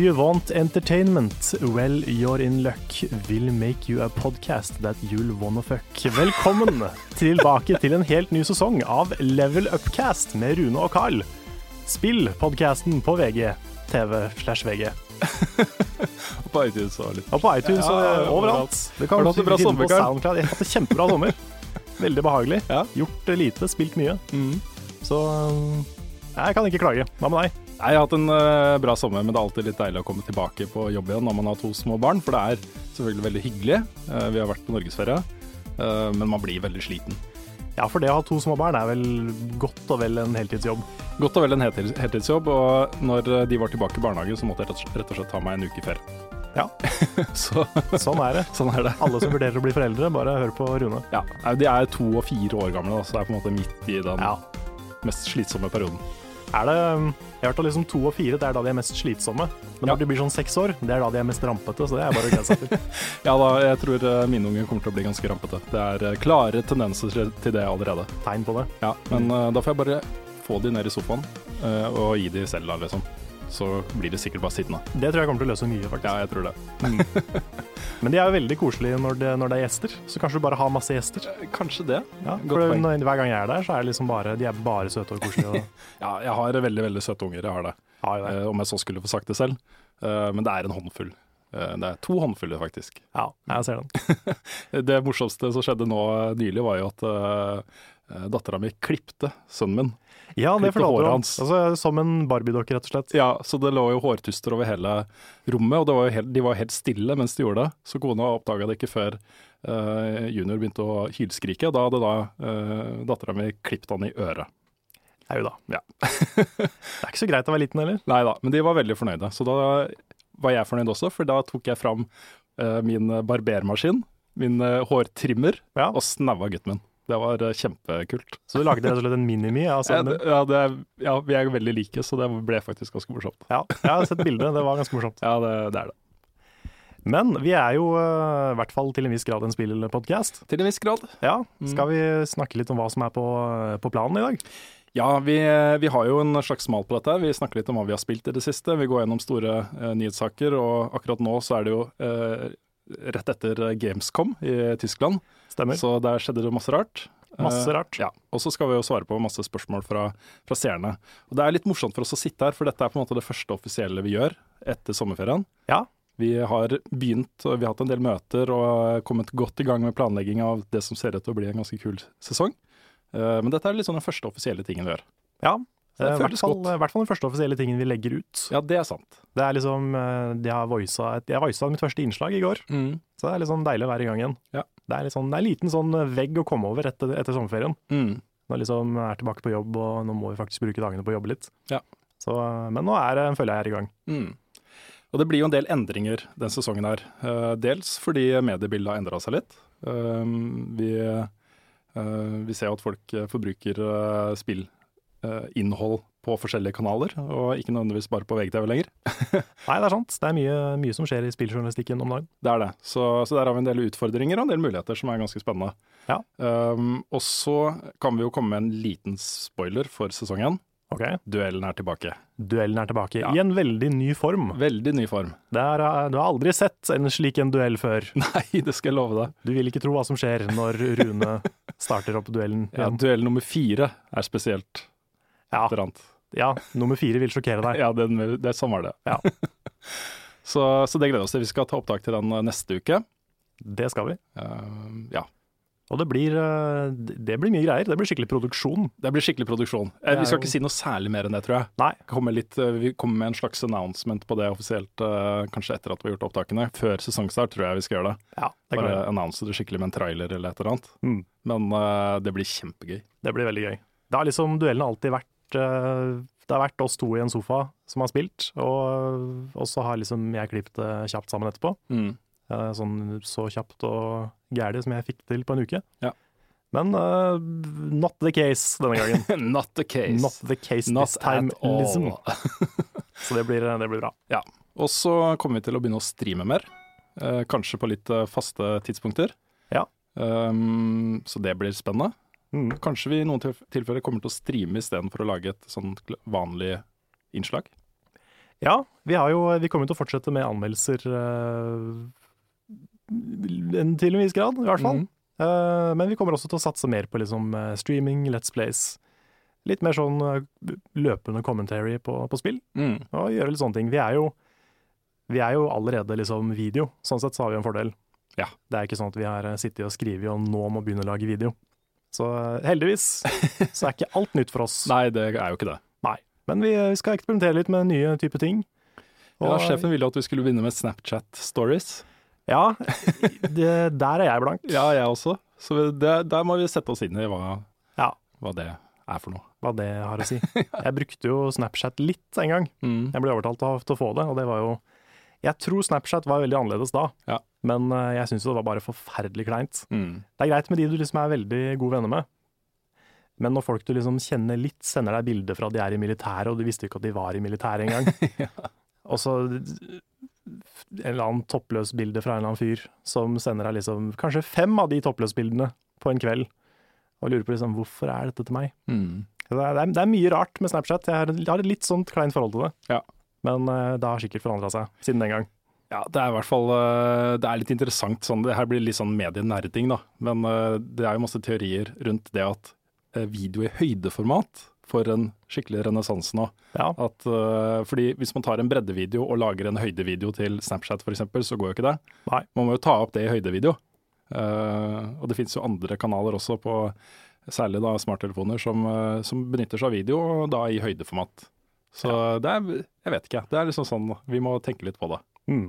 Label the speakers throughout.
Speaker 1: You want entertainment? Well, you're in luck. We'll make you a podcast that you'll wanna fuck. Velkommen tilbake til en helt ny sesong av Level Upcast med Rune og Carl. Spill podcasten på VG. TV slash VG.
Speaker 2: På iTunes og litt
Speaker 1: Og på iTunes og
Speaker 2: Ja,
Speaker 1: overalt. Det kan
Speaker 2: Har du hatt en bra sommer, Carl?
Speaker 1: Jeg har hatt en kjempebra sommer. Veldig behagelig.
Speaker 2: Ja.
Speaker 1: Gjort lite, spilt mye.
Speaker 2: Mm.
Speaker 1: Så um, jeg kan ikke klage. Hva med deg?
Speaker 2: Jeg har hatt en eh, bra sommer, men det er alltid litt deilig å komme tilbake på jobb igjen når man har to små barn, for det er selvfølgelig veldig hyggelig. Eh, vi har vært på norgesferie, eh, men man blir veldig sliten.
Speaker 1: Ja, for det å ha to små barn er vel godt og vel en heltidsjobb.
Speaker 2: Godt og vel en heltidsjobb, og når de var tilbake i barnehagen, så måtte jeg rett og slett- ta meg en uke ferie.
Speaker 1: Ja.
Speaker 2: så
Speaker 1: Sånn er det.
Speaker 2: sånn er det.
Speaker 1: Alle som vurderer å bli foreldre, bare hør på Rune.
Speaker 2: Ja, De er to og fire år gamle, så det er på en måte midt i den
Speaker 1: Ja.
Speaker 2: mest slitsomme perioden.
Speaker 1: Er det, jeg har hørt at liksom to og fire det er da de er mest slitsomme. Men
Speaker 2: Ja.
Speaker 1: når de blir sånn seks år, det er da de er mest rampete. Så det er bare å glede seg til.
Speaker 2: Ja da, jeg tror eh, mine unger kommer til å bli ganske rampete. Det er eh, klare tendenser til det allerede.
Speaker 1: Tegn på det.
Speaker 2: Ja, men mm. da får jeg bare få de ned i sofaen og gi de selv, da, liksom. Så blir de sikkert bare sittende.
Speaker 1: Det tror jeg kommer til å løse mye, faktisk.
Speaker 2: Ja, jeg tror det.
Speaker 1: Men de er jo veldig koselige når det, når det er gjester. Så kanskje du bare har masse gjester.
Speaker 2: Kanskje det.
Speaker 1: Ja, for når, Hver gang jeg er der, så er liksom bare, de er bare søte og koselige. Og,
Speaker 2: Ja, jeg har veldig, veldig søte unger, jeg har det.
Speaker 1: Ja, ja. det.
Speaker 2: Eh, om jeg så skulle få sagt det selv. Eh, men det er en håndfull. Eh, det er to håndfuller, faktisk.
Speaker 1: Ja, jeg ser den.
Speaker 2: Det morsomste som skjedde nå eh, nylig, var jo at uh, dattera mi klipte sønnen min.
Speaker 1: Ja, det forlater
Speaker 2: hans.
Speaker 1: Altså, som en Barbie-dokke, rett og slett.
Speaker 2: Ja, så det lå jo hårtuster over hele rommet, og det var jo helt, de var helt stille mens de gjorde det. Så kona oppdaga det ikke før uh, junior begynte å hylskrike. og Da hadde da uh, dattera mi klippet han i øret.
Speaker 1: Au da.
Speaker 2: Ja.
Speaker 1: det er ikke så greit å være liten heller.
Speaker 2: Nei da, men de var veldig fornøyde. Så da var jeg fornøyd også, for da tok jeg fram uh, min barbermaskin, min uh, hårtrimmer,
Speaker 1: Ja.
Speaker 2: og snaua gutten min. Det var eh, kjempekult.
Speaker 1: Så du lagde rett og slett en minimi av
Speaker 2: Ja,
Speaker 1: sønnen din?
Speaker 2: ja, det, ja, vi er veldig like, så det ble faktisk ganske morsomt.
Speaker 1: Ja, jeg har sett bildet. Det var ganske morsomt.
Speaker 2: Ja, det, det er det.
Speaker 1: Men vi er jo øh, i hvert fall til en viss grad en spillpodkast.
Speaker 2: Til en viss grad.
Speaker 1: Ja,
Speaker 2: Mm.
Speaker 1: skal vi snakke litt om hva som er på, på planen i dag?
Speaker 2: Ja, vi, vi har jo en slags mal på dette. Vi snakker litt om hva vi har spilt i det siste. Vi går gjennom store eh, nyhetssaker, og akkurat nå så er det jo eh, rett etter Gamescom i Tyskland.
Speaker 1: Stemmer.
Speaker 2: Så der skjedde det masse rart.
Speaker 1: Masse
Speaker 2: rart.
Speaker 1: rart.
Speaker 2: ja, Og så skal vi jo svare på masse spørsmål fra, fra seerne. Og Det er litt morsomt for oss å sitte her, for dette er på en måte det første offisielle vi gjør etter sommerferien.
Speaker 1: Ja.
Speaker 2: Vi har begynt, vi har hatt en del møter og kommet godt i gang med planlegging av det som ser ut til å bli en ganske kul sesong. Uh, Men dette er sånn den første offisielle tingen vi gjør.
Speaker 1: Ja, eh, i hvert fall, i hvert fall den første offisielle tingen vi legger ut.
Speaker 2: Ja, det er sant.
Speaker 1: Det er liksom, eh, de har voisa, jeg voisa mitt første innslag i går, så det er litt sånn deilig å være i gang igjen.
Speaker 2: Ja.
Speaker 1: Det er, sånn, det er en liten sånn vegg å komme over etter, etter sommerferien.
Speaker 2: Mm.
Speaker 1: Nå liksom er tilbake på jobb, og nå må vi faktisk bruke dagene på å jobbe litt.
Speaker 2: Ja.
Speaker 1: Så, men nå er føler jeg er i gang.
Speaker 2: Mm. Og det blir jo en del endringer den sesongen her. Eh, dels fordi mediebildet har endra seg litt. Eh, vi, eh, vi ser jo at folk eh, forbruker uh, spillinnhold på forskjellige kanaler, og ikke nødvendigvis bare på VGTV lenger.
Speaker 1: Nei, det er sant. Det er mye, mye som skjer i spilljournalistikken om dagen.
Speaker 2: Det er det. Så, så der har vi en del utfordringer og en del muligheter som er ganske spennende.
Speaker 1: Ja.
Speaker 2: Um, og så kan vi jo komme med en liten spoiler for sesongen. Duellen er tilbake.
Speaker 1: Duellen er tilbake
Speaker 2: Ja.
Speaker 1: i en veldig ny form.
Speaker 2: Veldig ny form.
Speaker 1: Det er, eh, du har aldri sett en slik en duell før.
Speaker 2: Nei, det skal jeg love deg.
Speaker 1: Du vil ikke tro hva som skjer når Rune starter opp duellen
Speaker 2: Ja, duell nummer fire er spesielt.
Speaker 1: Ja,
Speaker 2: et eller annet.
Speaker 1: ja, nummer fire vil sjokkere deg.
Speaker 2: Ja, den, det, sånn var det.
Speaker 1: Ja.
Speaker 2: så, så det gleder oss til. Vi skal ta opptak til den eh, neste uke.
Speaker 1: Det skal vi.
Speaker 2: Uh, ja.
Speaker 1: Og det blir, eh, det blir mye greier. Det blir skikkelig produksjon.
Speaker 2: Det blir skikkelig produksjon. Vi skal ikke si noe særlig mer enn det, tror jeg.
Speaker 1: Nei.
Speaker 2: Kommer litt, vi kommer med en slags announcement på det offisielt, kanskje etter at vi har gjort opptakene. Før sesongstart tror jeg vi skal gjøre det.
Speaker 1: Ja, det,
Speaker 2: Bare annonse det skikkelig med en trailer eller et eller annet.
Speaker 1: Mm.
Speaker 2: Men uh, det blir kjempegøy.
Speaker 1: det blir veldig gøy. Det har liksom duellene alltid vært Det har vært oss to i en sofa som har spilt, og, og så har liksom jeg klippet det kjapt sammen etterpå.
Speaker 2: Mm.
Speaker 1: Eh, Sånn så kjapt og gærlig som jeg fikk til på en uke.
Speaker 2: Ja.
Speaker 1: Men uh, not the case denne gangen.
Speaker 2: Not the case.
Speaker 1: Not the case
Speaker 2: Not
Speaker 1: this time, liksom. Så det blir, det blir bra.
Speaker 2: Ja. Og så kommer vi til å begynne å streame mer. Uh, kanskje på litt eh, faste tidspunkter.
Speaker 1: Ja.
Speaker 2: Um, så det blir spennende.
Speaker 1: Mm.
Speaker 2: Kanskje vi i noen tilfeller kommer til å streame istedenfor å lage et sånn vanlig innslag.
Speaker 1: Ja, vi, har jo, vi kommer til å fortsette med anmeldelser uh, til en viss grad, i hvert fall.
Speaker 2: Mm.
Speaker 1: Uh, men vi kommer også til å satse mer på liksom, eh, streaming, Let's Plays. Litt mer sånn løpende commentary på, på spill,
Speaker 2: Mm.
Speaker 1: og gjøre litt sånne ting. Vi er jo, vi er jo allerede liksom video, sånn sett så har vi en fordel.
Speaker 2: Ja.
Speaker 1: Det er ikke sånn at vi har sittet og skrevet og nå må begynne å lage video. Så eh, heldigvis så er ikke alt nytt for oss.
Speaker 2: Nei, det er jo ikke det.
Speaker 1: Nei. Men vi vi skal eksperimentere litt med nye typer ting.
Speaker 2: Ja, sjefen ville at vi skulle begynne med Snapchat stories.
Speaker 1: Ja, det, der er jeg blank.
Speaker 2: Ja, jeg også. Så det, der må vi sette oss inn i hva,
Speaker 1: Ja.
Speaker 2: hva det er for noe.
Speaker 1: Hva det har å si. Jeg brukte jo Snapchat litt en gang.
Speaker 2: Mm.
Speaker 1: Jeg ble overtalt til å få det, og det var jo Jeg tror Snapchat var veldig annerledes da,
Speaker 2: Ja.
Speaker 1: men eh, jeg syns det var bare forferdelig kleint.
Speaker 2: Mm.
Speaker 1: Det er greit med de du liksom er veldig gode venner med, men når folk du liksom kjenner litt, sender deg bilder fra de er i militæret, og du visste ikke at de var i militæret engang, og så en eller annen toppløs bilde fra en eller annen fyr som sender deg liksom kanskje fem av de toppløsbildene på en kveld, og lurer på liksom hvorfor er dette til meg?
Speaker 2: Mm.
Speaker 1: Det er, det er, det er mye rart med Snapchat. Jeg har, jeg har et litt sånt kleint forhold til det.
Speaker 2: Ja.
Speaker 1: Men eh, det har sikkert forandra seg siden den gang.
Speaker 2: Ja, det er i hvert fall eh, Det er litt interessant. Sånn, det her blir litt sånn medienerding, da. Men eh, det er jo masse teorier rundt det at video i høydeformat får en skikkelig renessanse nå.
Speaker 1: Ja.
Speaker 2: At, uh, fordi hvis man tar en breddevideo og lager en høydevideo til Snapchat f.eks., så går jo ikke det.
Speaker 1: Nei.
Speaker 2: Man må jo ta opp det i høydevideo. Uh, og det finnes jo andre kanaler også, på særlig da smarttelefoner, som, som benytter seg av video, og da i høydeformat. Så det er Jeg vet ikke. Det er liksom sånn Vi må tenke litt på det.
Speaker 1: Mm.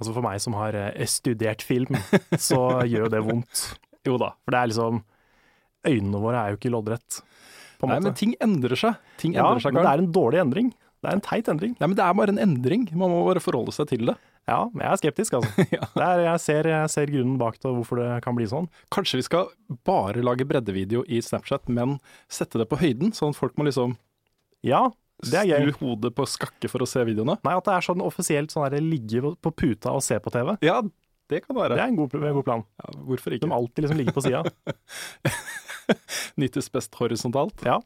Speaker 1: Altså For meg som har eh, studert film, så gjør det vondt.
Speaker 2: Jo da.
Speaker 1: For det er liksom Øynene våre er jo ikke loddrett, på en
Speaker 2: Nei, men ting endrer seg. Ting
Speaker 1: ja,
Speaker 2: endrer seg,
Speaker 1: men det er en dårlig endring. Det er en teit endring.
Speaker 2: Nei, men det er bare en endring. Man må bare forholde seg til det.
Speaker 1: Ja, men jeg er skeptisk, altså.
Speaker 2: Ja.
Speaker 1: det er, jeg, ser, jeg ser grunnen bak det, og hvorfor det kan bli sånn.
Speaker 2: Kanskje vi skal bare lage breddevideo i Snapchat, men sette det på høyden, sånn at folk må liksom
Speaker 1: Ja, det er gøy.
Speaker 2: skru hodet på skakke for å se videoene.
Speaker 1: Nei, at det er sånn offisielt sånn der, ligge på- puta og se på TV.
Speaker 2: Ja, det kan være.
Speaker 1: Det er en god, en god plan.
Speaker 2: Ja, hvorfor
Speaker 1: De alltid liksom ligger på sida.
Speaker 2: Nyttes best horisontalt.
Speaker 1: Ja.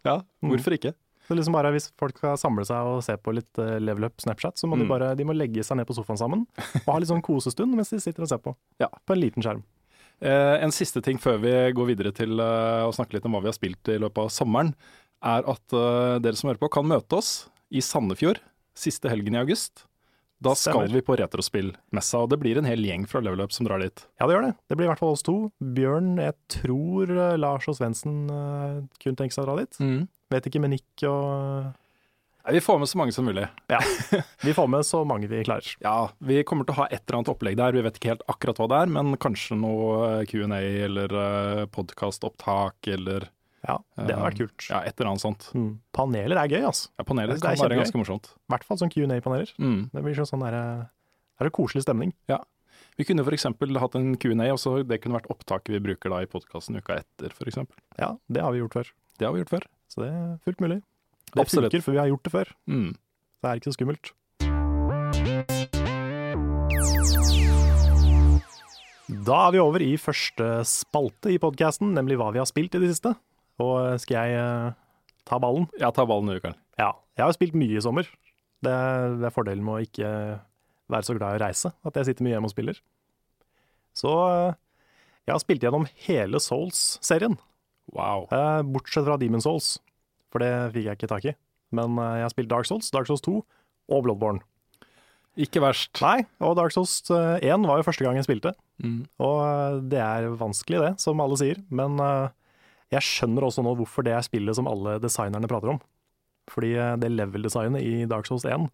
Speaker 2: hvorfor ikke?
Speaker 1: Så liksom bare Hvis folk skal samle seg og se på litt eh, Level Up Snapchat, så må de
Speaker 2: Mm.
Speaker 1: bare de må legge seg ned på sofaen sammen og ha litt sånn kosestund mens de sitter og ser på.
Speaker 2: Ja.
Speaker 1: På en liten skjerm.
Speaker 2: Eh, en siste ting før vi går videre til eh, å snakke litt om hva vi har spilt i løpet av sommeren, er at uh, dere som hører på kan møte oss i Sandefjord siste helgen i august. Da skal
Speaker 1: Stemmer.
Speaker 2: vi på retrospillmessa, og det blir en hel gjeng fra Level Up som drar dit.
Speaker 1: Ja, det gjør det. Det blir i hvert fall oss to. Bjørn, jeg tror eh, Lars og Svendsen uh, kunne tenke seg å dra dit. Vet ikke med Nick og
Speaker 2: Nei, vi får med så mange som mulig.
Speaker 1: Ja. Vi får med så mange vi klarer.
Speaker 2: Ja, vi kommer til å ha et eller annet opplegg der. Vi vet ikke helt akkurat hva det er, men kanskje noe eh, Q&A eller podkastopptak eller
Speaker 1: Ja, Det hadde vært kult.
Speaker 2: ja, et eller annet sånt.
Speaker 1: Mm. Paneler er gøy, altså.
Speaker 2: Ja, paneler
Speaker 1: Det
Speaker 2: kan være ganske morsomt.
Speaker 1: I hvert fall sånn Q&A-paneler.
Speaker 2: Mm.
Speaker 1: Det blir sånn sånn der, eh, er det koselig stemning. Ja.
Speaker 2: Vi kunne f.eks. hatt en Q&A, og så det kunne vært opptaket vi bruker da i podkasten uka etter, f.eks.
Speaker 1: Ja, det har vi gjort før.
Speaker 2: Det har vi gjort før.
Speaker 1: Så det er fullt mulig. Det
Speaker 2: Absolutt.
Speaker 1: funker, for vi har gjort det før.
Speaker 2: Mm.
Speaker 1: Det er ikke så skummelt. Da er vi over i første spalte i podkasten, nemlig hva vi har spilt i det siste. Og skal jeg eh, ta ballen?
Speaker 2: Ja, ta ballen i Karl.
Speaker 1: Ja, jeg har spilt mye i sommer. Det, det er fordelen med å ikke være så glad i å reise, at jeg sitter mye hjemme og spiller. Så eh, jeg har spilt gjennom hele Souls-serien,
Speaker 2: Wow.
Speaker 1: eh, bortsett fra Demon Souls, for det fikk jeg ikke tak i. Men eh, jeg har spilt Dark Souls, Dark Souls 2 og Bloodborne.
Speaker 2: Ikke verst.
Speaker 1: Nei, og Dark Souls eh, 1 var jo første gang jeg spilte,
Speaker 2: Mm.
Speaker 1: og eh, det er vanskelig det, som alle sier. Men eh, jeg skjønner også nå hvorfor det er spillet som alle designerne prater om. Fordi eh, det level-designet i Dark Souls 1,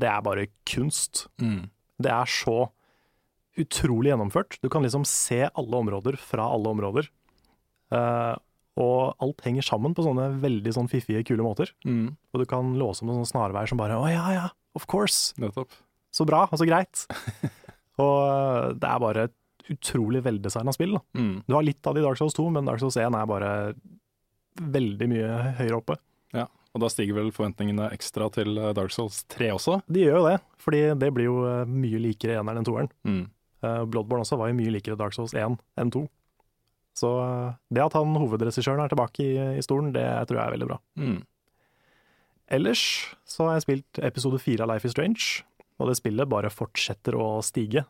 Speaker 1: det er bare kunst.
Speaker 2: Mm.
Speaker 1: Det er så utrolig gjennomført. Du kan liksom se alle områder fra alle områder. Uh, og alt henger sammen på sånne veldig sånn fiffige, kule måter.
Speaker 2: Mm.
Speaker 1: Og du kan låse med sånne snarveier som bare Å ja, ja, of course!
Speaker 2: Nettopp.
Speaker 1: Så bra, og så greit. og eh, det er bare utrolig veldesigna spill.
Speaker 2: Mm.
Speaker 1: Du har litt av det i Dark Souls 2, men Dark Souls 1 er bare veldig mye høyere oppe.
Speaker 2: Ja. Og da stiger vel forventningene ekstra til eh, Dark Souls 3 også.
Speaker 1: De gjør jo det, fordi det blir jo eh, mye likere eneren enn toeren.
Speaker 2: Mm.
Speaker 1: Eh, Bloodborne også var jo mye likere Dark Souls 1 enn 2. Så det at han hovedregissøren er tilbake i, i stolen, det tror jeg er veldig bra.
Speaker 2: Mm.
Speaker 1: Ellers så har jeg spilt episode fire av Life is Strange, og det spillet bare fortsetter å stige.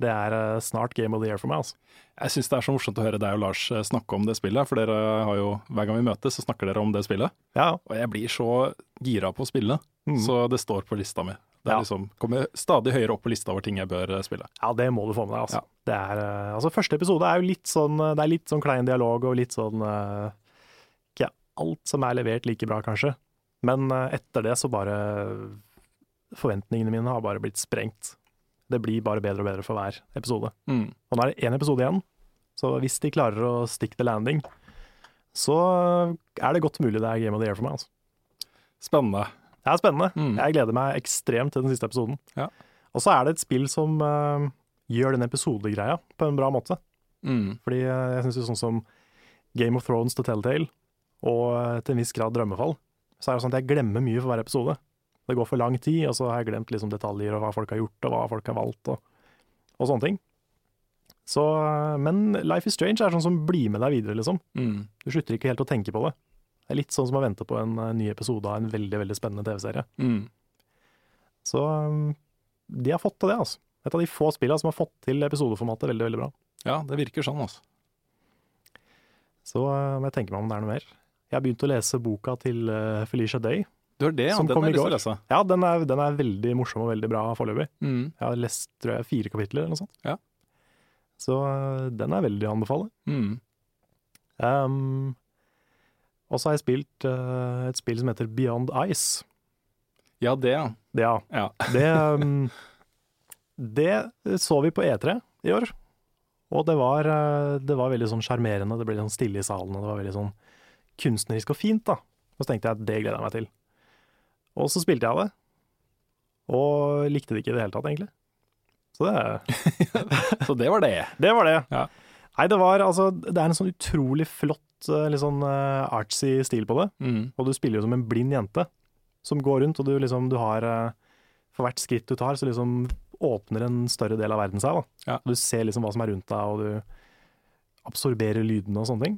Speaker 1: Det er eh, snart Game of the Year for meg, altså.
Speaker 2: Jeg syns det er så morsomt å høre deg og Lars eh, snakke om det spillet, for dere har jo, hver gang vi møtes, så snakker dere om det spillet.
Speaker 1: Ja,
Speaker 2: Og jeg blir så gira på å spille,
Speaker 1: Mm.
Speaker 2: så det står på lista mi. Det er
Speaker 1: Ja.
Speaker 2: liksom, kommer stadig høyere opp på lista over ting jeg bør eh, spille.
Speaker 1: ja, det må du få med deg, altså.
Speaker 2: Ja.
Speaker 1: Det er, eh, altså. Første episode er jo litt sånn Det er litt sånn klein dialog og litt sånn eh, Ikke alt som er levert like bra, kanskje. Men eh, etter det så bare Forventningene mine har bare blitt sprengt. Det blir bare bedre og bedre for hver episode.
Speaker 2: Mm.
Speaker 1: Og nå er det én episode igjen, så hvis de klarer å stick the landing, så er det godt mulig det er Game of the Year for meg. Altså.
Speaker 2: Spennende.
Speaker 1: Det er spennende.
Speaker 2: Mm.
Speaker 1: Jeg gleder meg ekstremt til den siste episoden.
Speaker 2: Ja.
Speaker 1: Og så er det et spill som uh, gjør den episodegreia på en bra måte.
Speaker 2: Mm.
Speaker 1: Fordi uh, jeg syns sånn som Game of Thrones til Telltale, og uh, til en viss grad Drømmefall, så er det sånn at jeg glemmer mye for hver episode. Det går for lang tid, og så har jeg glemt liksom detaljer og hva folk har gjort, og hva folk har valgt, og, og sånne ting. Så, eh, men Life is Strange er sånn som blir med deg videre, liksom.
Speaker 2: Mm.
Speaker 1: Du slutter ikke helt å tenke på det. Det er litt sånn som å vente på en eh, ny episode av en veldig veldig spennende TV-serie.
Speaker 2: Mm.
Speaker 1: Så um, de har fått til det, altså. Et av de få spillene som har fått til episodeformatet veldig, veldig bra.
Speaker 2: Ja, det virker sånn, altså.
Speaker 1: Så må jeg tenke meg om det er noe mer. Jeg har begynt å lese boka til Felicia Day.
Speaker 2: Du har det, ja.
Speaker 1: Som
Speaker 2: Den
Speaker 1: kom i går.
Speaker 2: lese.
Speaker 1: Ja, den er, den er veldig morsom og veldig bra foreløpig.
Speaker 2: Mm.
Speaker 1: Jeg har lest tror jeg, fire kapitler eller noe sånt.
Speaker 2: Ja.
Speaker 1: Så uh, den er veldig å anbefale.
Speaker 2: Mm.
Speaker 1: Um, og så har jeg spilt uh, et spill som heter Beyond Ice.
Speaker 2: Ja, det, ja.
Speaker 1: Det, ja.
Speaker 2: ja.
Speaker 1: Det, um, det så vi på E3 i år, og det var, det var veldig sånn sjarmerende. Det ble sånn stille i salen, og det var veldig sånn kunstnerisk og fint. da. Og så tenkte jeg at det gleder jeg meg til. Og så spilte jeg det, og likte det ikke i det hele tatt, egentlig. Så det,
Speaker 2: Så det var det.
Speaker 1: det var det.
Speaker 2: Ja.
Speaker 1: Nei, det var altså Det er en sånn utrolig flott, uh, litt sånn uh, artsy stil på det.
Speaker 2: Mm.
Speaker 1: Og du spiller jo som en blind jente som går rundt, og du liksom du har eh, For hvert skritt du tar, så liksom åpner en større del av verden seg. da.
Speaker 2: Ja.
Speaker 1: Du ser liksom hva som er rundt deg, og du absorberer lydene og sånne ting.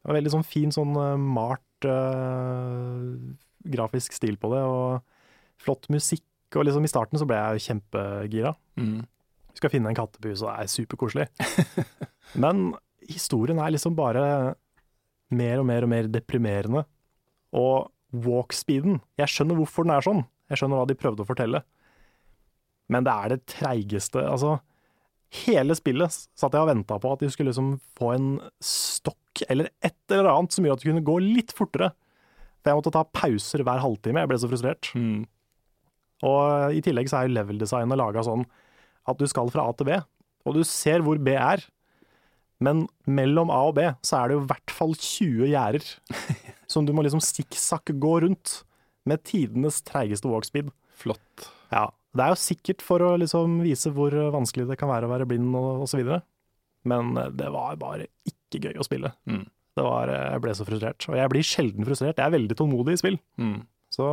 Speaker 1: Det var veldig sånn fin, sånn eh, malt eh, grafisk stil på det, og flott musikk. Og liksom i starten så ble jeg kjempegira.
Speaker 2: Mm.
Speaker 1: Skal finne en kattepus, og det er superkoselig. Men historien er liksom bare mer og mer og mer deprimerende. Og walk-speeden Jeg skjønner hvorfor den er sånn. Jeg skjønner hva de prøvde å fortelle. Men det er det treigeste Altså, hele spillet satt jeg og venta på at de skulle liksom få en stokk eller et eller annet som gjør at det kunne gå litt fortere. For jeg måtte ta pauser hver halvtime. Jeg ble så frustrert.
Speaker 2: Mm.
Speaker 1: Og i tillegg så er jo level-designet laga sånn at du skal fra A til B, og du ser hvor B er. Men mellom A og B så er det jo i hvert fall 20 gjerder som du må liksom sikksakk gå rundt med tidenes treigeste walkspeed.
Speaker 2: Flott.
Speaker 1: Ja, det er jo sikkert for å liksom vise hvor vanskelig det kan være å være blind og osv. Men det var bare ikke gøy å spille.
Speaker 2: Mm.
Speaker 1: Det var, eh, jeg ble så frustrert. Og jeg blir sjelden frustrert. Jeg er veldig tålmodig i spill.
Speaker 2: Mm.
Speaker 1: Så,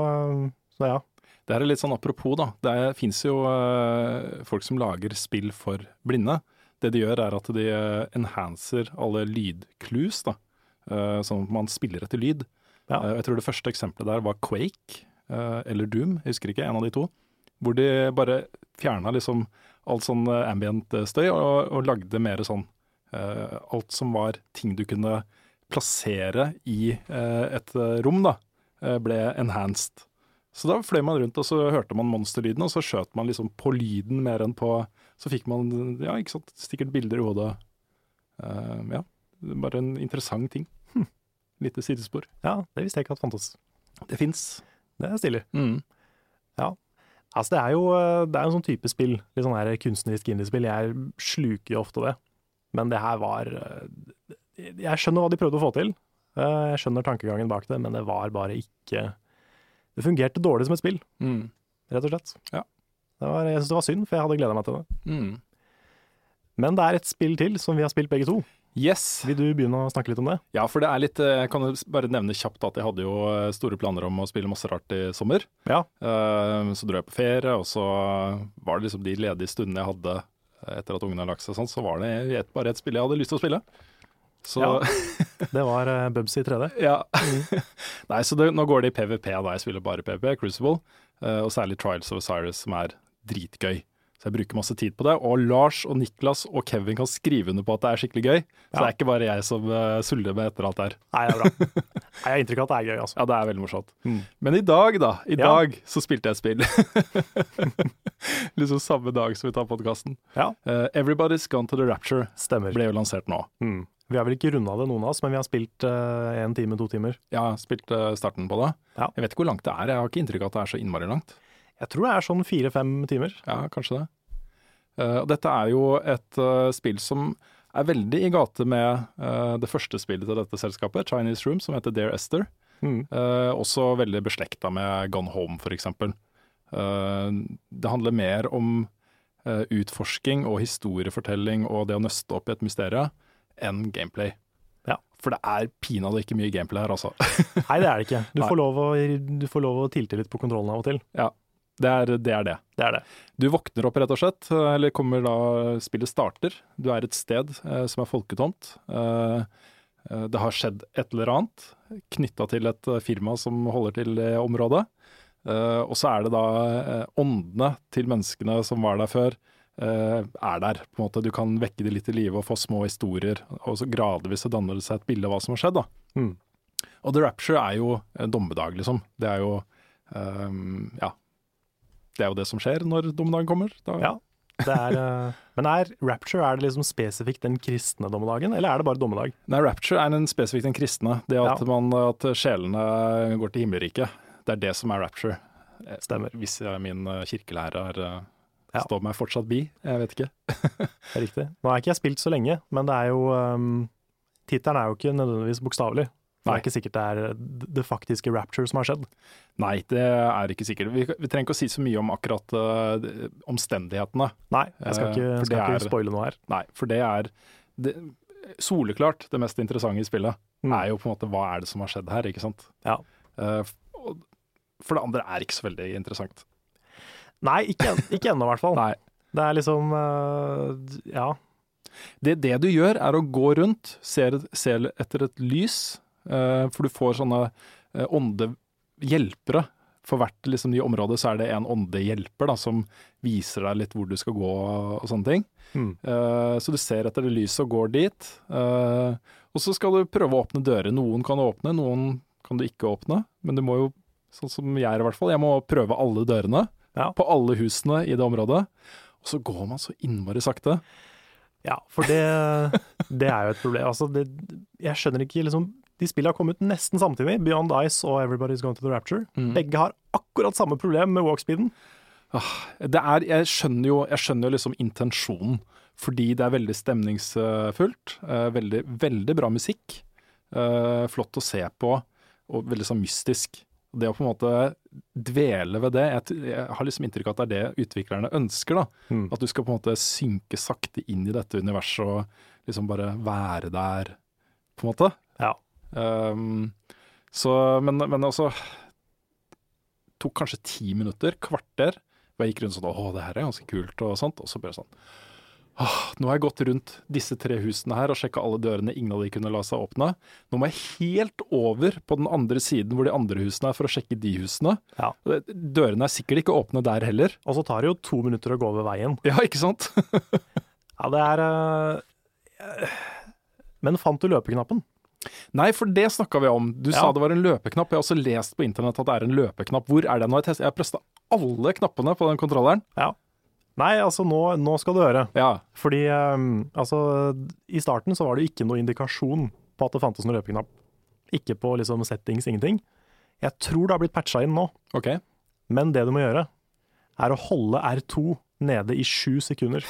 Speaker 1: så ja.
Speaker 2: Det er litt sånn apropos, da. Det fins jo uh, folk som lager spill for blinde. Det de gjør, er at de eh, enhancer alle lydclues, da. Uh, sånn at man spiller etter lyd.
Speaker 1: Ja.
Speaker 2: Uh, jeg tror det første eksempelet der var Quake, eh, eller Doom, jeg husker ikke, en av de to. Hvor de bare fjerna liksom alt sånn eh, ambient eh, støy, og, og lagde mer sånn eh, Alt som var ting du kunne plassere i eh, et eh, rom, da, eh, ble enhanced. Så da fløy man rundt, og så hørte man monsterlyden, og så skjøt man liksom på lyden mer enn på Så fikk man ja, ikke sant, sikkert bilder i hodet. Uh, ja, bare en interessant ting. Hm. Lite sidespor.
Speaker 1: Ja, det visste jeg ikke at fantes.
Speaker 2: Det fins.
Speaker 1: Det er stilig.
Speaker 2: Mm.
Speaker 1: Altså, det er jo det er en sånn type spill, litt sånn her kunstnerisk indiespill. Jeg sluker jo ofte det. Men det her var Jeg skjønner hva de prøvde å få til. Eh, Jeg skjønner tankegangen bak det, men det var bare ikke Det fungerte dårlig som et spill,
Speaker 2: Mm.
Speaker 1: rett og slett.
Speaker 2: Ja.
Speaker 1: Det var, jeg syns det var synd, for jeg hadde gleda meg til det.
Speaker 2: Mm.
Speaker 1: Men det er et spill til som vi har spilt begge to.
Speaker 2: Yes.
Speaker 1: Vil du begynne å snakke litt om det?
Speaker 2: Ja, for det er litt eh, Jeg kan bare nevne kjapt at jeg hadde jo eh, store planer om å spille masse rart i sommer.
Speaker 1: Ja.
Speaker 2: Eh, Så dro jeg på ferie, og så var det liksom de ledige stundene jeg hadde eh, etter at ungene hadde lagt seg sånn, så var det bare et spill jeg hadde lyst til å spille. Så
Speaker 1: Ja. Det var uh, Bubsy 3D.
Speaker 2: Ja. Nei, så det, nå går det i PVP da, jeg spiller bare PVP, Crucible, uh, og særlig Trials of Osiris, som er dritgøy. Så jeg bruker masse tid på det. Og Lars og Niklas og Kevin kan skrive under på at det er skikkelig gøy. Så det er ikke bare jeg som uh, suller med etter alt det her.
Speaker 1: Nei, det er bra. Jeg har inntrykk av at det er gøy, altså.
Speaker 2: Ja, det er veldig morsomt.
Speaker 1: Mm.
Speaker 2: Men i dag, da. I
Speaker 1: Ja.
Speaker 2: dag så spilte jeg et spill. liksom samme dag som vi tar podkasten.
Speaker 1: Ja.
Speaker 2: Everybody's Gone to the Rapture
Speaker 1: Stemmer.
Speaker 2: ble jo lansert nå.
Speaker 1: Mm. Vi har vel ikke runda det, noen av oss, men vi har spilt én time, to timer.
Speaker 2: Jeg har spilt uh, starten på det.
Speaker 1: Ja.
Speaker 2: Jeg vet ikke hvor langt det er. Jeg har ikke inntrykk av at det er så innmari langt.
Speaker 1: Jeg tror det er sånn fire-fem timer.
Speaker 2: Ja, kanskje det. Uh, dette er jo et eh, spill som er veldig i gate med eh, det første spillet til dette selskapet, Chinese Room, som heter Dear Esther.
Speaker 1: Mm.
Speaker 2: Eh, også veldig beslekta med Gone Home, f.eks. Uh, det handler mer om eh, utforsking og historiefortelling og det å nøste opp i et mysterium enn gameplay.
Speaker 1: Ja.
Speaker 2: For det er pinadø ikke mye gameplay her, altså.
Speaker 1: Nei, det er det ikke. Du får, lov å, du får lov å tilte litt på kontrollen av og til.
Speaker 2: Det er det. Er det.
Speaker 1: Det er det.
Speaker 2: Du våkner opp rett og slett, eller kommer da spillet starter. Du er et sted eh, som er folketomt. Eh, eh, det har skjedd et eller annet knytta til et eh, firma som holder til i området. Eh, og så er det da eh, åndene til menneskene som var der før, er der. på en måte. Du kan vekke det litt i live og få små historier, og så gradvis så danner det seg et bilde av hva som har skjedd. da.
Speaker 1: Mm.
Speaker 2: Og The Rapture er jo en dommedag, liksom. Det er jo um, Ja. Det er jo det som skjer når dommedagen kommer. Da,
Speaker 1: Ja. Det er, eh, men er Rapture er det liksom spesifikt den kristne dommedagen, eller er det bare dommedag?
Speaker 2: Nei, Rapture er en spesifikt den kristne. Det at,
Speaker 1: Ja.
Speaker 2: man, at sjelene går til himmelriket. Det er det som er rapture. Eh,
Speaker 1: Stemmer.
Speaker 2: Hvis jeg, min eh, kirkelærer eh,
Speaker 1: Ja.
Speaker 2: står meg fortsatt bi. Jeg vet ikke.
Speaker 1: Det er riktig. Nå har ikke jeg spilt så lenge, men det er jo um, Tittelen er jo ikke nødvendigvis bokstavelig. Det er ikke sikkert det er det faktiske Rapture som har skjedd.
Speaker 2: Nei, det er ikke sikkert. Vi, vi trenger ikke å si så mye om akkurat uh, omstendighetene.
Speaker 1: Nei, jeg skal
Speaker 2: Eh,
Speaker 1: ikke, uh, skal ikke
Speaker 2: er-
Speaker 1: spoile noe her.
Speaker 2: Nei, for det er det, soleklart det mest interessante i spillet.
Speaker 1: Mm.
Speaker 2: Er jo på en måte hva er det som har skjedd her, ikke sant.
Speaker 1: Ja.
Speaker 2: Uh, for det andre er ikke så veldig interessant.
Speaker 1: Nei, ikke, ikke ennå i hvert fall.
Speaker 2: Nei.
Speaker 1: Det er liksom uh, Ja.
Speaker 2: Det, det du gjør, er å gå rundt, se, se etter et lys, uh, for du får sånne uh, åndehjelpere. For hvert liksom, nye område så er det en åndehjelper da, som viser deg litt hvor du skal gå og sånne ting.
Speaker 1: Mm.
Speaker 2: Så du ser etter det lyset og går dit. og så skal du prøve å åpne dører. Noen kan du åpne, noen kan du ikke åpne. Men du må jo, sånn som jeg er i hvert fall, jeg må prøve alle dørene
Speaker 1: Ja.
Speaker 2: på alle husene i det området. Og så går man så innmari sakte.
Speaker 1: Ja, for det, det er jo et problem. Altså, det, jeg skjønner ikke liksom De spillene har kommet nesten samtidig, Beyond Ice og Everybody's Going to the Rapture.
Speaker 2: Mm.
Speaker 1: Begge har akkurat samme problem med walkspeeden.
Speaker 2: Det er, jeg skjønner jo jeg skjønner liksom intensjonen, fordi det er veldig stemningsfullt. eh, veldig, veldig bra musikk. eh, flott å se på, og veldig sånn mystisk. Det å på en måte dvele ved det Jeg, jeg har liksom inntrykk av at det er det utviklerne ønsker. da.
Speaker 1: Mm.
Speaker 2: At du skal på en måte synke sakte inn i dette universet og liksom bare være der, på en måte.
Speaker 1: Ja.
Speaker 2: Um, så, men, men altså Tok kanskje ti minutter, kvarter, hvor jeg gikk rundt sånn Å, det her er ganske kult, og sånt. Og så bare sånn Åh, nå har jeg gått rundt disse tre husene her og sjekka alle dørene. Ingen av de kunne la seg åpne. Nå må jeg helt over på den andre siden hvor de andre husene er, for å sjekke de husene.
Speaker 1: Ja.
Speaker 2: Dørene er sikkert ikke åpne der heller.
Speaker 1: Og så tar det jo to minutter å gå over veien.
Speaker 2: Ja, ikke sant?
Speaker 1: Ja, det er eh, Men fant du løpeknappen?
Speaker 2: Nei, for det snakka vi om. Du
Speaker 1: Ja.
Speaker 2: sa det var en løpeknapp. Jeg har også lest på internett at det er en løpeknapp. Hvor er den? Jeg har presta alle knappene på den kontrolleren.
Speaker 1: Nei, altså nå, nå skal du høre.
Speaker 2: Ja.
Speaker 1: Fordi um, altså, i starten så var det ikke noe indikasjon på at det fantes noen løpeknapp. Ikke på liksom settings, ingenting. Jeg tror det har blitt patcha inn nå,
Speaker 2: Okay.
Speaker 1: men det du må gjøre, er å holde R2 nede i sju sekunder.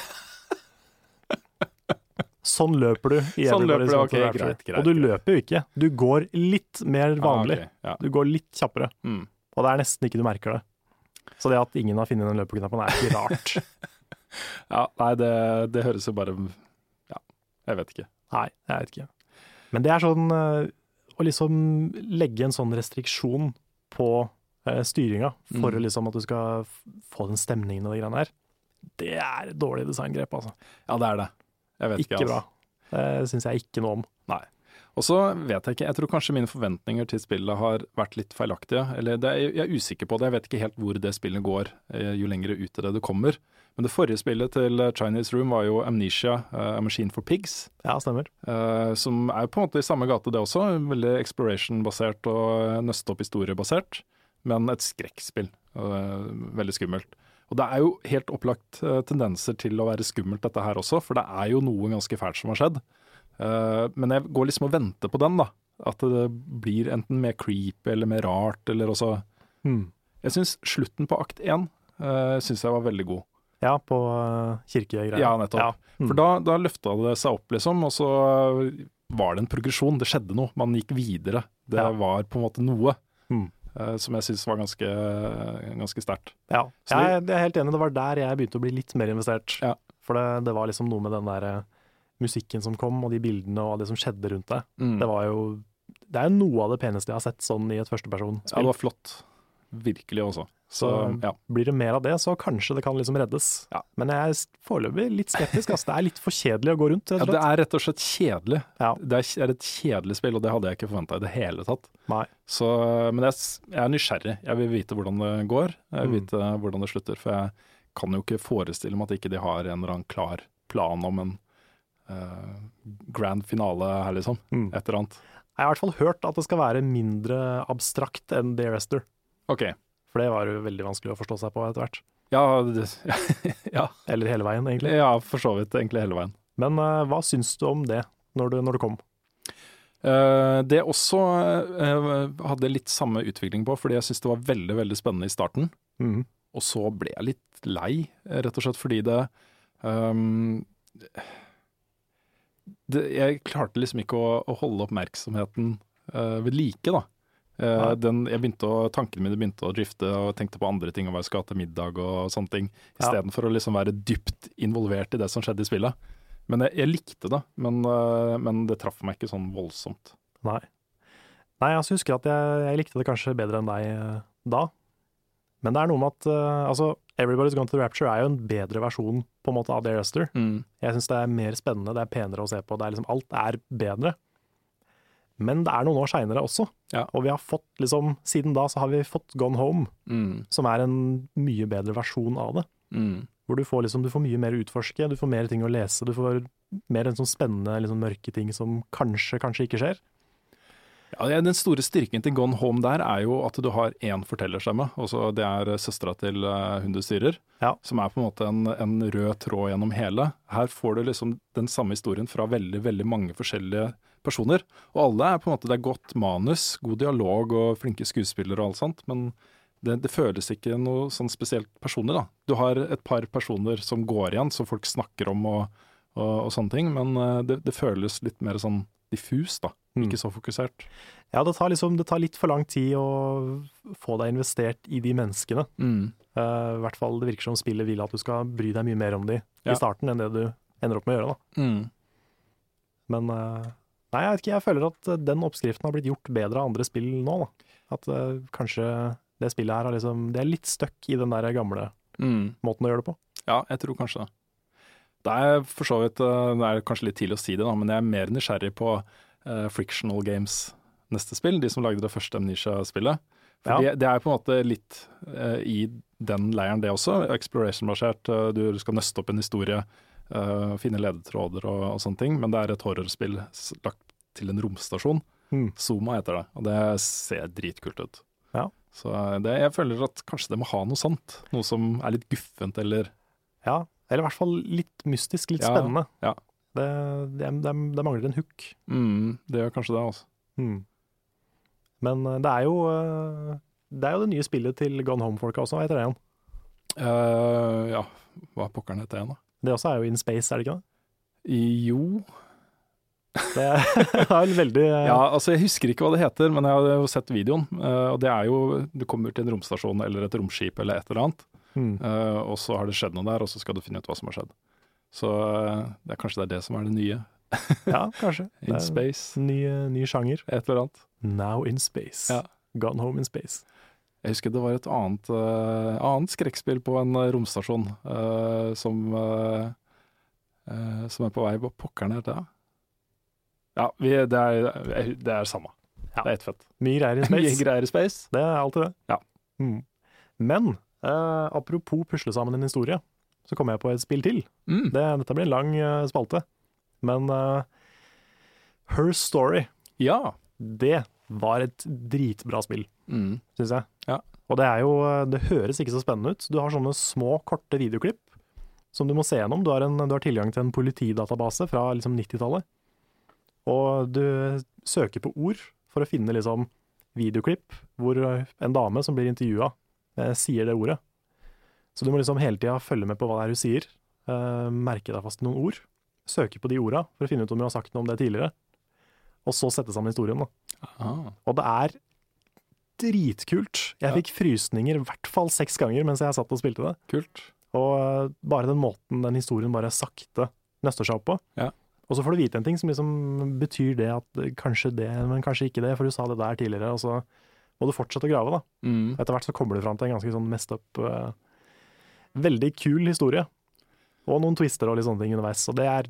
Speaker 1: Sånn løper du i
Speaker 2: Sånn løper du,
Speaker 1: Gone
Speaker 2: ok, greit, greit,
Speaker 1: Og du løper jo ikke. Du går litt mer vanlig.
Speaker 2: Ah, okay, ja.
Speaker 1: Du går litt kjappere.
Speaker 2: Mm.
Speaker 1: Og det er nesten ikke du merker det. Så det at ingen har funnet den løpeknappen er ikke rart.
Speaker 2: ja nei, det, det høres jo bare Ja, jeg vet ikke.
Speaker 1: Nei, jeg vet ikke. Men det er sånn eh, å liksom legge en sånn restriksjon på eh, styringa for
Speaker 2: Mm.
Speaker 1: liksom at du skal få den stemningen og de greiene der, det er et dårlig designgrep, altså.
Speaker 2: Ja, det er det. Jeg vet
Speaker 1: Ikke
Speaker 2: ikke.
Speaker 1: bra.
Speaker 2: Altså.
Speaker 1: Det syns jeg ikke noe om.
Speaker 2: Og så vet jeg ikke, jeg tror kanskje mine forventninger til spillet har vært litt feilaktige. Eller det jeg er usikker på det, jeg vet ikke helt hvor det spillet går eh, jo lenger ut i det du kommer. Men det forrige spillet til eh, Chinese Room var jo Amnesia, eh, A Machine for Pigs.
Speaker 1: Ja, stemmer.
Speaker 2: som er på en måte i samme gate det også. Veldig exploration-basert og nøste opp historie-basert. Men et skrekkspill. veldig skummelt. Og det er jo helt opplagt tendenser til å være skummelt dette her også, for det er jo noe ganske fælt som har skjedd. Eh, men jeg går liksom og venter på den, da. At det blir enten mer creepy eller mer rart, eller også
Speaker 1: Hmm.
Speaker 2: Jeg syns slutten på akt én uh, synes jeg var veldig god.
Speaker 1: Ja, på uh, kirkegreier.
Speaker 2: Ja, nettopp.
Speaker 1: Mm.
Speaker 2: For da, da løfta det seg opp, liksom, og så var det en progresjon. Det skjedde noe. Man gikk videre. Det
Speaker 1: Ja.
Speaker 2: var på en måte noe
Speaker 1: Hmm.
Speaker 2: eh, som jeg syns var ganske, ganske sterkt.
Speaker 1: Ja, jeg, jeg er helt enig. Det var der jeg begynte å bli litt mer investert.
Speaker 2: Ja.
Speaker 1: For det, det var liksom noe med den der eh, musikken som kom, og de bildene og det som skjedde rundt det.
Speaker 2: Mm.
Speaker 1: Det var jo Det er jo noe av det peneste jeg har sett sånn i et førstepersonspill.
Speaker 2: Ja, det var flott. Virkelig også. Så
Speaker 1: Så-
Speaker 2: ja.
Speaker 1: Blir det mer av det, så kanskje det kan liksom reddes.
Speaker 2: Ja.
Speaker 1: Men jeg er foreløpig litt skeptisk. Altså. Det er litt for kjedelig å gå rundt, rett og slett. ja.
Speaker 2: Det er rett og slett kjedelig. Det er, et kjedelig spill, og det hadde jeg ikke forventa i det hele tatt. Så, men jeg, jeg er nysgjerrig. Jeg vil vite hvordan det går. Jeg vil
Speaker 1: Mm.
Speaker 2: vite hvordan det slutter. For jeg kan jo ikke forestille meg at ikke de har en eller annen klar plan om en grand finale her, liksom.
Speaker 1: Mm.
Speaker 2: Et eller annet.
Speaker 1: Jeg har i hvert fall hørt at det skal være mindre abstrakt enn The Arrester.
Speaker 2: OK.
Speaker 1: For det var jo veldig vanskelig å forstå seg på etter hvert.
Speaker 2: Ja, ja,
Speaker 1: Eller hele veien, egentlig.
Speaker 2: ja, for så vidt. Egentlig hele veien.
Speaker 1: Men uh, hva syns du om det, når du, når det kom?
Speaker 2: Uh, det også uh, hadde litt samme utvikling på, fordi jeg syntes det var veldig veldig spennende i starten.
Speaker 1: Mm.
Speaker 2: Og så ble jeg litt lei, eh, rett og slett fordi det ehm, det, Jeg klarte liksom ikke å, å holde oppmerksomheten uh, ved like, da.
Speaker 1: Uh,
Speaker 2: den, å, Tankene mine begynte å drifte og tenkte på andre ting, og hva jeg skulle ha til middag og sånne ting,
Speaker 1: Ja.
Speaker 2: istedenfor å liksom være dypt involvert i det som skjedde i spillet. Men jeg, jeg likte det, men, uh, men det traff meg ikke sånn voldsomt.
Speaker 1: Nei. Nei, altså, jeg husker at jeg, jeg likte det kanskje bedre enn deg da. Men det er noe med at uh, altså, Everybody's Gone to the Rapture er jo en bedre versjon på en måte av The Mm. Jeg syns det er mer spennende, det er penere å se på. Det er liksom, alt er bedre. Men det er noen år seinere også,
Speaker 2: Ja.
Speaker 1: og vi har fått liksom, siden da så har vi fått Gone Home,
Speaker 2: Mm.
Speaker 1: som er en mye bedre versjon av det.
Speaker 2: Mm.
Speaker 1: Hvor du får, liksom, du får mye mer utforske, du får mer ting å lese, du får mer en sånn spennende, liksom, mørke ting som kanskje, kanskje ikke skjer.
Speaker 2: Ja, Den store styrken til Gone Home der er jo at du har én fortellerstemme. Også det er søstera til eh, hun du styrer,
Speaker 1: Ja.
Speaker 2: som er på en måte en, en rød tråd gjennom hele. Her får du liksom den samme historien fra veldig veldig mange forskjellige personer. Og alle er på en måte, det er godt manus, god dialog og flinke skuespillere og alt sånt, men det, det føles ikke noe sånn spesielt personlig, da. Du har et par personer som går igjen, som folk snakker om og, og, og sånne ting, men eh, det, det føles litt mer sånn diffus, da.
Speaker 1: Mm.
Speaker 2: Ikke så fokusert.
Speaker 1: Ja, det tar, liksom, det tar litt for lang tid å få deg investert i de menneskene.
Speaker 2: Mm.
Speaker 1: Uh, I hvert fall det virker som spillet vil at du skal bry deg mye mer om de
Speaker 2: Ja.
Speaker 1: i starten enn det du ender opp med å gjøre. da.
Speaker 2: Mm.
Speaker 1: Men uh, nei, jeg vet ikke, jeg føler at eh, den oppskriften har blitt gjort bedre av andre spill nå. da. At uh, kanskje det spillet her har liksom Det er litt stuck i den der gamle
Speaker 2: Mm.
Speaker 1: måten å gjøre det på.
Speaker 2: Ja, jeg tror kanskje det. Det er for så vidt Det er kanskje litt tidlig å si det, da, men jeg er mer nysgjerrig på eh, Frictional Games neste spill, de som lagde det første Amnesia-spillet. For
Speaker 1: Ja.
Speaker 2: det, det er på en måte litt uh, i den leiren, det også. Exploration-basert. Uh, du skal nøste opp en historie, finne ledetråder og, og sånne ting. Men det er et horrorspill lagt til en romstasjon.
Speaker 1: Mm.
Speaker 2: Zuma heter det, og det ser dritkult ut.
Speaker 1: Ja.
Speaker 2: Så det, jeg føler at kanskje det må ha noe sånt. Noe som er litt guffent, eller
Speaker 1: Ja, eller i hvert fall litt mystisk, litt
Speaker 2: Ja,
Speaker 1: spennende.
Speaker 2: ja.
Speaker 1: Det, det, det, det mangler en hook.
Speaker 2: mm, Det gjør kanskje det, altså.
Speaker 1: Mm. Men eh, det er jo eh, Det er jo det nye spillet til Gone Home-folka også, hva heter det igjen?
Speaker 2: Uh, ja, hva pokkeren heter det igjen, da?
Speaker 1: Det også er jo In Space, er det ikke det?
Speaker 2: Jo
Speaker 1: Det er, vel veldig
Speaker 2: Ja, altså jeg husker ikke hva det heter, men jeg har jo sett videoen. Uh, og det er jo Du kommer til en romstasjon eller et romskip eller et eller annet,
Speaker 1: mm.
Speaker 2: uh, og så har det skjedd noe der, og så skal du finne ut hva som har skjedd. Så eh, det er kanskje det er det som er det nye.
Speaker 1: Ja, kanskje.
Speaker 2: In space,
Speaker 1: Ny, ny sjanger.
Speaker 2: et eller annet.
Speaker 1: Now in space.
Speaker 2: Ja.
Speaker 1: Gone home in space.
Speaker 2: Jeg husker det var et annet, uh, annet skrekkspill på en eh, romstasjon uh, som, uh, eh, som er på vei. Hva pokkeren heter det? Ja, vi, det, er, det er samme.
Speaker 1: Ja.
Speaker 2: Det er ett fett.
Speaker 1: Mye greier in
Speaker 2: Mye greier i space.
Speaker 1: Det er alltid det.
Speaker 2: Ja.
Speaker 1: Mm. Men eh, apropos pusle sammen en historie, så kom jeg på et spill til.
Speaker 2: Mm.
Speaker 1: Det, dette blir en lang uh, spalte. Men uh, Her Story,
Speaker 2: Ja.
Speaker 1: det var et dritbra spill,
Speaker 2: Mm.
Speaker 1: syns jeg.
Speaker 2: Ja.
Speaker 1: Og det er jo Det høres ikke så spennende ut. Du har sånne små, korte videoklipp som du må se gjennom. Du har, en, du har tilgang til en politidatabase fra liksom 90-tallet. Og du søker på ord for å finne liksom videoklipp hvor en dame som blir intervjua, eh, sier det ordet. Så du må liksom hele tida følge med på hva det er hun sier. uh, merke deg fast noen ord. Søke på de orda for å finne ut om hun har sagt noe om det tidligere. Og så sette sammen historien. da. Og det er dritkult. Jeg
Speaker 2: Ja.
Speaker 1: fikk frysninger i hvert fall seks ganger mens jeg satt og spilte det.
Speaker 2: Kult.
Speaker 1: Og eh, bare den måten den historien bare sakte nøster seg opp på.
Speaker 2: Ja.
Speaker 1: Og så får du vite en ting som liksom betyr det at kanskje det, men kanskje ikke det, for du sa det der tidligere. Og så må du fortsette å grave, da.
Speaker 2: Mm.
Speaker 1: Etter hvert så kommer du fram til en ganske sånn messed up eh, Veldig kul historie. Og noen twister og litt sånne ting underveis. Så det er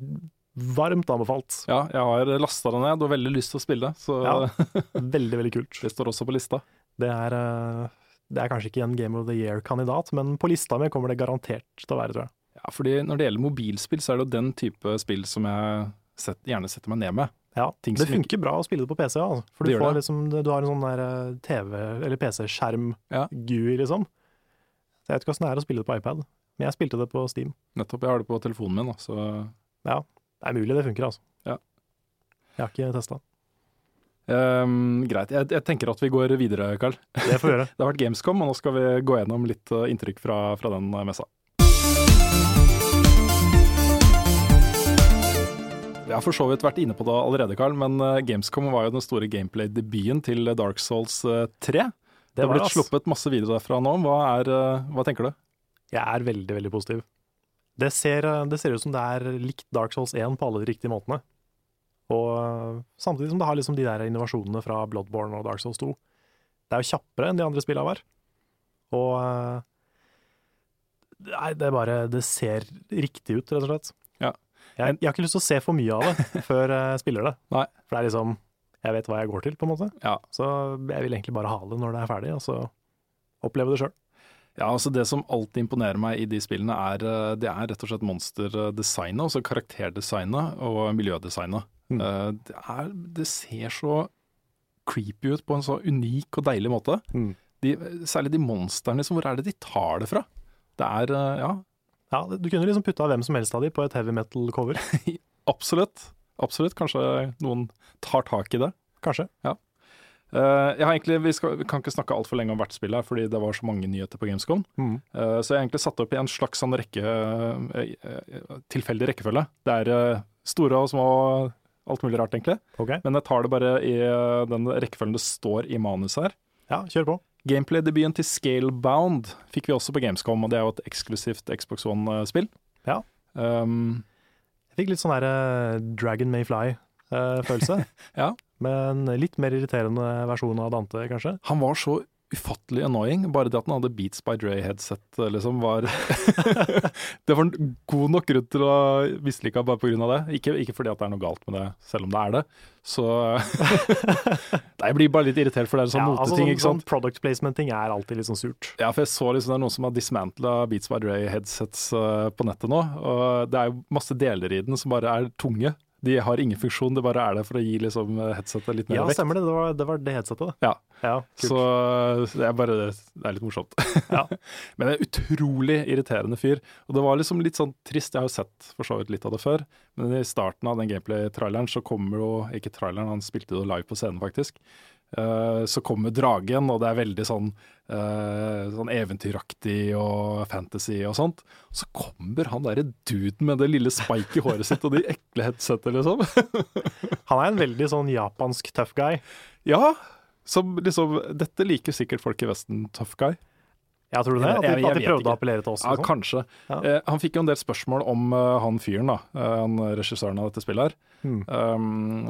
Speaker 1: varmt anbefalt.
Speaker 2: Ja, jeg har lasta det ned og veldig lyst til å spille, så
Speaker 1: Ja. Veldig, veldig kult.
Speaker 2: det står også på lista.
Speaker 1: Det er, eh, det er kanskje ikke en Game of the Year-kandidat, men på lista mi kommer det garantert til å være, tror jeg.
Speaker 2: Ja, fordi når det gjelder mobilspill, så er det jo den type spill som jeg set, gjerne setter meg ned med.
Speaker 1: Ja,
Speaker 2: Ting
Speaker 1: det
Speaker 2: som ikke-
Speaker 1: funker bra å spille det på PC, ja, altså. for du, får liksom, du har en sånn der eh, TV- eller PC-skjerm-GUI,
Speaker 2: Ja.
Speaker 1: liksom. Så jeg vet ikke åssen det er å spille det på iPad, men jeg spilte det på Steam.
Speaker 2: Nettopp. Jeg har det på telefonen min, da, så
Speaker 1: Det er mulig det funker, altså.
Speaker 2: Ja.
Speaker 1: Jeg har ikke testa.
Speaker 2: Um, greit. Jeg, jeg tenker at vi går videre, Carl.
Speaker 1: Det får vi gjøre.
Speaker 2: Det har vært Gamescom, og nå skal vi gå gjennom litt eh, inntrykk fra, fra den eh, messa. Jeg har for så vidt vært inne på det allerede, Carl, men eh, Gamescom var jo den store gameplay-debuten til Dark Souls eh, 3. Det, har blitt sluppet masse videoer derfra nå. Hva, er, eh, hva tenker du?
Speaker 1: Jeg er veldig, veldig positiv. Det ser, eh, det ser ut som det er likt Dark Souls 1 på alle de riktige måtene. Og eh, samtidig som det har liksom de der innovasjonene fra Bloodborne og Dark Souls 2. Det er jo kjappere enn de andre spillene var. Og Nei, det er bare Det ser riktig ut, rett og slett.
Speaker 2: Ja.
Speaker 1: Jeg, jeg har ikke lyst til å se for mye av det før jeg spiller det.
Speaker 2: Nei.
Speaker 1: For det er liksom Jeg vet hva jeg går til, på en måte.
Speaker 2: Ja.
Speaker 1: Så jeg vil egentlig bare ha det når det er ferdig, og så oppleve det sjøl.
Speaker 2: Ja, altså Det som alltid imponerer meg i de spillene, er, eh, det er rett og slett monsterdesignet, altså karakterdesignet og miljødesignet.
Speaker 1: Mm.
Speaker 2: Eh, Det, er, det ser så creepy ut på en så unik og deilig måte.
Speaker 1: Mm.
Speaker 2: De, særlig de monstrene, liksom, hvor er det de tar det fra? Det er, eh, ja,
Speaker 1: Ja, du kunne liksom putta hvem som helst av de på et heavy metal-cover.
Speaker 2: absolutt. Absolutt. Kanskje noen tar tak i det.
Speaker 1: Kanskje.
Speaker 2: ja. har egentlig, vi, skal, vi kan ikke snakke altfor lenge om hvert spill her, fordi det var så mange nyheter på Gamescom.
Speaker 1: Mm.
Speaker 2: Uh, Så jeg har egentlig satt opp i en slags sånn rekke, uh, tilfeldig rekkefølge. Det er store og små, alt mulig rart egentlig.
Speaker 1: Ok,
Speaker 2: Men jeg tar det bare i den rekkefølgen det står i manuset her.
Speaker 1: ja, kjør på.
Speaker 2: Gameplay-debuten til Scalebound fikk vi også på Gamescom, og det er jo et eksklusivt Xbox One-spill.
Speaker 1: Ja.
Speaker 2: Um,
Speaker 1: fikk litt sånn der eh, Dragon May Fly-følelse.
Speaker 2: Ja.
Speaker 1: Med en litt mer irriterende versjon av Dante, kanskje.
Speaker 2: han var så ufattelig annoying, bare det at han hadde Beats by Dre-headset, liksom, var Det var en god nok grunn til å mislike bare av det. Ikke, ikke fordi at det er noe galt med det, selv om det er det. Så jeg blir bare litt irritert, for det er sånn
Speaker 1: ja,
Speaker 2: noteting,
Speaker 1: altså, sånn, sånn product placement-ting er alltid litt sånn surt.
Speaker 2: Ja, for jeg så liksom det er noen som har dismantla Beats by Dre-headsets uh, på nettet nå. Og det er jo masse deler i den som bare er tunge. De har ingen funksjon, det bare er der for å gi liksom, headsetet litt mer
Speaker 1: Ja,
Speaker 2: vekt.
Speaker 1: Ja, stemmer det. Det var det, var det headsetet, Da.
Speaker 2: Ja,
Speaker 1: Ja,
Speaker 2: så så det er bare det er litt morsomt.
Speaker 1: Ja.
Speaker 2: Men det er utrolig irriterende fyr. Og det var liksom litt sånn trist, jeg har jo sett for så vidt litt av det før, men i starten av den gameplay-traileren så kommer jo Ikke traileren, han spilte jo live på scenen, faktisk. Eh, så kommer dragen, og det er veldig sånn, eh, sånn eventyraktig og fantasy og sånt. Så kommer han derre duden med det lille spike i håret sitt og de ekle headsetet, liksom.
Speaker 1: Han er en veldig sånn japansk tough guy.
Speaker 2: Ja, som liksom Dette liker sikkert folk i Vesten, tough guy.
Speaker 1: Ja, tror du det? At de, at de prøvde
Speaker 2: ikke.
Speaker 1: å appellere til oss?
Speaker 2: Ja,
Speaker 1: sånn?
Speaker 2: kanskje.
Speaker 1: Ja.
Speaker 2: Eh, han fikk jo en del spørsmål om uh, han fyren, da. uh, han regissøren av dette spillet her.
Speaker 1: Hmm.
Speaker 2: Um,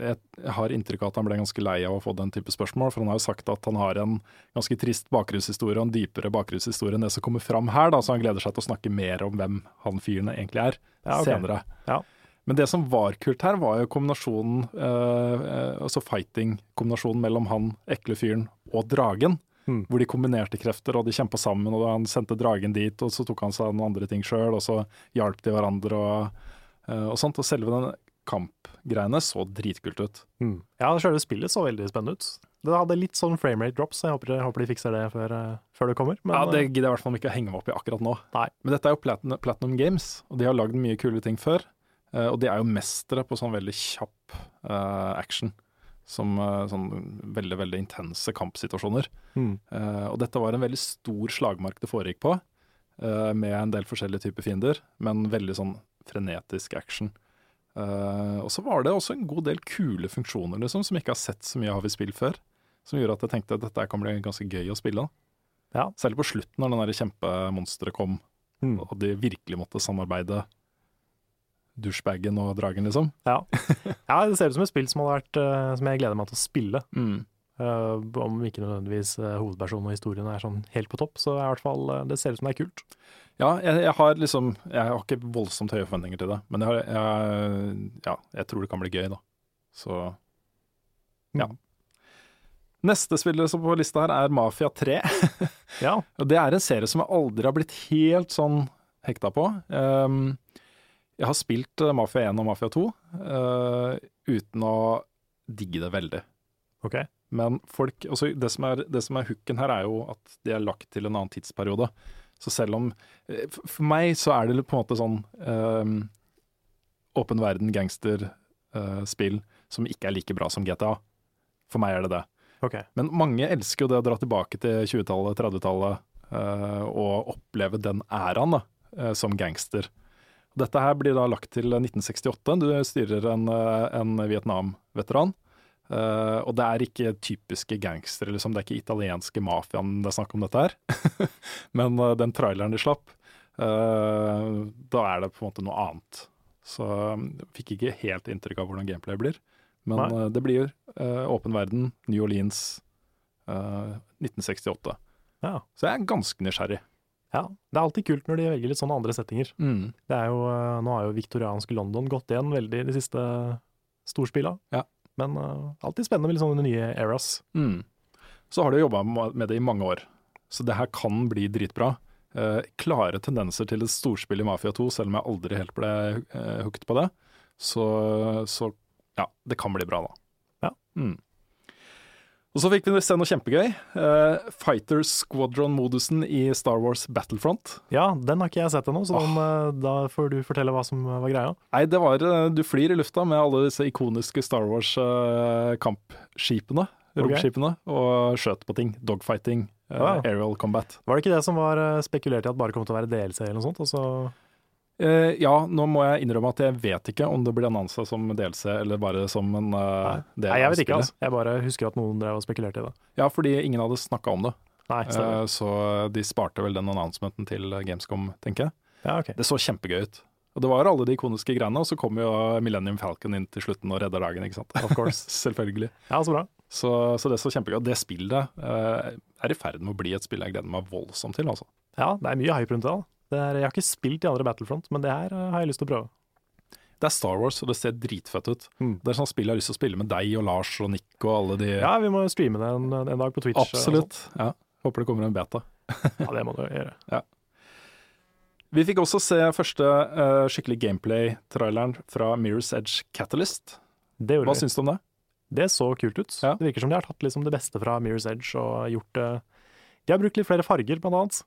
Speaker 2: jeg, jeg har inntrykk av at han ble ganske lei av å få den type spørsmål, for han har jo sagt at han har en ganske trist bakgrunnshistorie og en dypere bakgrunnshistorie enn det som kommer fram her, da, så han gleder seg til å snakke mer om hvem han fyren egentlig er
Speaker 1: Ja, okay.
Speaker 2: senere.
Speaker 1: Ja.
Speaker 2: Men det som var kult her, var jo kombinasjonen, eh, eh, altså fighting-kombinasjonen mellom han ekle fyren og dragen.
Speaker 1: Mm.
Speaker 2: Hvor de kombinerte krefter, og de kjempa sammen, og han sendte dragen dit, og så tok han seg noen andre ting sjøl, og så hjalp de hverandre og, eh, og sånt. Og selve den kampgreiene så dritkult ut.
Speaker 1: Mm. Ja, sjøle spillet så veldig spennende ut. Det hadde litt sånn framerate drops, så jeg håper, jeg håper de fikser det før, eh, før det kommer. Men,
Speaker 2: ja, Det
Speaker 1: eh,
Speaker 2: gidder jeg i hvert fall ikke å henge meg opp i akkurat nå.
Speaker 1: Nei.
Speaker 2: Men dette er jo Platinum, Platinum Games, og de har lagd mye kule ting før. eh, Og de er jo mestere på sånn veldig kjapp uh, action. Som uh, sånn veldig, veldig intense kampsituasjoner.
Speaker 1: mm.
Speaker 2: Uh, og dette var en veldig stor slagmark det foregikk på, eh, med en del forskjellige typer fiender, men veldig sånn frenetisk action. Eh, og så var det også en god del kule funksjoner liksom, som jeg ikke har sett så mye av i spill før. Som gjorde at jeg tenkte at dette kan bli ganske gøy å spille.
Speaker 1: Ja.
Speaker 2: Særlig på slutten, når den kjempemonsteret kom,
Speaker 1: Mm.
Speaker 2: og de virkelig måtte samarbeide. Douchebagen og dragen, liksom.
Speaker 1: Ja. ja, det ser ut som et spill som, vært, uh, som jeg gleder meg til å spille.
Speaker 2: Mm.
Speaker 1: Eh, om ikke nødvendigvis uh, hovedpersonen og historien er sånn helt på topp, så er i hvert fall uh, det ser ut som det er kult.
Speaker 2: Ja, jeg, jeg har liksom Jeg har ikke voldsomt høye forventninger til det, men jeg, har, jeg, ja, jeg tror det kan bli gøy, da. Så ja.
Speaker 1: Mm.
Speaker 2: Neste spiller som på lista her er Mafia 3.
Speaker 1: Ja,
Speaker 2: Og det er en serie som jeg aldri har blitt helt sånn hekta på. Um, jeg har spilt Mafia 1 og Mafia 2 eh, uten å digge det veldig.
Speaker 1: ok.
Speaker 2: Men folk, altså det, som er, det som er hooken her, er jo at de er lagt til en annen tidsperiode. Så selv om eh, For meg så er det på en måte sånn eh, åpen verden gangsterspill som ikke er like bra som GTA. For meg er det det.
Speaker 1: Okay.
Speaker 2: Men mange elsker jo det å dra tilbake til 20-tallet, 30-tallet eh, og oppleve den æraen da, eh, som gangster. Dette her blir da lagt til 1968. Du styrer en, eh, en Vietnam-veteran. Eh, og det er ikke typiske gangstere, liksom. det er ikke italienske mafiaen det er snakk om dette her. Men uh, den traileren de slapp, uh, da er det på en måte noe annet. Så jeg fikk ikke helt inntrykk av hvordan gameplay blir. Men det blir åpen verden, New Orleans, eh, 1968.
Speaker 1: Ja.
Speaker 2: Så jeg er ganske nysgjerrig.
Speaker 1: ja. Det er alltid kult når de velger litt sånne andre settinger. Det er jo, nå har jo viktoriansk London gått igjen veldig de siste storspilla.
Speaker 2: Ja.
Speaker 1: Men eh, alltid spennende med sånne nye eras.
Speaker 2: Mm. Så har de jobba med det i mange år, så det her kan bli dritbra. Eh, klare tendenser til et storspill i Mafia 2, selv om jeg aldri helt ble eh, hooked på det. Så, så ja, det kan bli bra, da.
Speaker 1: Ja.
Speaker 2: Mm. Og så fikk vi se noe kjempegøy. Uh, Fighter Squadron-modusen i Star Wars Battlefront.
Speaker 1: Ja, den har ikke jeg sett ennå, så den, oh. da får du fortelle hva som var greia.
Speaker 2: Nei, det var eh, Du flyr i lufta med alle disse ikoniske Star Wars-kampskipene,
Speaker 1: Uh,
Speaker 2: romskipene, og skjøt på ting. Dogfighting, Uh,
Speaker 1: Ja.
Speaker 2: aerial combat.
Speaker 1: Var det ikke det som var eh, spekulert i at bare kom til å være DLC eller noe sånt? Og så
Speaker 2: Eh, ja, nå må jeg innrømme at jeg vet ikke om det blir annonsa som DLC eller bare som en uh, del
Speaker 1: Nei, jeg vet ikke, altså. Jeg bare husker at noen drev og spekulerte i det.
Speaker 2: Ja, fordi ingen hadde snakka om det.
Speaker 1: Nei.
Speaker 2: Eh, så de sparte vel den announcementen til Gamescom, tenker jeg.
Speaker 1: Ja, ok.
Speaker 2: Det så kjempegøy ut. Og det var alle de ikoniske greiene, og så kom jo Millennium Falcon inn til slutten og redda dagen, ikke sant.
Speaker 1: Of course.
Speaker 2: Selvfølgelig.
Speaker 1: Ja, så bra.
Speaker 2: Så, så det så kjempegøy. ut. det spillet er i ferd med å bli et spill jeg gleder meg voldsomt til, altså.
Speaker 1: Ja, det er mye hype rundt det. da. Det er, jeg har ikke spilt de andre Battlefront, men det her eh, har jeg lyst til å prøve.
Speaker 2: Det er Star Wars, og det ser dritfett ut.
Speaker 1: Mm.
Speaker 2: Det er sånn spill jeg har lyst til å spille med deg og Lars og Nick og alle de
Speaker 1: Ja, vi må streame det en, en dag på Twitch. eh,
Speaker 2: Absolutt. Ja. Håper det kommer en beta.
Speaker 1: Ja, det må du gjøre.
Speaker 2: Vi fikk også se første uh, skikkelig gameplay-traileren fra Mirror's Edge Catalyst.
Speaker 1: Det gjorde
Speaker 2: Hva
Speaker 1: vi.
Speaker 2: syns du om det?
Speaker 1: Det så kult ut.
Speaker 2: Ja.
Speaker 1: Det virker som de har tatt liksom det beste fra Mirror's Edge og gjort det De har brukt litt flere farger, blant annet.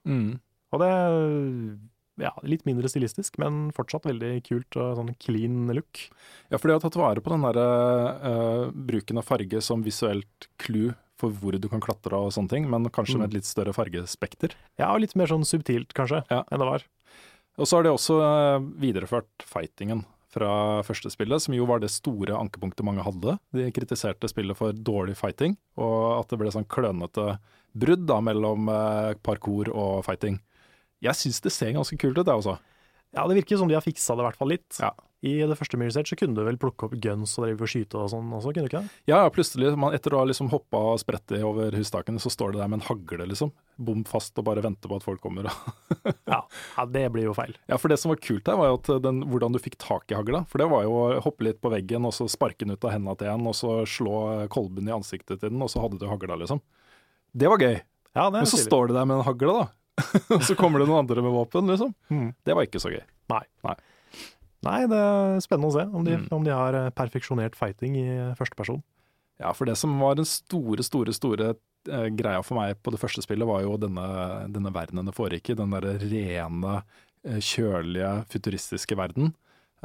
Speaker 1: Og det ja, litt mindre stilistisk, men fortsatt veldig kult og sånn clean look.
Speaker 2: Ja, for de har tatt vare på den der uh, bruken av farge som visuelt clue for hvor du kan klatre og sånne ting, men kanskje
Speaker 1: Mm.
Speaker 2: med et litt større fargespekter.
Speaker 1: Ja, og litt mer sånn subtilt, kanskje,
Speaker 2: Ja.
Speaker 1: enn det var.
Speaker 2: Og så har de også uh, videreført fightingen fra første spillet, som jo var det store ankepunktet mange hadde. De kritiserte spillet for dårlig fighting, og at det ble sånn klønete brudd da mellom eh, parkour og fighting. Jeg syns det ser ganske kult ut, det også.
Speaker 1: Ja, det virker som de har fiksa det i hvert fall litt.
Speaker 2: Ja.
Speaker 1: I det første Mirror's Edge så kunne du vel plukke opp guns og drive og skyte og sånn også, kunne du ikke det?
Speaker 2: Ja, ja, plutselig, man, etter å ha liksom hoppa og sprettet over hustakene, så står det der med en hagle, liksom. Bom fast og bare venter på at folk kommer.
Speaker 1: Ja. ja, det blir jo feil.
Speaker 2: Ja, for det som var kult her, var jo den, hvordan du fikk tak i hagla. For det var jo å hoppe litt på veggen, og så sparke den ut av hendene til en, og så slå kolben i ansiktet til den, og så hadde du hagla, liksom. Det var gøy.
Speaker 1: Ja, det er
Speaker 2: Men så
Speaker 1: stilig.
Speaker 2: står det der med en hagle, da. og så kommer det noen andre med våpen, liksom.
Speaker 1: Mm.
Speaker 2: Det var ikke så gøy.
Speaker 1: Nei, det er spennende å se om de,
Speaker 2: Mm.
Speaker 1: om de har eh, perfeksjonert fighting i eh, første person.
Speaker 2: Ja, for det som var den store, store, store eh, greia for meg på det første spillet, var jo denne, denne verdenen det foregikk i. Den derre rene, eh, kjølige, futuristiske verden.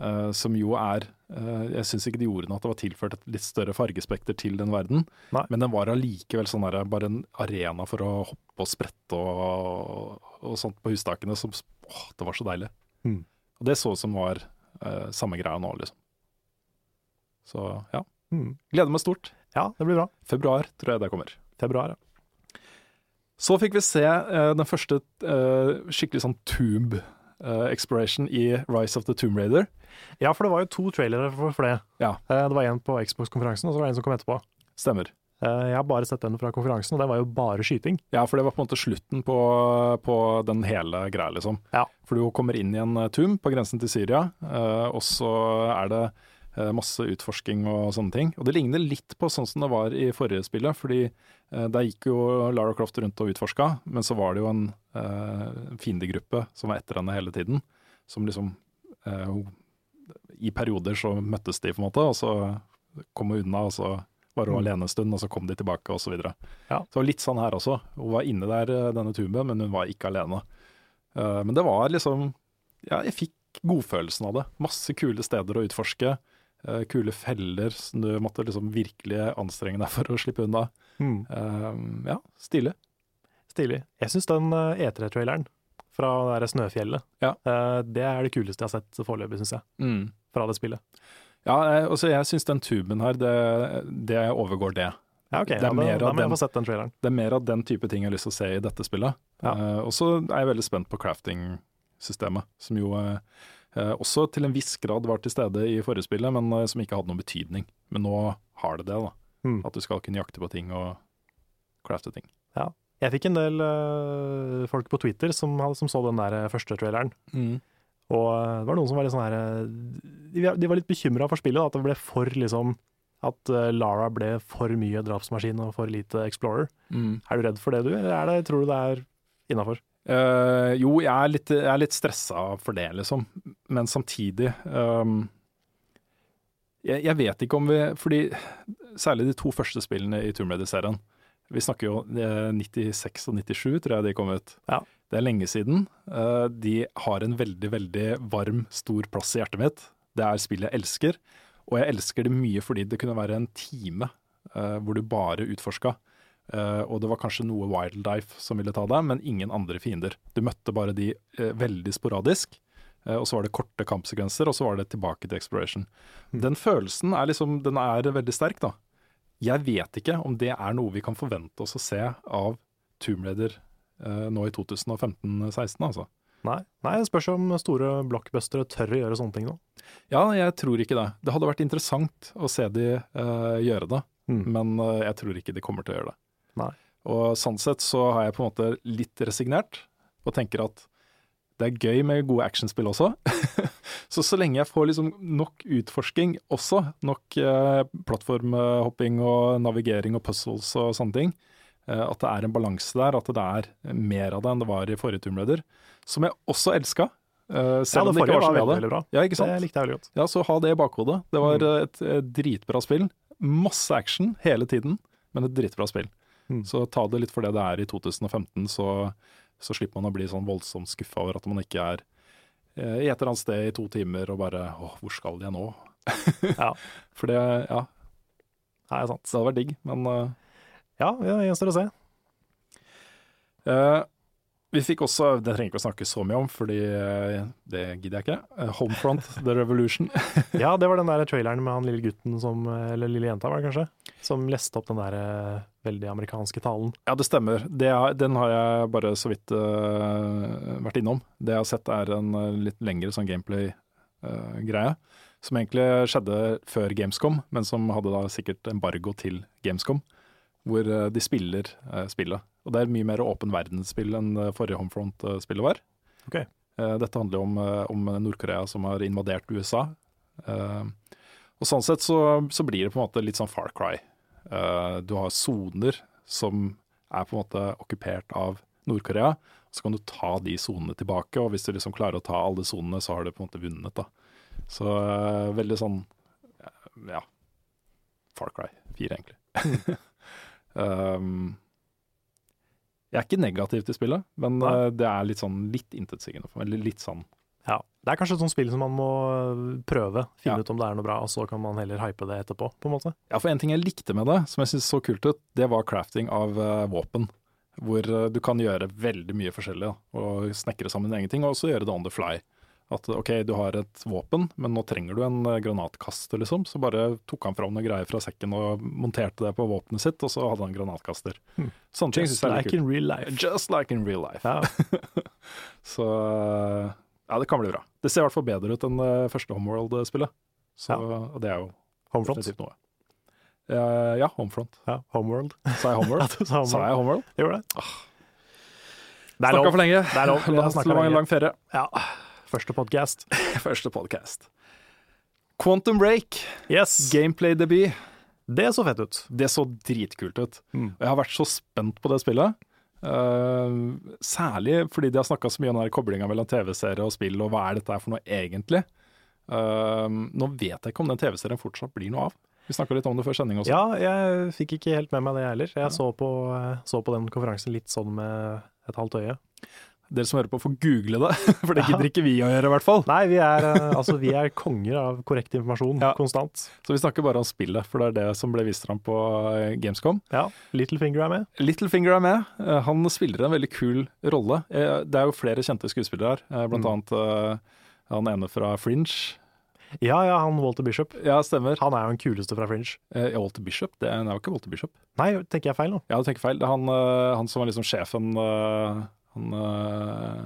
Speaker 2: eh, som jo er eh, Jeg syns ikke de ordene at det var tilført et litt større fargespekter til den verden,
Speaker 1: Nei.
Speaker 2: men den var allikevel sånn der, bare en arena for å hoppe og sprette og, og sånt på hustakene. Som, åh, det var så deilig.
Speaker 1: Mm.
Speaker 2: Og det så ut som var eh, samme greia nå, liksom. Så ja.
Speaker 1: Mm.
Speaker 2: Gleder meg stort.
Speaker 1: Ja, det blir bra.
Speaker 2: Februar tror jeg det kommer.
Speaker 1: Februar, ja.
Speaker 2: Så fikk vi se eh, den første eh, skikkelig sånn tube eh, exploration i Rise of the Tomb Raider.
Speaker 1: Ja, for det var jo to trailere for, for det.
Speaker 2: Ja.
Speaker 1: Eh, Det var en på Xbox-konferansen, og så var det en som kom etterpå.
Speaker 2: Stemmer.
Speaker 1: Eh, Jeg har bare sett den fra konferansen, og det var jo bare skyting.
Speaker 2: Ja, for det var på en måte slutten på, på den hele greia, liksom.
Speaker 1: Ja.
Speaker 2: For du kommer inn i en eh, tomb på grensen til Syria, eh, og så er det masse utforsking og sånne ting. Og det ligner litt på sånn som det var i forrige spillet, fordi der gikk jo Lara Croft rundt og utforska, men så var det jo en fiendegruppe som var etter henne hele tiden, som liksom I perioder så møttes de, på en måte, og så kom hun unna, og så var hun
Speaker 1: Mm.
Speaker 2: alene en stund, og så kom de tilbake, og så videre.
Speaker 1: Ja.
Speaker 2: Så litt sånn her også. Hun var inne der, eh, denne tuben, men hun var ikke alene. Uh, men det var liksom Ja, jeg fikk godfølelsen av det. Masse kule steder å utforske. Uh, kule feller som du måtte liksom virkelig anstrenge deg for å slippe unna.
Speaker 1: Mm.
Speaker 2: Uh, ja, stilig.
Speaker 1: Stilig. Jeg syns den eh, E3-traileren fra det der Snøfjellet,
Speaker 2: Ja.
Speaker 1: det er det kuleste jeg har sett foreløpig, syns jeg, fra det spillet.
Speaker 2: Ja, altså, jeg syns den tuben her, det, det overgår det.
Speaker 1: Ja, ok.
Speaker 2: Det er
Speaker 1: ja, da, da
Speaker 2: den-. Det er mer av den type ting jeg har lyst til å se i dette spillet.
Speaker 1: Ja.
Speaker 2: Uh, og så er jeg veldig spent på crafting-systemet, som jo eh, eh, også til en viss grad var til stede i forrige spillet, men uh, som ikke hadde noen betydning. Men nå har det det, da.
Speaker 1: Mm.
Speaker 2: At du skal kunne jakte på ting og crafte ting. Ja.
Speaker 1: Jeg fikk en del eh, folk på Twitter som, som så den der eh, første traileren. Og eh, det var noen som var litt sånn her eh, De, var litt bekymra for spillet, da, at det ble for liksom At eh, Lara ble for mye drapsmaskin og for lite Explorer. Er du redd for det, du, eller er det, tror du det er innafor?
Speaker 2: Uh, jo, jeg er, litt, jeg er litt stressa for det, liksom. Men samtidig um, jeg, jeg vet ikke om vi Fordi særlig de to første spillene i Tomb Raider-serien Vi snakker jo eh, 96 og 97, tror jeg de kom ut.
Speaker 1: Ja.
Speaker 2: Det er lenge siden. Eh, de har en veldig, veldig varm, stor plass i hjertet mitt. Det er spill jeg elsker. Og jeg elsker det mye fordi det kunne være en time eh, hvor du bare utforska. Eh, og det var kanskje noe wildlife som ville ta deg, men ingen andre fiender. Du møtte bare de veldig sporadisk, og så var det korte kampsekvenser, og så var det tilbake til exploration. Den følelsen er liksom, den er veldig sterk, da. Jeg vet ikke om det er noe vi kan forvente oss å se av Tomb Raider nå i 2015-16, altså.
Speaker 1: Nei. Nei, det spørs om store blockbustere tør å gjøre sånne ting nå.
Speaker 2: Ja, jeg tror ikke det. Det hadde vært interessant å se de uh, gjøre det,
Speaker 1: Mm.
Speaker 2: men uh, jeg tror ikke de kommer til å gjøre det.
Speaker 1: Nei.
Speaker 2: Og sånn sett så har jeg på en måte litt resignert, og tenker at det er gøy med gode actionspill også. så så lenge jeg får liksom nok utforsking også, nok uh, plattformhopping og navigering og puzzles og sånne ting, eh, at det er en balanse der, at det er mer av det enn det var i forrige Tomb Raider, som jeg også elska. Uh,
Speaker 1: Ja, det
Speaker 2: om det ikke
Speaker 1: forrige
Speaker 2: var så
Speaker 1: var
Speaker 2: mye
Speaker 1: veldig,
Speaker 2: av det.
Speaker 1: veldig bra.
Speaker 2: Ja, ikke sant?
Speaker 1: Det likte jeg veldig godt.
Speaker 2: Ja, så ha det i bakhodet. Det var
Speaker 1: Mm.
Speaker 2: et, et dritbra spill. Masse action hele tiden, men et dritbra spill.
Speaker 1: Mm.
Speaker 2: Så ta det litt for det det er i 2015, så, så slipper man å bli sånn voldsomt skuffa over at man ikke er eh, i et eller annet sted i to timer og bare Å, hvor skal jeg nå?
Speaker 1: Ja.
Speaker 2: For det, ja,
Speaker 1: det er sant.
Speaker 2: det hadde vært digg, men eh,
Speaker 1: Ja, det gjenstår å se.
Speaker 2: Uh, vi fikk også, det trenger ikke å snakke så mye om, fordi eh, det gidder jeg ikke. Eh, Homefront, The Revolution.
Speaker 1: Ja, det var den der traileren med han lille gutten som Eller lille jenta, var det kanskje? Som leste opp den der veldig amerikanske talen.
Speaker 2: Ja, det stemmer. Det er, den har jeg bare så vidt uh, vært innom. Det jeg har sett er en litt lengre sånn gameplay-greie. som egentlig skjedde før Gamescom, men som hadde da sikkert embargo til Gamescom. Hvor eh, de spiller eh, spillet. Og det er mye mer åpen verdensspill enn det forrige Homefront-spillet var.
Speaker 1: Ok.
Speaker 2: Eh, dette handler om, eh, om Nord-Korea som har invadert USA. Eh, og sånn sett så, så blir det på en måte litt sånn Far Cry. Eh, du har soner som er på en måte okkupert av Nord-Korea. Så kan du ta de sonene tilbake, og hvis du liksom klarer å ta alle sonene, så har du på en måte vunnet. da. Så eh, veldig sånn eh, ja, Far Cry 4, egentlig. um, jeg er ikke negativ til spillet, men eh, det er litt sånn litt intetsigende for meg. Eller litt sånn
Speaker 1: Ja. Det er kanskje et sånt spill som man må prøve, finne
Speaker 2: Ja.
Speaker 1: ut om det er noe bra, og så kan man heller hype det etterpå, på en måte.
Speaker 2: Ja, for en ting jeg likte med det, som jeg syntes så kult ut, det var crafting av uh, våpen. Hvor uh, du kan gjøre veldig mye forskjellig, da, og snekre sammen egne ting, og også gjøre det on the fly. At ok, du har et våpen, men nå trenger du en eh, granatkaster, liksom. Så bare tok han fram noen greier fra sekken og monterte det på våpenet sitt, og så hadde han granatkaster.
Speaker 1: Hmm.
Speaker 2: Sånne ting synes jeg er
Speaker 1: like in real life.
Speaker 2: Just like in real life.
Speaker 1: Ja.
Speaker 2: Så eh, ja, det kan bli bra. Det ser i hvert fall bedre ut enn det første Homeworld-spillet. Så og det er jo
Speaker 1: Homefront.
Speaker 2: definitivt noe. Uh, ja, Homefront.
Speaker 1: Ja, Homeworld.
Speaker 2: Sa jeg Homeworld?
Speaker 1: Ja, sa
Speaker 2: Sa jeg Homeworld?
Speaker 1: Gjorde det. Det er
Speaker 2: Snakka
Speaker 1: lov.
Speaker 2: for lenge.
Speaker 1: Det er lov.
Speaker 2: La oss ha en lang ferie.
Speaker 1: Ja. Første podcast.
Speaker 2: Første podcast. Quantum Break,
Speaker 1: Yes.
Speaker 2: gameplay-debut.
Speaker 1: Det så fett ut.
Speaker 2: Det så dritkult ut.
Speaker 1: Mm.
Speaker 2: Og jeg har vært så spent på det spillet. Uh, særlig fordi de har snakka så mye om koblinga mellom TV-serie og spill, og hva er dette for noe egentlig? Uh, nå vet jeg ikke om den TV-serien fortsatt blir noe av. Vi snakka litt om det før sending også.
Speaker 1: Ja, jeg fikk ikke helt med meg det heller. Jeg
Speaker 2: Ja.
Speaker 1: så, på, så på den konferansen litt sånn med et halvt øye.
Speaker 2: Dere som hører på, får google det, for det gidder ikke vi å gjøre, i hvert fall.
Speaker 1: Nei, vi er, eh, altså, vi er konger av korrekt informasjon
Speaker 2: Ja.
Speaker 1: konstant.
Speaker 2: Så vi snakker bare om spillet, for det er det som ble vist fram på eh, Gamescom.
Speaker 1: Ja, Littlefinger er med.
Speaker 2: Littlefinger er med. Eh, Han spiller en veldig kul rolle. Det er jo flere kjente skuespillere her, blant
Speaker 1: Mm.
Speaker 2: annet han ene fra Fringe.
Speaker 1: Ja, ja, han Walter Bishop.
Speaker 2: Ja, stemmer.
Speaker 1: Han er jo den kuleste fra Fringe.
Speaker 2: Eh, Walter Bishop? Det er, jo ikke Walter Bishop.
Speaker 1: Nei, tenker jeg feil nå?
Speaker 2: Ja, du tenker feil. Det er han, han som var liksom sjefen Han øh,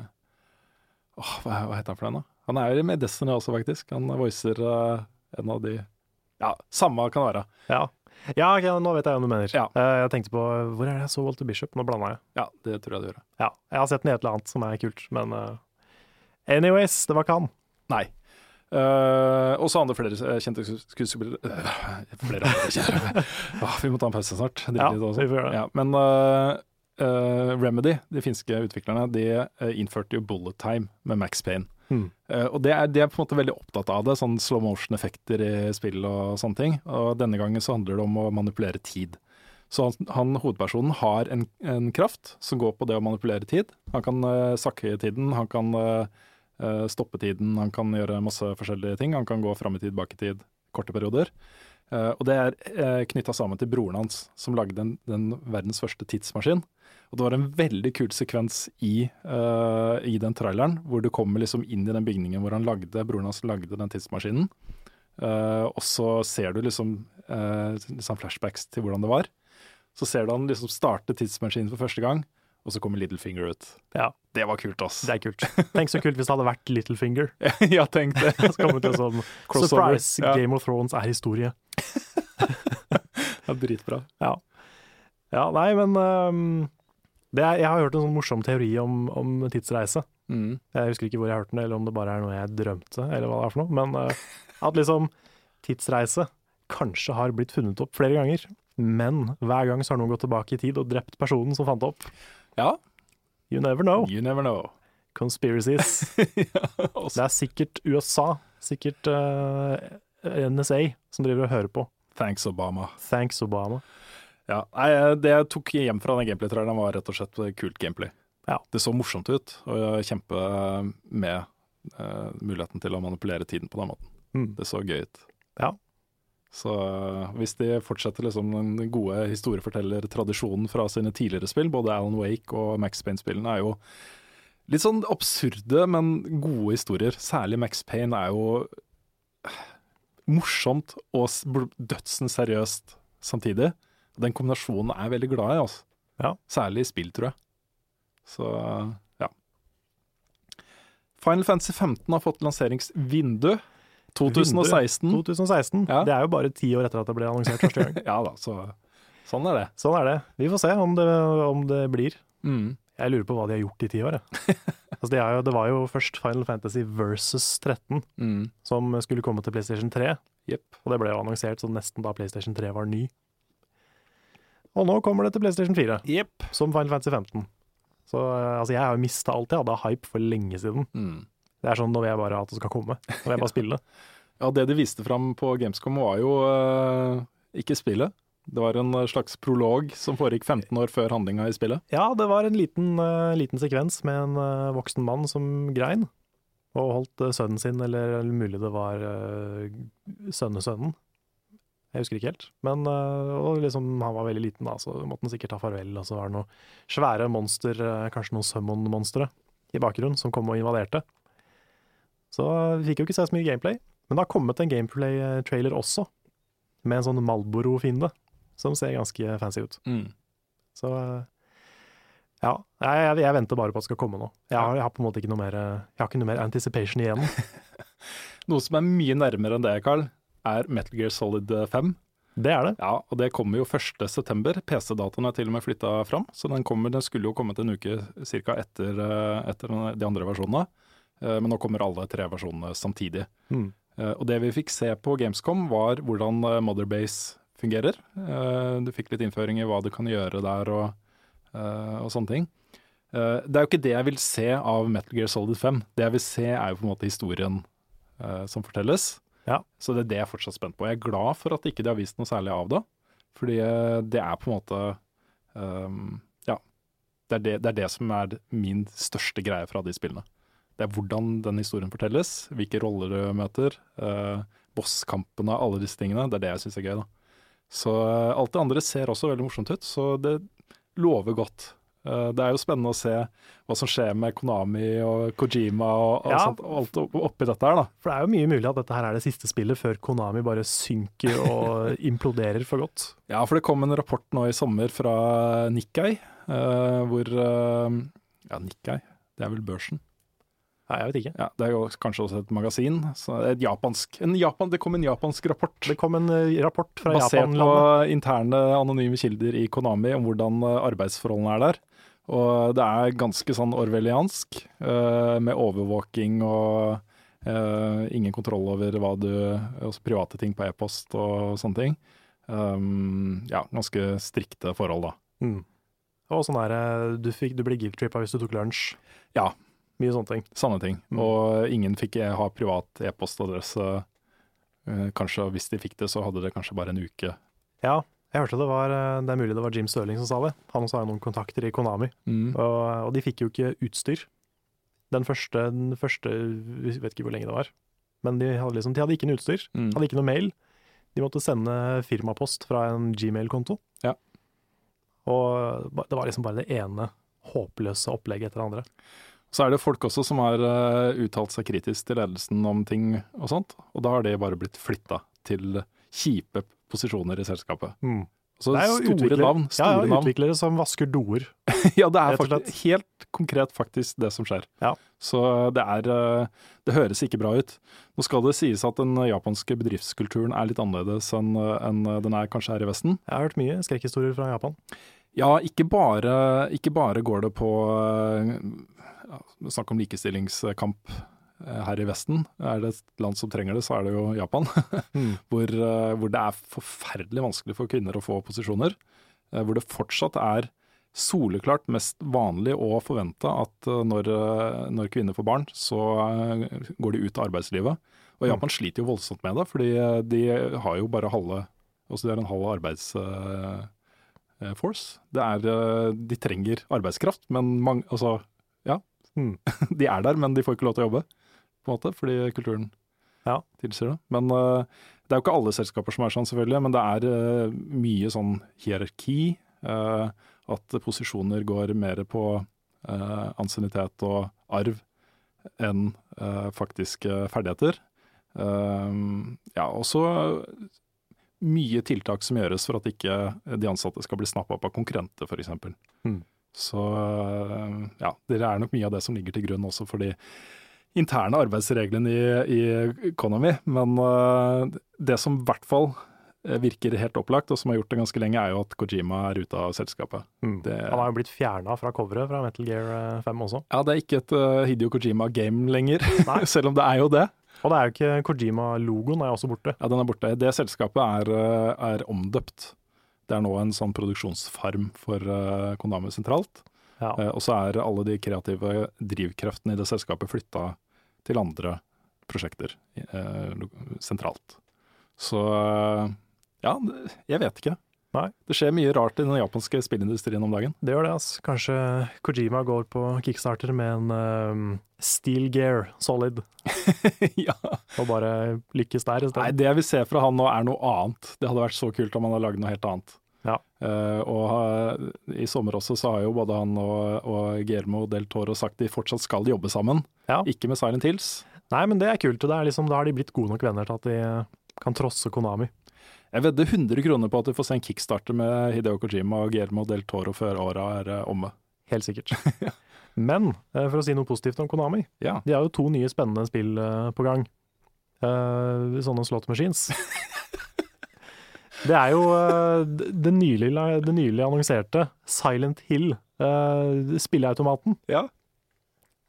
Speaker 2: hva, hva heter han for den, da? Han er med Destiny også, faktisk. Han voicer øh, en av de Ja, samme kan det være.
Speaker 1: Ja. Ja, okay, nå vet jeg hva du mener.
Speaker 2: Ja.
Speaker 1: Uh, Jeg tenkte på Hvor er det jeg så Walter Bishop? Nå blanda jeg.
Speaker 2: Ja, det tror jeg du gjør.
Speaker 1: Ja, jeg har sett den i et eller annet som er kult, men uh, Anyways, det var ikke han.
Speaker 2: Nei. Uh, og så andre flere kjente skuespillere uh, Flere andre kjente uh, Vi må ta en pause snart.
Speaker 1: Ja, vi får gjøre det.
Speaker 2: Ja, men Remedy, de finske utviklerne, de eh, innførte jo bullet time med Max Payne.
Speaker 1: Mm.
Speaker 2: Eh, og det er, de er på en måte veldig opptatt av det, sånn slow motion-effekter i spill og sånne ting. Og denne gangen så handler det om å manipulere tid. Så han, han hovedpersonen har en, en kraft som går på det å manipulere tid. Han kan uh, sakke tiden, han kan eh, eh, stoppe tiden, han kan gjøre masse forskjellige ting. Han kan gå fram i tid, bak i tid, korte perioder. Eh, og det er uh, knytta sammen til broren hans, som lagde den, den verdens første tidsmaskin. Og det var en veldig kul sekvens i, eh, i den traileren, hvor du kommer liksom inn i den bygningen hvor han lagde, broren hans lagde den tidsmaskinen. Eh, og så ser du liksom, eh, liksom flashbacks til hvordan det var. Så ser du han liksom starte tidsmaskinen for første gang, og så kommer Littlefinger ut.
Speaker 1: Ja.
Speaker 2: Det var kult, ass.
Speaker 1: Det er kult. Tenk så kult hvis det hadde vært Littlefinger.
Speaker 2: ja, tenk det.
Speaker 1: Så kommer det sånn
Speaker 2: Crossover.
Speaker 1: Surprise!
Speaker 2: Ja.
Speaker 1: Game of Thrones er historie.
Speaker 2: Ja, dritbra.
Speaker 1: Ja. ja, nei, men um, det er, Jeg har hørt en sånn morsom teori om, om tidsreise.
Speaker 2: Mm.
Speaker 1: Jeg husker ikke hvor jeg hørte den, eller om det bare er noe jeg drømte, eller hva det er for noe. Men uh, at liksom tidsreise kanskje har blitt funnet opp flere ganger. Men hver gang så har noen gått tilbake i tid og drept personen som fant det opp.
Speaker 2: Ja,
Speaker 1: You never know.
Speaker 2: you never know.
Speaker 1: conspiracies. Det er sikkert USA, sikkert eh, NSA, som driver og hører på.
Speaker 2: Thanks, Obama.
Speaker 1: Thanks, Obama.
Speaker 2: Ja, nei, Det jeg tok hjem fra den gameplay-traileren, var rett og slett kult gameplay.
Speaker 1: Ja.
Speaker 2: Det så morsomt ut, å kjempe med uh, muligheten til å manipulere tiden på den måten.
Speaker 1: Mm.
Speaker 2: Det så gøy ut.
Speaker 1: Ja.
Speaker 2: Så eh, hvis de fortsetter liksom den gode historiefortellertradisjonen fra sine tidligere spill, både Alan Wake og Max Payne-spillene er jo litt sånn absurde, men gode historier. Særlig Max Payne er jo eh, morsomt og dødsen seriøst samtidig. Den kombinasjonen er jeg veldig glad i, altså.
Speaker 1: Ja.
Speaker 2: Særlig i spill, tror jeg. Så ja. Final Fantasy 15 har fått lanseringsvindu. 2016.
Speaker 1: 2016.
Speaker 2: Ja.
Speaker 1: Det er jo bare ti år etter at det ble annonsert første gang.
Speaker 2: Ja da, så sånn er det.
Speaker 1: Sånn er det. Vi får se om det, om det blir.
Speaker 2: Mm.
Speaker 1: Jeg lurer på hva de har gjort i ti år. Jeg. altså, det, er jo, det var jo først Final Fantasy versus 13
Speaker 2: Mm.
Speaker 1: som skulle komme til PlayStation 3.
Speaker 2: Yep.
Speaker 1: Og det ble jo annonsert så nesten da PlayStation 3 var ny. Og nå kommer det til PlayStation 4,
Speaker 2: yep.
Speaker 1: som Final Fantasy 15. Så eh, altså, jeg har jo mista alt jeg hadde av hype for lenge siden.
Speaker 2: Mm.
Speaker 1: Det er sånn nå vil jeg bare at det skal komme. Nå vil jeg bare spille.
Speaker 2: Ja, det de viste fram på Gamescom var jo uh, ikke spillet. Det var en slags prolog som foregikk 15 år før handlinga i spillet.
Speaker 1: Ja, det var en liten, eh, liten sekvens med en eh, voksen mann som grein. Og holdt eh, sønnen sin, eller, eller mulig det var uh, sønnesønnen. Jeg husker ikke helt. Men eh, og liksom, han var veldig liten, da, så måtte han sikkert ta farvel. Og så var det noen svære monster, eh, kanskje noen summon-monstre, i bakgrunnen som kom og invaderte. Så eh, vi fikk jo ikke se så mye gameplay. Men det har kommet en gameplay-trailer også, med en sånn Malboro-fiende, som ser ganske fancy ut. Så eh, ja, jeg, jeg, venter bare på at det skal komme nå. Jeg har, jeg har på en måte ikke noe mer eh, Jeg har ikke noe mer anticipation igjen.
Speaker 2: Noe som er mye nærmere enn det, Carl, er Metal Gear Solid 5.
Speaker 1: Det er det.
Speaker 2: Ja, og det kommer jo 1.9. PC-dataen er til og med flytta fram, så den, kommer, den skulle jo kommet en uke ca. Etter, eh, etter de andre versjonene. Eh, Men nå kommer alle tre versjonene samtidig.
Speaker 1: Mm.
Speaker 2: Eh, Og det vi fikk se på Gamescom, var hvordan eh, Motherbase fungerer. Eh, Du fikk litt innføring i hva du kan gjøre der og, eh, og sånne ting. Eh, Det er jo ikke det jeg vil se av Metal Gear Solid 5. Det jeg vil se er jo på en måte historien som fortelles.
Speaker 1: Ja.
Speaker 2: Så det er det jeg er fortsatt spent på. Jeg er glad for at ikke de har vist noe særlig av det. Fordi det er på en måte um, Ja. Det er det, det er det som er min største greie fra de spillene. Det er hvordan den historien fortelles, hvilke roller du møter, uh, bosskampene, alle disse tingene. Det er det jeg syns er gøy. da. Så eh, alt det andre ser også veldig morsomt ut, så det lover godt. Eh, det er jo spennende å se hva som skjer med Konami og Kojima og, og
Speaker 1: Ja.
Speaker 2: sånt, alt oppi dette her, da.
Speaker 1: For det er jo mye mulig at dette her er det siste spillet før Konami bare synker og imploderer for godt.
Speaker 2: Ja, for det kom en rapport nå i sommer fra Nikkei, uh, hvor uh, Ja, Nikkei, det er vel børsen?
Speaker 1: Nei, jeg vet ikke.
Speaker 2: Ja, Det er jo kanskje også et magasin. Så et japansk, en Japan, det kom en japansk rapport.
Speaker 1: Det kom en eh, rapport fra
Speaker 2: Basert på
Speaker 1: Basert på
Speaker 2: interne anonyme kilder i Konami om hvordan eh, arbeidsforholdene er der. Og det er ganske sånn orwelliansk, eh, med overvåking og ingen kontroll over hva du Altså private ting på e-post og sånne ting. Um, ja, ganske strikte forhold, da.
Speaker 1: Mm. Og sånn er det, du, fikk, du ble guilt-trippa hvis du tok lunsj.
Speaker 2: Ja.
Speaker 1: Mye sånne ting.
Speaker 2: Sanne ting.
Speaker 1: Mm.
Speaker 2: Og ingen fikk ha privat e-postadresse. Eh, Kanskje hvis de fikk det, så hadde det kanskje bare en uke.
Speaker 1: Ja, jeg hørte det var eh, Det er mulig det var Jim Sterling som sa det. Han også har noen kontakter i Konami. Og, og de fikk jo ikke utstyr. Den første, den første Jeg vet ikke hvor lenge det var. Men de hadde, liksom, de hadde ikke noe utstyr.
Speaker 2: Mm.
Speaker 1: Hadde ikke noe mail. De måtte sende firmapost fra en Gmail-konto.
Speaker 2: Ja.
Speaker 1: Og det var liksom bare det ene håpløse opplegget etter det andre.
Speaker 2: Så er det folk også som har eh, uttalt seg kritisk til ledelsen om ting og sånt, og da har de bare blitt flytta til kjipe posisjoner i selskapet. Så
Speaker 1: Det er jo
Speaker 2: store navn. Store
Speaker 1: ja,
Speaker 2: ja,
Speaker 1: utviklere som vasker doer.
Speaker 2: ja, det er faktisk, helt konkret faktisk det som skjer.
Speaker 1: Ja.
Speaker 2: Så det er eh, Det høres ikke bra ut. Nå skal det sies at den japanske bedriftskulturen er litt annerledes enn enn den er kanskje her i Vesten.
Speaker 1: Jeg har hørt mye skrekkhistorier fra Japan.
Speaker 2: Ja, ikke bare, ikke bare går det på eh, ja, Snakk om likestillingskamp eh, her i Vesten. Er det et land som trenger det, så er det jo Japan. hvor, eh, hvor det er forferdelig vanskelig for kvinner å få posisjoner. eh, Hvor det fortsatt er soleklart mest vanlig å forvente at eh, når, eh, når kvinner får barn, så eh, går de ut av arbeidslivet. Og
Speaker 1: Mm.
Speaker 2: Japan sliter jo voldsomt med det, fordi eh, de har jo bare halve Altså de har en halv arbeidsforce. Det er eh, De trenger arbeidskraft, men mange Altså, ja.
Speaker 1: Mm.
Speaker 2: De er der, men de får ikke lov til å jobbe, på en måte, fordi kulturen
Speaker 1: Ja.
Speaker 2: tilsier det. Men eh, det er jo ikke alle selskaper som er sånn, selvfølgelig, men det er eh, mye sånn hierarki. eh, at posisjoner går mer på ansiennitet og arv enn eh, faktiske ferdigheter. Ja, og også mye tiltak som gjøres for at ikke de ansatte skal bli snappa opp av konkurrenter, f.eks.
Speaker 1: Mm.
Speaker 2: Så eh, ja, det er nok mye av det som ligger til grunn også for de interne arbeidsreglene i, i Economy. Men eh, det som i hvert fall eh, virker helt opplagt, og som har gjort det ganske lenge, er jo at Kojima er ute av selskapet.
Speaker 1: Mm.
Speaker 2: Det-
Speaker 1: Han har jo blitt fjerna fra coveret fra Metal Gear eh, 5 også.
Speaker 2: Ja, det er ikke et uh, Hidio Kojima-game lenger, selv om det er jo det.
Speaker 1: Og det er jo ikke Kojima-logoen er også borte.
Speaker 2: Ja, den er borte. Det selskapet er, uh, er omdøpt. Det er nå en sånn produksjonsfarm for uh, Konami sentralt.
Speaker 1: Ja.
Speaker 2: Uh, og så er alle de kreative drivkreftene i det selskapet flytta til andre prosjekter uh, sentralt. Så eh, ja, jeg vet ikke.
Speaker 1: Nei.
Speaker 2: Det skjer mye rart i den japanske spillindustrien om dagen.
Speaker 1: Det gjør det, altså. Kanskje Kojima går på kickstarter med en um, Steel Gear Solid,
Speaker 2: ja.
Speaker 1: og bare lykkes der i
Speaker 2: Nei, det jeg vil se fra han nå er noe annet. Det hadde vært så kult om han hadde lagd noe helt annet.
Speaker 1: Ja.
Speaker 2: Uh, og uh, i sommer også så har jo både han og, og Guillermo del Toro sagt de fortsatt skal jobbe sammen.
Speaker 1: Ja.
Speaker 2: Ikke med Silent Hills.
Speaker 1: Nei, men det er kult. Det er liksom, da har de blitt gode nok venner til at de kan trosse Konami.
Speaker 2: Jeg vedder 100 kroner på at du får se en kickstarter med Hideo Kojima og Guillermo del Toro før åra er eh, omme.
Speaker 1: Helt sikkert. Men eh, for å si noe positivt om Konami,
Speaker 2: Ja.
Speaker 1: de har jo to nye spennende spill eh, på gang. Sånne slot machines. Det er jo det, nylig, det nylig annonserte Silent Hill, spilleautomaten,
Speaker 2: ja.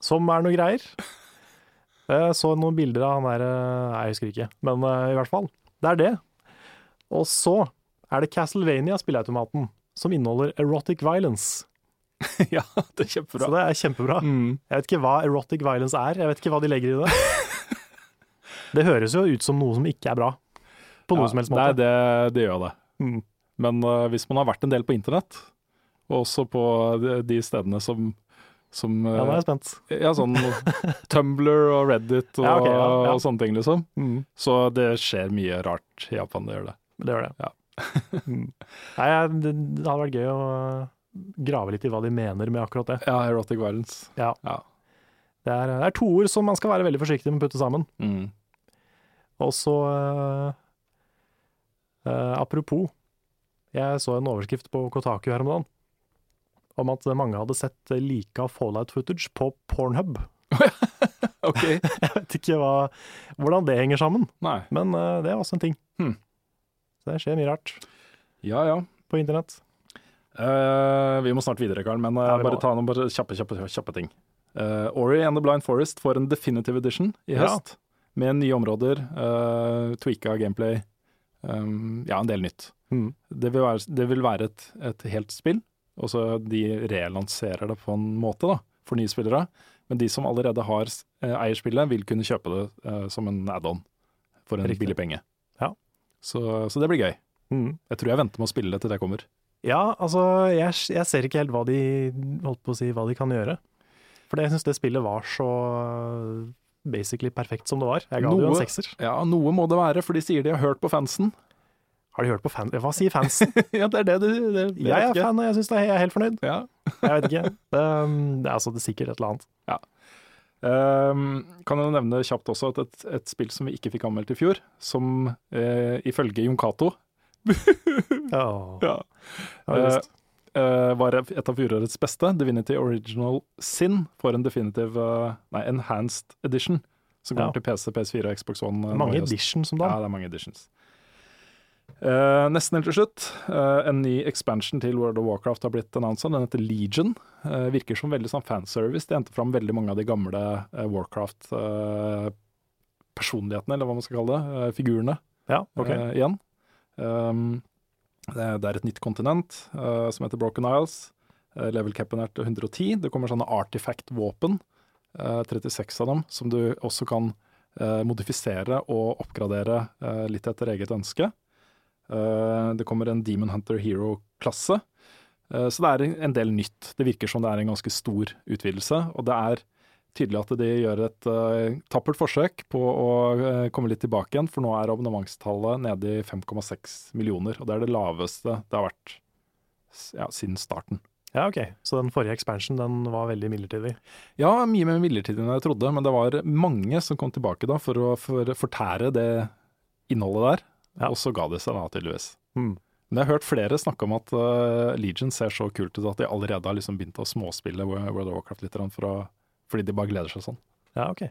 Speaker 1: som er noe greier. Jeg så noen bilder av han der jeg husker ikke, men i hvert fall. Det er det. Og så er det Castlevania, spilleautomaten, som inneholder erotic violence.
Speaker 2: ja, det er kjempebra.
Speaker 1: Så det er kjempebra.
Speaker 2: Mm.
Speaker 1: Jeg vet ikke hva erotic violence er, jeg vet ikke hva de legger i det. Det høres jo ut som noe som ikke er bra, på noe
Speaker 2: Ja,
Speaker 1: som helst
Speaker 2: Nei,
Speaker 1: måte.
Speaker 2: det, det gjør det.
Speaker 1: Mm.
Speaker 2: Men uh, hvis man har vært en del på internett, og også på de, de stedene som, som eh,
Speaker 1: Ja, nå er jeg spent.
Speaker 2: Ja, sånn Tumblr og Reddit og,
Speaker 1: Ja, okay, ja, ja.
Speaker 2: og sånne ting, liksom.
Speaker 1: Mm.
Speaker 2: Så det skjer mye rart i Japan, det gjør det.
Speaker 1: Det gjør det.
Speaker 2: Ja.
Speaker 1: Mm. Nei, det, det hadde vært gøy å grave litt i hva de mener med akkurat det.
Speaker 2: Ja, erotic violence.
Speaker 1: Ja.
Speaker 2: Ja.
Speaker 1: Det er, det er to ord som man skal være veldig forsiktig med å putte sammen.
Speaker 2: Mm.
Speaker 1: Og så uh, uh, Apropos, jeg så en overskrift på Kotaku her om dagen om at mange hadde sett like Fallout-footage på Pornhub.
Speaker 2: OK.
Speaker 1: Jeg vet ikke hva, hvordan det henger sammen,
Speaker 2: Nei.
Speaker 1: men uh, det er også en ting.
Speaker 2: Hmm.
Speaker 1: Det skjer mye rart
Speaker 2: Ja ja.
Speaker 1: på internett.
Speaker 2: Eh, vi må snart videre, Karl, men eh,
Speaker 1: Ja, vi må
Speaker 2: bare ta noen bare kjappe, kjappe, kjappe ting. Eh, Ori and the Blind Forest får en definitive edition i
Speaker 1: Ja.
Speaker 2: høst, med nye områder, uh, tweaka gameplay, um, ja, en del nytt.
Speaker 1: Mm.
Speaker 2: Det vil være, det vil være et, et helt spill, og så de relanserer det på en måte da, for nye spillere. Men de som allerede har, eierspillet eier vil kunne kjøpe det eh, som en add-on for en
Speaker 1: Riktig.
Speaker 2: billig penge.
Speaker 1: Ja.
Speaker 2: Så, så det blir gøy.
Speaker 1: Mm.
Speaker 2: Jeg tror jeg venter med å spille det til det kommer.
Speaker 1: Ja, altså, jeg, jeg ser ikke helt hva de holdt på å si, hva de kan gjøre. For jeg syns det spillet var så basically perfekt som det var. Jeg ga det jo en sekser.
Speaker 2: Ja, noe må det være, for de sier de har hørt på fansen.
Speaker 1: Har de hørt på fansen? Hva sier fansen?
Speaker 2: ja, det er det du det,
Speaker 1: Jeg er fan, og jeg syns jeg er helt fornøyd.
Speaker 2: Ja.
Speaker 1: Jeg vet ikke. Det, um, det er altså det er sikkert et eller annet.
Speaker 2: Ehm, kan jeg nevne kjapt også at et, et spill som vi ikke fikk anmeldt i fjor, som eh, ifølge Jon Cato
Speaker 1: oh.
Speaker 2: ja,
Speaker 1: Jeg
Speaker 2: eh, var et av fjorårets beste, Divinity Original Sin, får en definitive eh, nei, enhanced edition, som kommer
Speaker 1: Ja.
Speaker 2: til PC, PS4 og Xbox One. eh,
Speaker 1: Mange editions som
Speaker 2: da.
Speaker 1: Ja,
Speaker 2: det er mange editions. Eh, nesten helt til slutt. Uh, en ny expansion til World of Warcraft har blitt annonsa. Den heter Legion. Uh, virker som veldig sånn fanservice. De henter fram veldig mange av de gamle Warcraft-personlighetene, eller hva man skal kalle det. figurene
Speaker 1: Ja,
Speaker 2: okay. igjen. Um, det, er- det er et nytt kontinent som heter Broken Isles. Level capen er til 110. Det kommer sånne artifact-våpen, eh, 36 av dem, som du også kan modifisere og oppgradere litt etter eget ønske. Eh, det kommer en Demon Hunter Hero-klasse. Eh, så det er en del nytt. Det virker som det er en ganske stor utvidelse. Og det er tydelig at de gjør et eh, tappert forsøk på å komme litt tilbake igjen, for nå er abonnementstallet nede i 5,6 millioner. Og det er det laveste det har vært ja, siden starten.
Speaker 1: Ja, ok. Så den forrige expansion den var veldig midlertidig.
Speaker 2: Ja, mye mer midlertidig enn jeg trodde, men det var mange som kom tilbake da for å fortære det innholdet der.
Speaker 1: Ja.
Speaker 2: Og så ga det seg da, tydeligvis.
Speaker 1: Mm.
Speaker 2: Men jeg har hørt flere snakke om at uh, Legion ser så kult ut at de allerede har liksom begynt å småspille World of Warcraft litt, for å, fordi de bare gleder seg sånn.
Speaker 1: Ja, ok.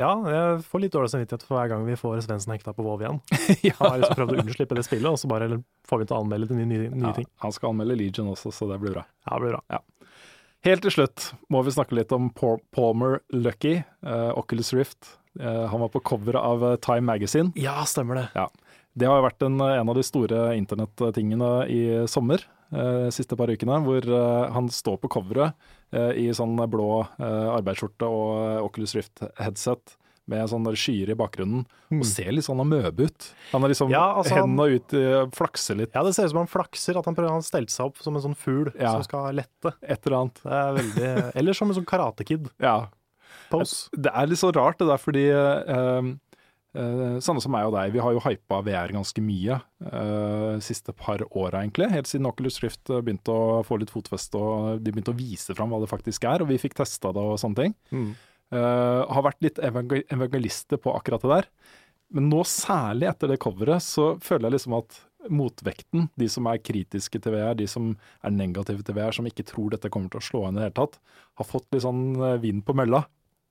Speaker 1: Ja, jeg får litt dårlig samvittighet for hver gang vi får Svendsen hekta på Vov igjen.
Speaker 2: ja.
Speaker 1: Han har liksom prøvd å unnslippe det spillet, og så bare får vi til å anmelde de nye, nye,
Speaker 2: Ja,
Speaker 1: ting.
Speaker 2: han skal anmelde Legion også, så det blir bra.
Speaker 1: Ja, det blir bra.
Speaker 2: Helt til slutt må vi snakke litt om Palmer Lucky, uh, Oculus Rift. Eh, han var på coveret av eh, Time Magazine.
Speaker 1: Ja, stemmer det.
Speaker 2: Det har jo vært en, en av de store internettingene i sommer, eh, siste par ukene, hvor eh, han står på coveret eh, i sånn blå eh, arbeidsskjorte og eh, Oculus Rift-headset med sånne skyer i bakgrunnen, og ser litt sånn amøbe ut. Han har liksom.
Speaker 1: Ja, altså,
Speaker 2: hendene ut, eh, flakser litt,
Speaker 1: Ja, det ser ut som han flakser, at han prøver han stelte seg opp som en sånn fugl
Speaker 2: Ja.
Speaker 1: som skal lette.
Speaker 2: et eller annet.
Speaker 1: Det er veldig Eller som en sånn karatekid-pose.
Speaker 2: Ja, Det er litt så rart det der, fordi eh, eh, sånne som meg og deg, vi har jo hypa VR ganske mye eh, siste par åra, egentlig. Helt siden Oculus Rift begynte å få litt fotfeste og de begynte å vise fram hva det faktisk er, og vi fikk testa det og sånne ting.
Speaker 1: Mm.
Speaker 2: Eh, har vært litt evangel evangelister på akkurat det der. Men nå, særlig etter det coveret, så føler jeg liksom at motvekten, de som er kritiske til VR, de som er negative til VR, som ikke tror dette kommer til å slå an i det hele tatt, har fått litt sånn eh, vind på mølla.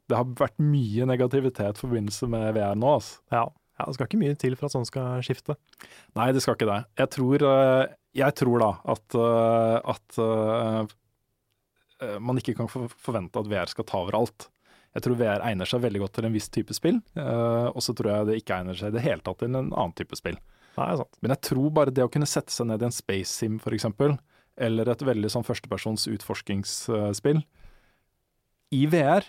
Speaker 2: Det har vært mye negativitet i forbindelse med VR nå, altså.
Speaker 1: Ja. ja. Det skal ikke mye til for at sånn skal skifte.
Speaker 2: Nei, det skal ikke det. Jeg tror, eh, jeg tror da at, eh, at eh, man ikke kan forvente at VR skal ta over alt. Jeg tror VR egner seg veldig godt til en viss type spill, og så tror jeg det ikke egner seg i det hele tatt til en annen type spill.
Speaker 1: Nei.
Speaker 2: Men jeg tror bare det å kunne sette seg ned i en space sim f.eks., eller et veldig sånn førstepersons utforskingsspill, i VR,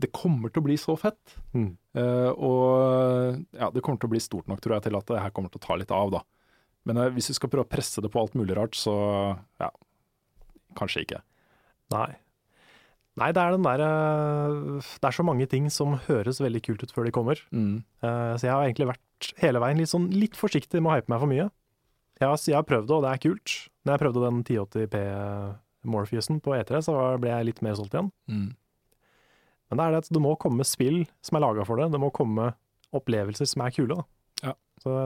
Speaker 2: det kommer til å bli så fett.
Speaker 1: Mm.
Speaker 2: Uh, og ja, det kommer til å bli stort nok, tror jeg, til at det her kommer til å ta litt av, da. Men uh, hvis vi skal prøve å presse det på alt mulig rart, så ja, kanskje ikke.
Speaker 1: Nei. Nei, det er den derre Det er så mange ting som høres veldig kult ut før de kommer.
Speaker 2: Mm.
Speaker 1: Uh, så jeg har egentlig vært hele veien litt, sånn, litt forsiktig med å hype meg for mye. Jeg har, jeg har prøvd det, og det er kult. Når jeg prøvde den 1080P Morpheusen på E3, så ble jeg litt mer solgt igjen.
Speaker 2: Mm.
Speaker 1: Men det er det at det må komme spill som er laga for det. Det må komme opplevelser som er kule. Da.
Speaker 2: Ja.
Speaker 1: Så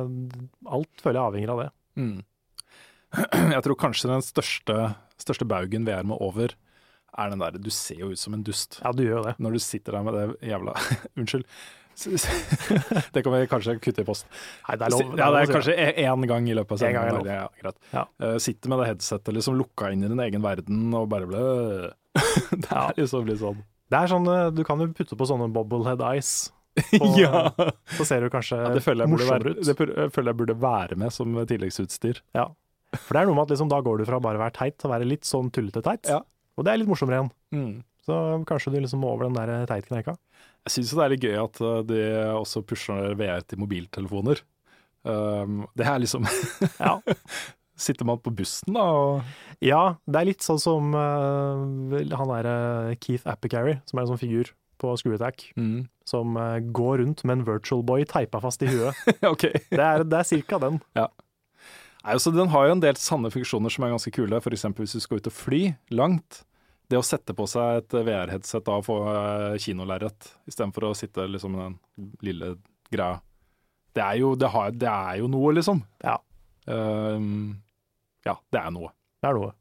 Speaker 1: alt føler jeg avhenger av det.
Speaker 2: Mm. Jeg tror kanskje den største, største baugen VR må over, er den der Du ser jo ut som en dust.
Speaker 1: Ja, du gjør det.
Speaker 2: når du sitter der med det jævla Unnskyld. Det kan vi kanskje kutte i post.
Speaker 1: Nei, det er lov.
Speaker 2: ja, det er kanskje én gang i løpet av sendingen. Ja, greit.
Speaker 1: Ja.
Speaker 2: Uh, sitter med det headsetet liksom lukka inn i din egen verden og bare ble Det er liksom litt sånn
Speaker 1: Det er sånn, eh, Du kan jo putte på sånne bobblehead eyes. På,
Speaker 2: Ja!
Speaker 1: Så ser du kanskje
Speaker 2: ja!
Speaker 1: Morsommere ut.
Speaker 2: det føler jeg burde være med som tilleggsutstyr.
Speaker 1: Ja. For det er noe med at liksom, da går du fra bare å være teit til å være litt sånn tullete teit.
Speaker 2: Ja.
Speaker 1: Og det er litt morsommere igjen.
Speaker 2: Mm.
Speaker 1: Så kanskje du liksom må over den der teitkneika.
Speaker 2: Jeg syns det er litt gøy at uh, de også pusher VR til mobiltelefoner. Um, det er liksom
Speaker 1: Ja.
Speaker 2: Sitter man på bussen da og
Speaker 1: ja, det er litt sånn som uh, han derre Keith Appicarry, som er en sånn figur på Screw Attack,
Speaker 2: mm.
Speaker 1: som uh, går rundt med en virtual boy teipa fast i huet.
Speaker 2: okay.
Speaker 1: Det er, det er cirka den.
Speaker 2: Nei, altså, den har jo en del sanne funksjoner som er ganske kule. F.eks. hvis du skal ut og fly langt. Det å sette på seg et VR-headset og få kinolerret istedenfor å sitte liksom med den lille greia. Det er jo, det har, det er jo noe, liksom.
Speaker 1: Ja.
Speaker 2: Um, ja, det er noe.
Speaker 1: Det er noe.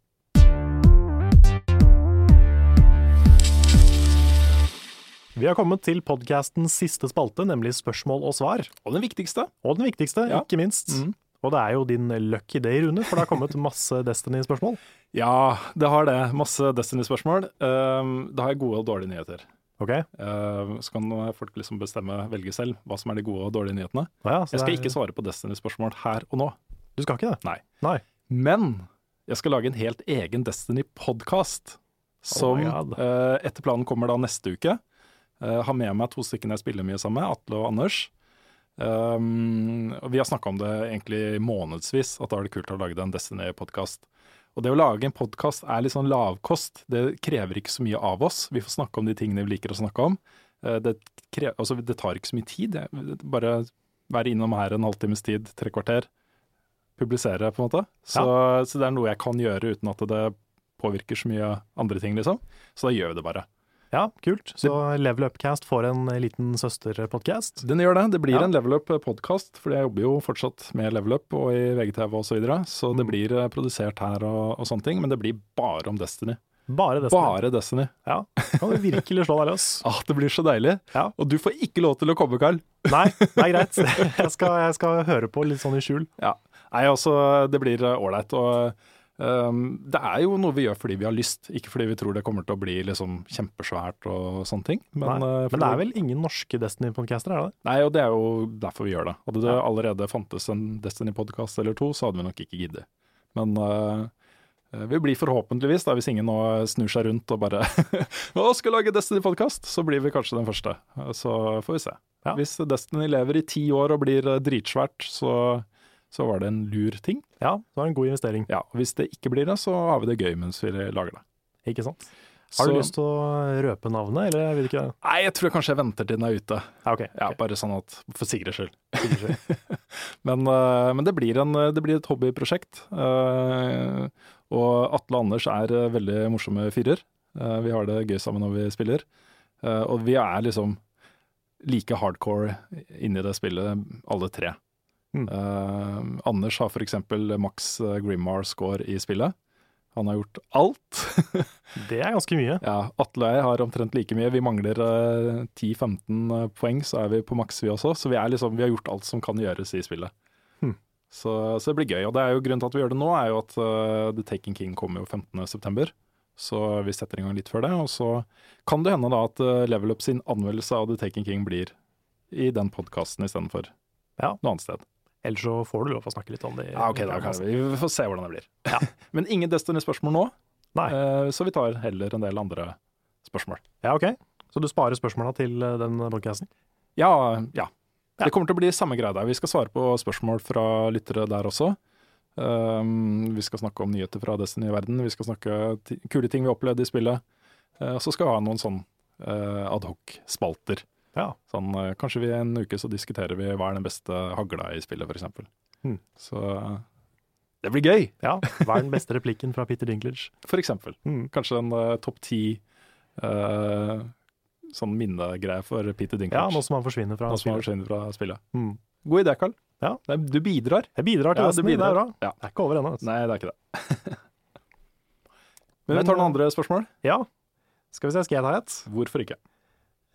Speaker 1: Vi har kommet til podkastens siste spalte, nemlig spørsmål og svar.
Speaker 2: Og den viktigste.
Speaker 1: Og den viktigste,
Speaker 2: Ja.
Speaker 1: ikke minst.
Speaker 2: Mm.
Speaker 1: Og det er jo din lucky day, Rune, for det har kommet masse Destiny-spørsmål.
Speaker 2: Ja, det har det. Masse Destiny-spørsmål. Um, da har jeg gode og dårlige nyheter.
Speaker 1: Ok?
Speaker 2: Uh, så kan folk liksom bestemme, velge selv, hva som er de gode og dårlige nyhetene.
Speaker 1: Ja, så
Speaker 2: Jeg skal
Speaker 1: er-
Speaker 2: ikke svare på Destiny-spørsmål her og nå.
Speaker 1: Du skal ikke det?
Speaker 2: Nei.
Speaker 1: Nei.
Speaker 2: Men Jeg skal lage en helt egen Destiny-podkast. Som
Speaker 1: Oh uh,
Speaker 2: eh, etter planen kommer da neste uke. Uh, har med meg to stykker jeg spiller mye sammen med, Atle og Anders. Um, og vi har snakka om det egentlig månedsvis, at da er det kult å lage en Destiny-podkast. Og det å lage en podkast er litt sånn lavkost. Det krever ikke så mye av oss. Vi får snakke om de tingene vi liker å snakke om. Uh, det, krever, altså, det tar ikke så mye tid. Bare være innom her en halvtimes tid, tre kvarter. Publisere, på en måte. Så, så det er noe jeg kan gjøre uten at det påvirker så mye andre ting, liksom. Så da gjør vi det bare.
Speaker 1: Ja, kult. Så Level Upcast får en liten søsterpodkast.
Speaker 2: Den gjør det. Det blir
Speaker 1: Ja.
Speaker 2: en Level Up-podkast, for jeg jobber jo fortsatt med Level Up og i VGTV og så videre. Så det
Speaker 1: Mm.
Speaker 2: blir eh, produsert her og, og sånne ting, men det blir bare om Destiny.
Speaker 1: Bare Destiny.
Speaker 2: Bare Destiny.
Speaker 1: Ja, kan du virkelig slå deg løs.
Speaker 2: Ah, det blir så deilig.
Speaker 1: Ja.
Speaker 2: Og du får ikke lov til å komme, Carl.
Speaker 1: Nei, det er greit. Jeg skal, jeg skal høre på litt sånn i skjul.
Speaker 2: Ja. Nei, altså, det blir ålreit. Og um, det er jo noe vi gjør fordi vi har lyst, ikke fordi vi tror det kommer til å bli liksom kjempesvært og sånne ting. Men,
Speaker 1: Nei,
Speaker 2: eh,
Speaker 1: Men det er vel ingen norske Destiny-podcaster, er det?
Speaker 2: Nei, og det er jo derfor vi gjør det. Hadde det allerede fantes en Destiny-podkast eller to, så hadde vi nok ikke giddet. Men uh, vi blir forhåpentligvis, da, hvis ingen nå snur seg rundt og bare Å, skal lage Destiny-podkast, så blir vi kanskje den første. Eh, Så får vi se.
Speaker 1: Ja.
Speaker 2: Hvis Destiny lever i ti år og blir eh, dritsvært, så, så var det en lur ting.
Speaker 1: Ja, det var en god investering.
Speaker 2: Ja, og Hvis det ikke blir det, så har vi det gøy mens vi lager det.
Speaker 1: Ikke sant? Har du
Speaker 2: Så-
Speaker 1: lyst til å røpe navnet, eller vil du ikke det?
Speaker 2: Nei, jeg tror kanskje jeg venter til den er ute.
Speaker 1: Ja, okay,
Speaker 2: Ja. Bare sånn at For sikkerhets skyld. Men, eh, men det, blir en, det blir et hobbyprosjekt. eh, og Atle og Anders er eh, veldig morsomme fyrer. Vi har det gøy sammen når vi spiller. Og vi er liksom like hardcore inni det spillet, alle tre.
Speaker 1: Mm.
Speaker 2: Uh, Anders har f.eks. maks eh, Grimmar-score i spillet. Han har gjort alt.
Speaker 1: Det er ganske mye.
Speaker 2: Ja, Atle og jeg har omtrent like mye. Vi mangler uh, 10-15 poeng, så er vi på maks vi også. Så vi, er liksom, vi har gjort alt som kan gjøres i spillet.
Speaker 1: Mm.
Speaker 2: Så, så det blir gøy. Og det er jo grunnen til at vi gjør det nå, er jo at uh, The Taking King kommer jo 15.9. Så vi setter i gang litt før det. Og så kan det hende da at eh, Level Up sin anmeldelse av The Taking King blir i den podkasten istedenfor
Speaker 1: Ja.
Speaker 2: noe annet sted.
Speaker 1: Ellers så får du lov å snakke litt om det.
Speaker 2: Ja, ok, da kan vi, vi får se hvordan det blir.
Speaker 1: Ja.
Speaker 2: Men ingen Destiny-spørsmål nå,
Speaker 1: Nei.
Speaker 2: eh, så vi tar heller en del andre spørsmål.
Speaker 1: Ja, ok. Så du sparer spørsmåla til eh, den podcasten?
Speaker 2: Ja, ja. Det kommer til å bli samme greie der. Vi skal svare på spørsmål fra lyttere der også. Um, vi skal snakke om nyheter fra Destiny i verden. Vi skal snakke om kule ting vi har opplevd i spillet. Uh, og så skal vi ha noen sånn uh, adhoc-spalter.
Speaker 1: Ja.
Speaker 2: Sånn, uh, kanskje vi en uke så diskuterer vi hva er den beste hagla i spillet, f.eks.
Speaker 1: Hmm.
Speaker 2: Så uh, det blir gøy,
Speaker 1: ja. Hva er den beste replikken fra Peter Dinklage?
Speaker 2: for eksempel.
Speaker 1: Mm.
Speaker 2: Kanskje en uh, topp ti uh, sånn minnegreie for Peter
Speaker 1: Ja,
Speaker 2: Dinklage.
Speaker 1: nå som han forsvinner fra
Speaker 2: Nå som han
Speaker 1: spillet.
Speaker 2: forsvinner fra spillet.
Speaker 1: Mm.
Speaker 2: God idé, Carl.
Speaker 1: Ja.
Speaker 2: Du bidrar.
Speaker 1: Jeg bidrar til
Speaker 2: Ja, resten. bidrar.
Speaker 1: det er bra.
Speaker 2: Ja.
Speaker 1: Det er ikke over ennå. Altså.
Speaker 2: Nei, det er ikke det. Men, vi tar noen
Speaker 1: eh,
Speaker 2: andre spørsmål.
Speaker 1: Ja. Skal vi se, skal jeg ta et?
Speaker 2: Hvorfor ikke?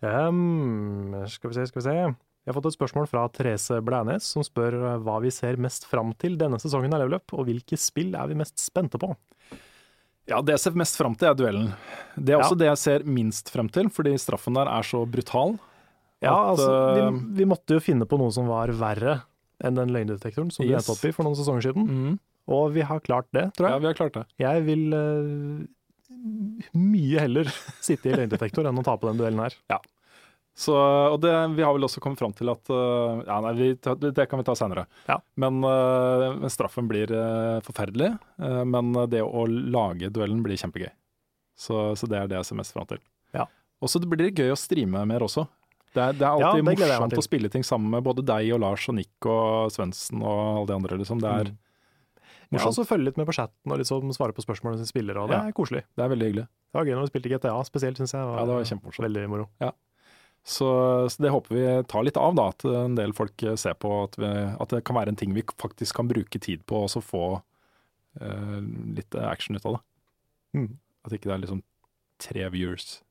Speaker 1: Ehm, skal vi se, skal vi se. Jeg har fått et spørsmål fra Therese Blænes, som spør eh, hva vi ser mest fram til denne sesongen av Level Up, og hvilke spill er vi mest spente på?
Speaker 2: Ja, Det jeg ser mest fram til, er duellen. Det er
Speaker 1: Ja.
Speaker 2: også det jeg ser minst frem til, fordi straffen der er så brutal.
Speaker 1: Ja,
Speaker 2: At,
Speaker 1: altså,
Speaker 2: eh,
Speaker 1: vi, vi måtte jo finne på noe som var verre enn den løgndetektoren som vi
Speaker 2: du
Speaker 1: endte opp i for noen sesonger siden,
Speaker 2: Mm.
Speaker 1: og vi har klart det, tror jeg.
Speaker 2: Ja, vi har klart det.
Speaker 1: Jeg vil eh, mye heller sitte i løgndetektor enn å ta på den duellen her. Ja.
Speaker 2: Så, og det, vi har vel også kommet fram til at uh, Ja, nei, vi, det kan vi ta senere.
Speaker 1: Ja.
Speaker 2: Men uh, straffen blir uh, forferdelig. men det å lage duellen blir kjempegøy. Så, så det er det jeg ser mest fram til.
Speaker 1: Ja.
Speaker 2: Og så blir det gøy å streame mer også. Det er, det er
Speaker 1: Ja,
Speaker 2: alltid
Speaker 1: det jeg meg
Speaker 2: morsomt å spille ting sammen med både deg og Lars og Nick og Svendsen og alle de andre. Liksom. Det, er,
Speaker 1: Mm. Ja,
Speaker 2: og
Speaker 1: altså følge litt med på chatten og liksom svare på spørsmål til spillere, og det
Speaker 2: Ja.
Speaker 1: er koselig.
Speaker 2: det er veldig hyggelig.
Speaker 1: Det var gøy når vi spilte GTA spesielt, syns jeg.
Speaker 2: Ja, det var kjempemorsomt.
Speaker 1: Veldig moro.
Speaker 2: Så, så det håper vi tar litt av, da. At en del folk ser på at, vi, at det kan være en ting vi faktisk kan bruke tid på, og så få eh, litt action ut av det.
Speaker 1: Mm.
Speaker 2: At ikke det er liksom tre viewers.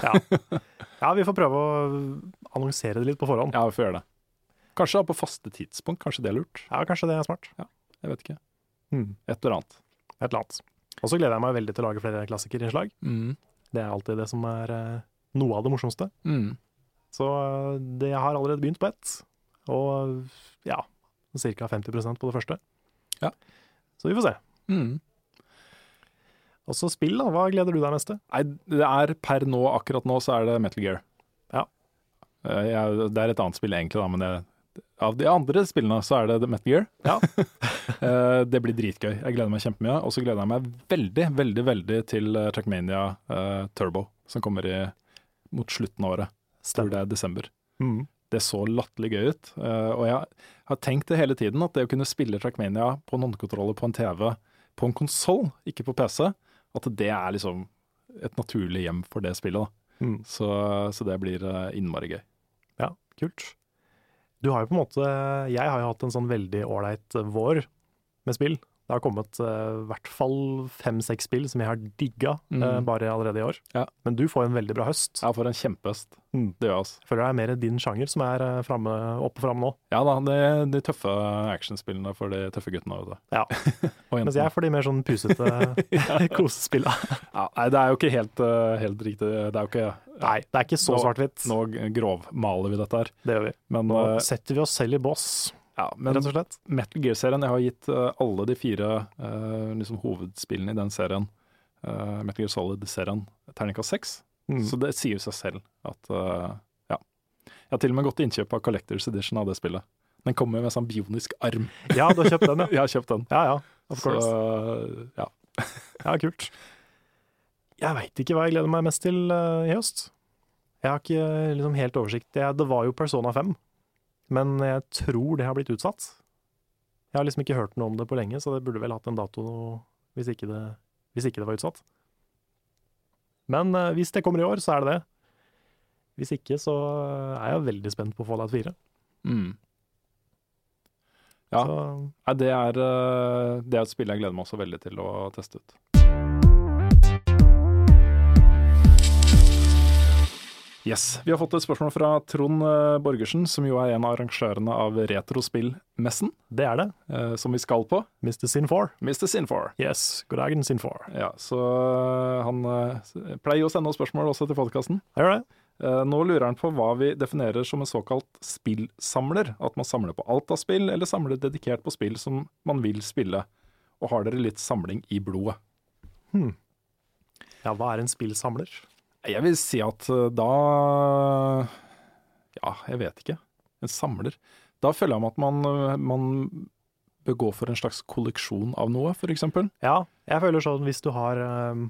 Speaker 1: Ja. ja, vi får prøve å annonsere det litt på forhånd.
Speaker 2: Ja, vi får gjøre det. Kanskje da på faste tidspunkt. Kanskje det er lurt.
Speaker 1: Ja, kanskje det er smart.
Speaker 2: Jeg vet ikke.
Speaker 1: Mm.
Speaker 2: Et eller annet.
Speaker 1: Et eller annet. Og så gleder jeg meg veldig til å lage flere klassikerinnslag.
Speaker 2: Mm.
Speaker 1: Det er alltid det som er eh, noe av det morsomste.
Speaker 2: Mm.
Speaker 1: Så eh, det jeg har allerede begynt på ett, og ja, ca. 50% på det første.
Speaker 2: Ja.
Speaker 1: Så vi får se.
Speaker 2: Mm.
Speaker 1: Og så spill, da. Hva gleder du deg mest til?
Speaker 2: Nei, det er per nå, akkurat nå, så er det Metal Gear.
Speaker 1: Ja.
Speaker 2: Eh, Jeg, det er et annet spill egentlig, da, men det, av de andre spillene så er det Metal Gear.
Speaker 1: Ja.
Speaker 2: Eh, det blir dritgøy. Jeg gleder meg kjempemye. Og så gleder jeg meg veldig, veldig veldig til eh, Trackmania uh, Turbo, som kommer i, mot slutten av året. Stemmer. tror det er desember.
Speaker 1: Mm.
Speaker 2: Det så latterlig gøy ut. Uh, og jeg har tenkt det hele tiden, at det å kunne spille Trackmania på en håndkontroller på en TV, på en konsoll, ikke på PC, at det er liksom et naturlig hjem for det spillet.
Speaker 1: Mm.
Speaker 2: Så, så det blir innmari gøy.
Speaker 1: Ja, kult. Du har jo på en måte Jeg har jo hatt en sånn veldig ålreit vår med spill. Det har kommet eh, i hvert fall fem-seks spill som jeg har digga
Speaker 2: Mm.
Speaker 1: uh, bare allerede i år.
Speaker 2: Ja.
Speaker 1: Men du får en veldig bra høst.
Speaker 2: Jeg får en kjempehøst.
Speaker 1: Mm.
Speaker 2: Det gjør jeg altså.
Speaker 1: Føler det er mer din sjanger som er fremme, framme, oppe og framme nå.
Speaker 2: Ja da, det er de tøffe actionspillene for de tøffe guttene. vet du.
Speaker 1: Ja. Mens jeg får de mer sånn pusete kosespillene.
Speaker 2: Ja, nei, det er jo ikke helt, eh, helt riktig. Det er jo ikke
Speaker 1: Nei, det er ikke så
Speaker 2: Nå-
Speaker 1: svart-hvitt.
Speaker 2: Nå grovmaler vi dette her.
Speaker 1: Det gjør vi.
Speaker 2: Men,
Speaker 1: Nå
Speaker 2: uh,
Speaker 1: setter vi oss selv i bås,
Speaker 2: ja, men
Speaker 1: rett og slett.
Speaker 2: Metal Gear-serien, jeg har gitt eh, alle de fire uh, liksom hovedspillene i den serien, uh, Metal Gear Solid-serien, terningkast seks.
Speaker 1: Mm.
Speaker 2: Så det sier seg selv at uh, ja. Jeg har til og med gått til innkjøp av Collectors Edition av det spillet. Den kommer med sånn bionisk arm.
Speaker 1: Ja, du har kjøpt den, ja.
Speaker 2: Jeg har kjøpt den.
Speaker 1: Ja ja, of
Speaker 2: Så
Speaker 1: course.
Speaker 2: ja.
Speaker 1: Ja, kult. Jeg veit ikke hva jeg gleder meg mest til i høst. Jeg har ikke liksom helt oversikt. Jeg, det var jo Persona 5, men jeg tror det har blitt utsatt. Jeg har liksom ikke hørt noe om det på lenge, så det burde vel hatt en dato hvis ikke det, hvis ikke det var utsatt. Men eh, hvis det kommer i år, så er det det. Hvis ikke, så er jeg veldig spent på Fallout 4.
Speaker 2: Mm. Ja.
Speaker 1: Så,
Speaker 2: det, er, eh, det er et spill jeg gleder meg også veldig til å teste ut. Yes, Vi har fått et spørsmål fra Trond eh, Borgersen, som jo er en av arrangørene av Retrospillmessen,
Speaker 1: det er det.
Speaker 2: eh, som vi skal på.
Speaker 1: Mr. Sin 4.
Speaker 2: Mr. Sinfor.
Speaker 1: Yes, god dagen, Sin 4.
Speaker 2: Ja, så eh, han pleier å sende oss spørsmål også til podkasten.
Speaker 1: Gjør det.
Speaker 2: Nå lurer han på hva vi definerer som en såkalt spillsamler. At man samler på alt av spill, eller samler dedikert på spill som man vil spille. Og har dere litt samling i blodet?
Speaker 1: Ja, hva er en spillsamler?
Speaker 2: Jeg vil si at eh, da Ja, jeg vet ikke. En samler. Da føler jeg meg at man, eh, man bør gå for en slags kolleksjon av noe, f.eks.
Speaker 1: Ja, jeg føler sånn hvis du har um,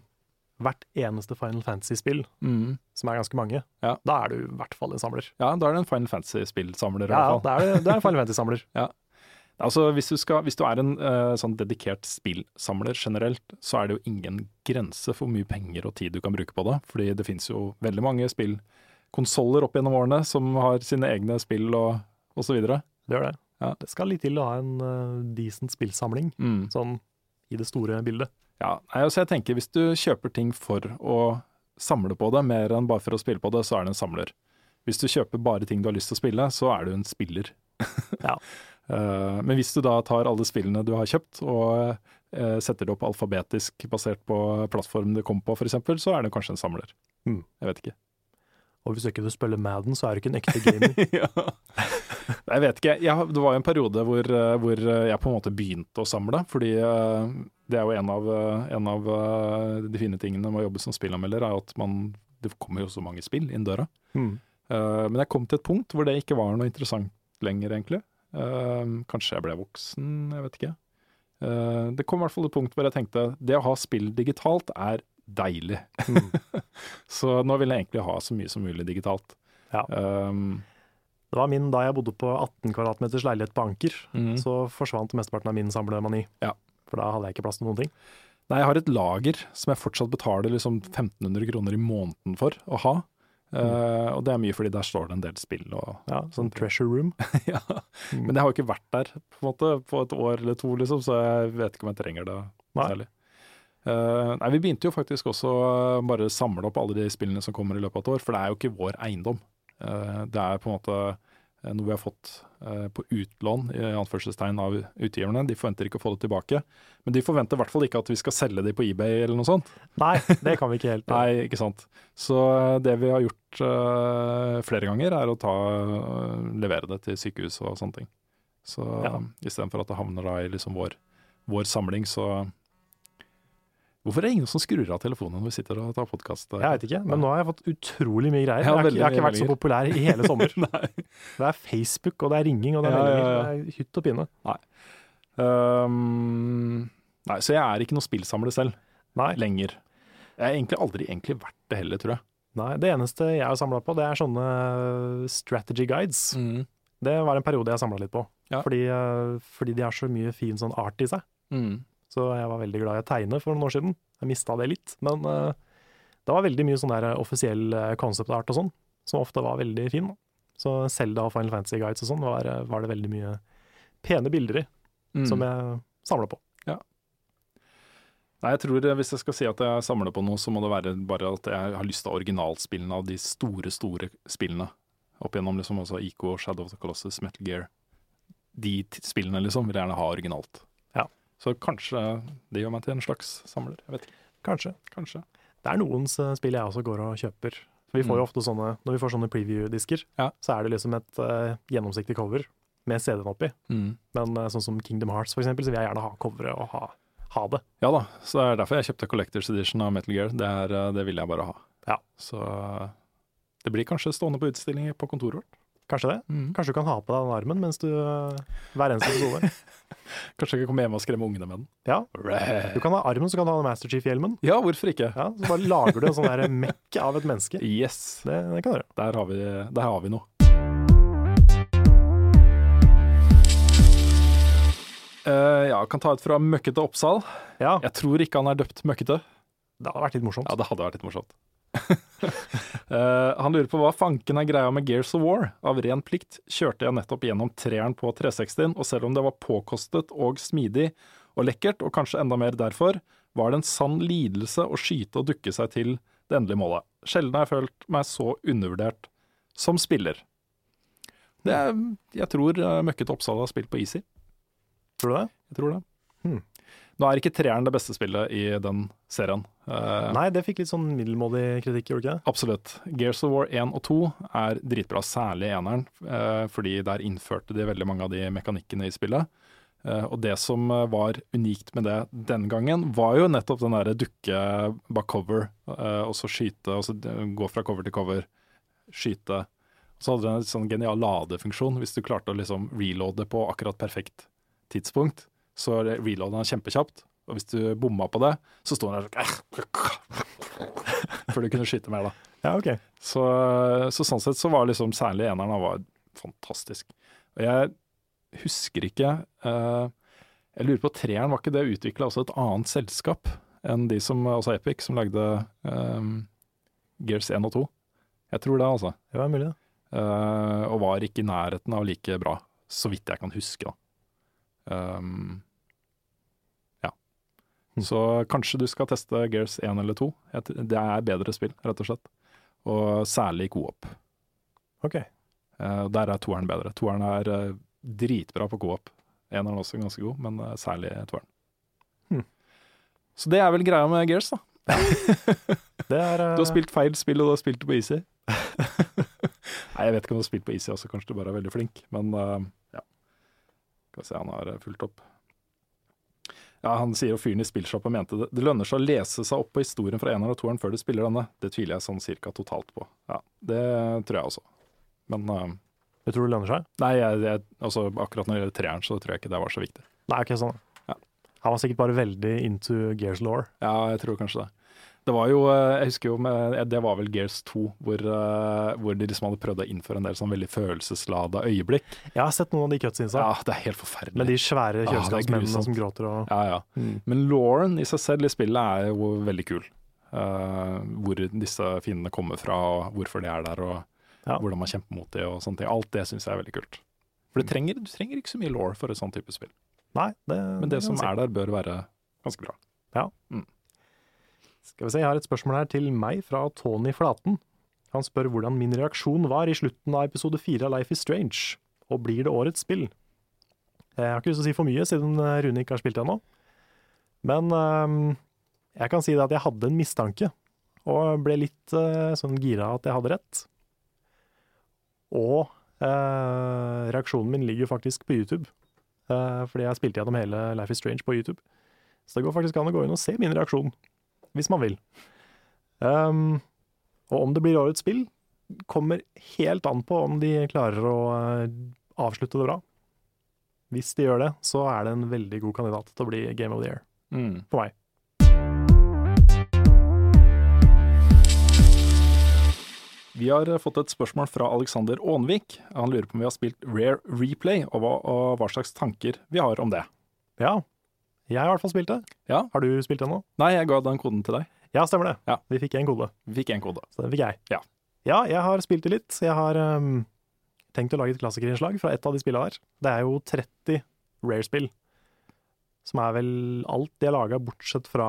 Speaker 1: hvert eneste Final Fantasy-spill,
Speaker 2: Mm.
Speaker 1: som er ganske mange,
Speaker 2: Ja.
Speaker 1: da er du i hvert fall en samler.
Speaker 2: Ja, da er det en Final Fantasy-spillsamler. i
Speaker 1: Ja,
Speaker 2: fall.
Speaker 1: da er det, det er en Final Fantasy-samler.
Speaker 2: Altså, hvis du, skal, hvis du er en uh, sånn dedikert spillsamler generelt, så er det jo ingen grense for hvor mye penger og tid du kan bruke på det. Fordi det finnes jo veldig mange spillkonsoller opp gjennom årene som har sine egne spill og, osv.
Speaker 1: Det gjør det.
Speaker 2: Ja.
Speaker 1: Det skal litt til å ha en uh, decent spillsamling,
Speaker 2: Mm.
Speaker 1: sånn i det store bildet.
Speaker 2: Ja, altså jeg tenker Hvis du kjøper ting for å samle på det, mer enn bare for å spille på det, så er det en samler. Hvis du kjøper bare ting du har lyst til å spille, så er du en spiller.
Speaker 1: Ja.
Speaker 2: Eh, men hvis du da tar alle spillene du har kjøpt og eh, setter det opp alfabetisk basert på plattformen det kom på, f.eks., så er det kanskje en samler.
Speaker 1: Mm.
Speaker 2: Jeg vet ikke.
Speaker 1: Og hvis ikke du spiller Madden, så er du ikke en ekte gamer.
Speaker 2: ja. Jeg vet ikke. Jeg, det var jo en periode hvor, eh, hvor jeg på en måte begynte å samle. Fordi det er jo en av, en av de fine tingene med å jobbe som spillanmelder, er at man, det kommer jo så mange spill inn døra.
Speaker 1: Mm.
Speaker 2: Men jeg kom til et punkt hvor det ikke var noe interessant lenger, egentlig. Eh, kanskje jeg ble voksen, jeg vet ikke. Uh, det kom i hvert fall et punkt hvor jeg tenkte det å ha spill digitalt er deilig.
Speaker 1: Mm.
Speaker 2: Så nå vil jeg egentlig ha så mye som mulig digitalt.
Speaker 1: Ja.
Speaker 2: Um,
Speaker 1: Det var min da jeg bodde på 18 kvadratmeters leilighet på Anker.
Speaker 2: Mm.
Speaker 1: Så forsvant mesteparten av min samlemani.
Speaker 2: Ja.
Speaker 1: For da hadde jeg ikke plass til noen ting.
Speaker 2: Nei, jeg har et lager som jeg fortsatt betaler liksom 1500 kroner i måneden for å ha. Eh, og det er mye fordi der står det en del spill og
Speaker 1: Ja, sånn treasure room.
Speaker 2: ja. Men jeg har jo ikke vært der på, måte, på et år eller to, liksom, så jeg vet ikke om jeg trenger det
Speaker 1: Nei.
Speaker 2: særlig. Uh, nei, Vi begynte jo faktisk også bare samle opp alle de spillene som kommer i løpet av et år, for det er jo ikke vår eiendom. Uh, det er på en måte noe vi har fått eh, på utlån i anførselstegn av utgiverne. De forventer ikke å få det tilbake, men de forventer i hvert fall ikke at vi skal selge de på eBay eller noe sånt.
Speaker 1: Nei, det kan vi ikke helt.
Speaker 2: Nei, ikke sant. Så eh, det vi har gjort eh, flere ganger, er å ta, eh, levere det til sykehus og sånne ting. Så
Speaker 1: Ja.
Speaker 2: istedenfor at det havner da i liksom vår, vår samling, så Hvorfor er det ingen som skrur av telefonen når vi sitter og tar podkast?
Speaker 1: Jeg veit ikke, men nå har jeg fått utrolig mye greier.
Speaker 2: Ja,
Speaker 1: jeg, har, ikke- jeg har ikke vært så populær i hele sommer.
Speaker 2: Nei.
Speaker 1: Det er Facebook, og det er ringing, og det er
Speaker 2: Ja, ja, ja.
Speaker 1: Det er hytt og pinne.
Speaker 2: Um, nei, så jeg er ikke noe spillsamler selv
Speaker 1: Nei,
Speaker 2: lenger. Jeg har egentlig aldri egentlig vært det heller, tror jeg.
Speaker 1: nei, det eneste jeg har samla på, det er sånne strategy guides. Det var en periode jeg samla litt på. Fordi, eh, fordi de har så mye fin sånn art i seg.
Speaker 2: Mm.
Speaker 1: Så jeg var veldig glad i å tegne for noen år siden. Jeg mista det litt, men eh, det var veldig mye sånn der offisiell konseptart concept art og sånn, som ofte var veldig fin. Så Zelda og Final Fantasy Guides og sånn var, eh, var det veldig mye pene bilder i,
Speaker 2: Mm.
Speaker 1: som jeg samla på.
Speaker 2: Nei, jeg tror eh, Hvis jeg skal si at jeg samler på noe, så må det være bare at jeg har lyst til originalspillene av de store, store spillene. Opp gjennom liksom også IK, Shadow of the Colossus, Metal Gear. De spillene liksom vil jeg gjerne ha originalt. Så kanskje det gjør meg til en slags samler. Jeg vet ikke.
Speaker 1: Kanskje.
Speaker 2: Kanskje.
Speaker 1: Det er noen eh, spill jeg også går og kjøper. Vi får jo
Speaker 2: Mm.
Speaker 1: ofte sånne, Når vi får sånne preview-disker,
Speaker 2: Ja.
Speaker 1: så er det liksom et uh, gjennomsiktig cover med CD-en oppi. Men uh, sånn som Kingdom Hearts, for eksempel, så vil jeg gjerne ha coveret og ha, ha det.
Speaker 2: Ja da, så det er derfor jeg kjøpte Collectors Edition av Metal Gear. Det, er, eh, det vil jeg bare ha.
Speaker 1: Ja.
Speaker 2: Så det blir kanskje stående på utstilling på kontoret vårt.
Speaker 1: Kanskje det? Kanskje du kan ha på deg den armen mens du eh, hver eneste episode.
Speaker 2: Kanskje jeg kan komme hjem og skremme ungene med den.
Speaker 1: Ja, du kan ha armen, så kan du ha Master Chief-hjelmen.
Speaker 2: Ja, hvorfor ikke?
Speaker 1: Ja, så bare lager du en sånn der mekk av et menneske.
Speaker 2: Yes,
Speaker 1: Det, det kan du gjøre.
Speaker 2: der har vi, der har vi noe. Uh, ja, kan ta et fra Møkkete Oppsal.
Speaker 1: Ja,
Speaker 2: Jeg tror ikke han er døpt Møkkete.
Speaker 1: det hadde vært litt morsomt.
Speaker 2: Ja, det hadde vært litt morsomt. Eh, han lurer på hva fanken er greia med Gears of War. Av ren plikt kjørte jeg nettopp gjennom treeren på 360, og selv om det var påkostet og smidig og lekkert, og kanskje enda mer derfor, var det en sann lidelse å skyte og dukke seg til det endelige målet. Sjelden har jeg følt meg så undervurdert som spiller. Det er, jeg tror eh, Møkkete Oppsal har spilt på Easy.
Speaker 1: Tror du det?
Speaker 2: Jeg tror det.
Speaker 1: Hmm.
Speaker 2: Nå er ikke treeren det beste spillet i den serien. Eh,
Speaker 1: Nei, det fikk litt sånn middelmådig kritikk, gjorde det ikke?
Speaker 2: Absolutt. Gears of War 1 og 2 er dritbra, særlig eneren, eh, fordi der innførte de veldig mange av de mekanikkene i spillet. Eh, og det som var unikt med det den gangen, var jo nettopp den derre dukke bak cover, og så skyte, og så gå fra cover til cover, skyte. Så hadde det en sånn genial ladefunksjon, hvis du klarte å liksom reloade på akkurat perfekt tidspunkt, så reloada han kjempekjapt. Og hvis du bomma på det, så sto han der sånn Før du kunne skyte mer, da.
Speaker 1: Ja, okay.
Speaker 2: Så, så sånn sett så var liksom særlig eneren han var fantastisk. Og jeg husker ikke eh, Jeg lurer på treeren, var ikke det utvikla også et annet selskap enn de som, altså Epic, som lagde eh, Gears 1 og 2? Jeg tror det, altså.
Speaker 1: Det var mulig, det.
Speaker 2: Eh, og var ikke i nærheten av like bra, så vidt jeg kan huske, da. Um, ja.
Speaker 1: Mm.
Speaker 2: Så kanskje du skal teste Gears 1 eller 2. Det er bedre spill, rett og slett. Og særlig co-op.
Speaker 1: Ok.
Speaker 2: Uh, der er toeren bedre. Toeren er uh, dritbra på co-op. Eneren er også ganske god, men uh, særlig toeren.
Speaker 1: Hmm.
Speaker 2: Så det er vel greia med Gears, da.
Speaker 1: Er
Speaker 2: Du har spilt feil spill, og du har spilt det på easy. Nei, jeg vet ikke om du har spilt på easy også, kanskje du bare er veldig flink, men ja. Skal vi se, han har eh, fulgt opp. Ja, Han sier jo fyren i spillshoppen mente det. Det lønner seg å lese seg opp på historien fra eneren og toeren før du spiller denne. Det tviler jeg sånn cirka totalt på. Ja, Det tror jeg også. Men uh,
Speaker 1: Du tror det lønner seg?
Speaker 2: nei, jeg, jeg, altså, akkurat når det gjelder treeren, så tror jeg ikke det var så viktig.
Speaker 1: Nei, ikke sånn.
Speaker 2: Ja.
Speaker 1: Han var sikkert bare veldig into Gears law.
Speaker 2: Ja, jeg tror kanskje det. Det var jo, eh, jeg husker jo med, det var vel Gears 2, hvor, eh, hvor de liksom hadde prøvd å innføre en del sånn veldig følelseslada øyeblikk.
Speaker 1: Jeg har sett noen av de cutsinsa,
Speaker 2: Ja, det er helt forferdelig.
Speaker 1: med de svære
Speaker 2: Ah, det
Speaker 1: kjøleskapsmennene
Speaker 2: ah,
Speaker 1: som gråter og
Speaker 2: Ja, ja.
Speaker 1: Mm.
Speaker 2: Men Lauren i seg selv i spillet er jo veldig kul. Uh, hvor disse fiendene kommer fra, og hvorfor de er der, og
Speaker 1: Ja.
Speaker 2: hvordan man kjemper mot dem og sånne ting. Alt det syns jeg er veldig kult. For det trenger, du trenger ikke så mye law for et sånt type spill.
Speaker 1: Nei, det,
Speaker 2: Men det som
Speaker 1: jeg si.
Speaker 2: er der, bør være ganske bra.
Speaker 1: Skal vi se, Jeg har et spørsmål her til meg fra Tony Flaten. Han spør hvordan min reaksjon var i slutten av episode fire av Life is Strange. Og blir det årets spill? Jeg har ikke lyst til å si for mye, siden eh, Rune ikke har spilt ennå. Men ehm, jeg kan si det at jeg hadde en mistanke, og ble litt eh, sånn gira at jeg hadde rett. Og eh, reaksjonen min ligger jo faktisk på YouTube, eh, fordi jeg spilte gjennom hele Life is Strange på YouTube. Så det går faktisk an å gå inn og se min reaksjon hvis man vil. Um, og om det blir årets spill, kommer helt an på om de klarer å eh, avslutte det bra. Hvis de gjør det, så er det en veldig god kandidat til å bli Game of the Year,
Speaker 2: Mm.
Speaker 1: for meg.
Speaker 2: Vi har eh, fått et spørsmål fra Alexander Aanvik. Han lurer på om vi har spilt Rare Replay, og hva, og hva slags tanker vi har om det.
Speaker 1: Ja, jeg har i hvert fall spilt det.
Speaker 2: Ja.
Speaker 1: Har du spilt det nå?
Speaker 2: Nei, jeg ga den koden til deg.
Speaker 1: Ja, stemmer det.
Speaker 2: Ja.
Speaker 1: Vi fikk en kode,
Speaker 2: Vi fikk en kode.
Speaker 1: så den fikk jeg.
Speaker 2: Ja.
Speaker 1: Ja, jeg har spilt det litt. Jeg har um, tenkt å lage et klassikerinnslag fra et av de spillene der. Det er jo 30 Rare-spill, som er vel alt de har laga, bortsett fra,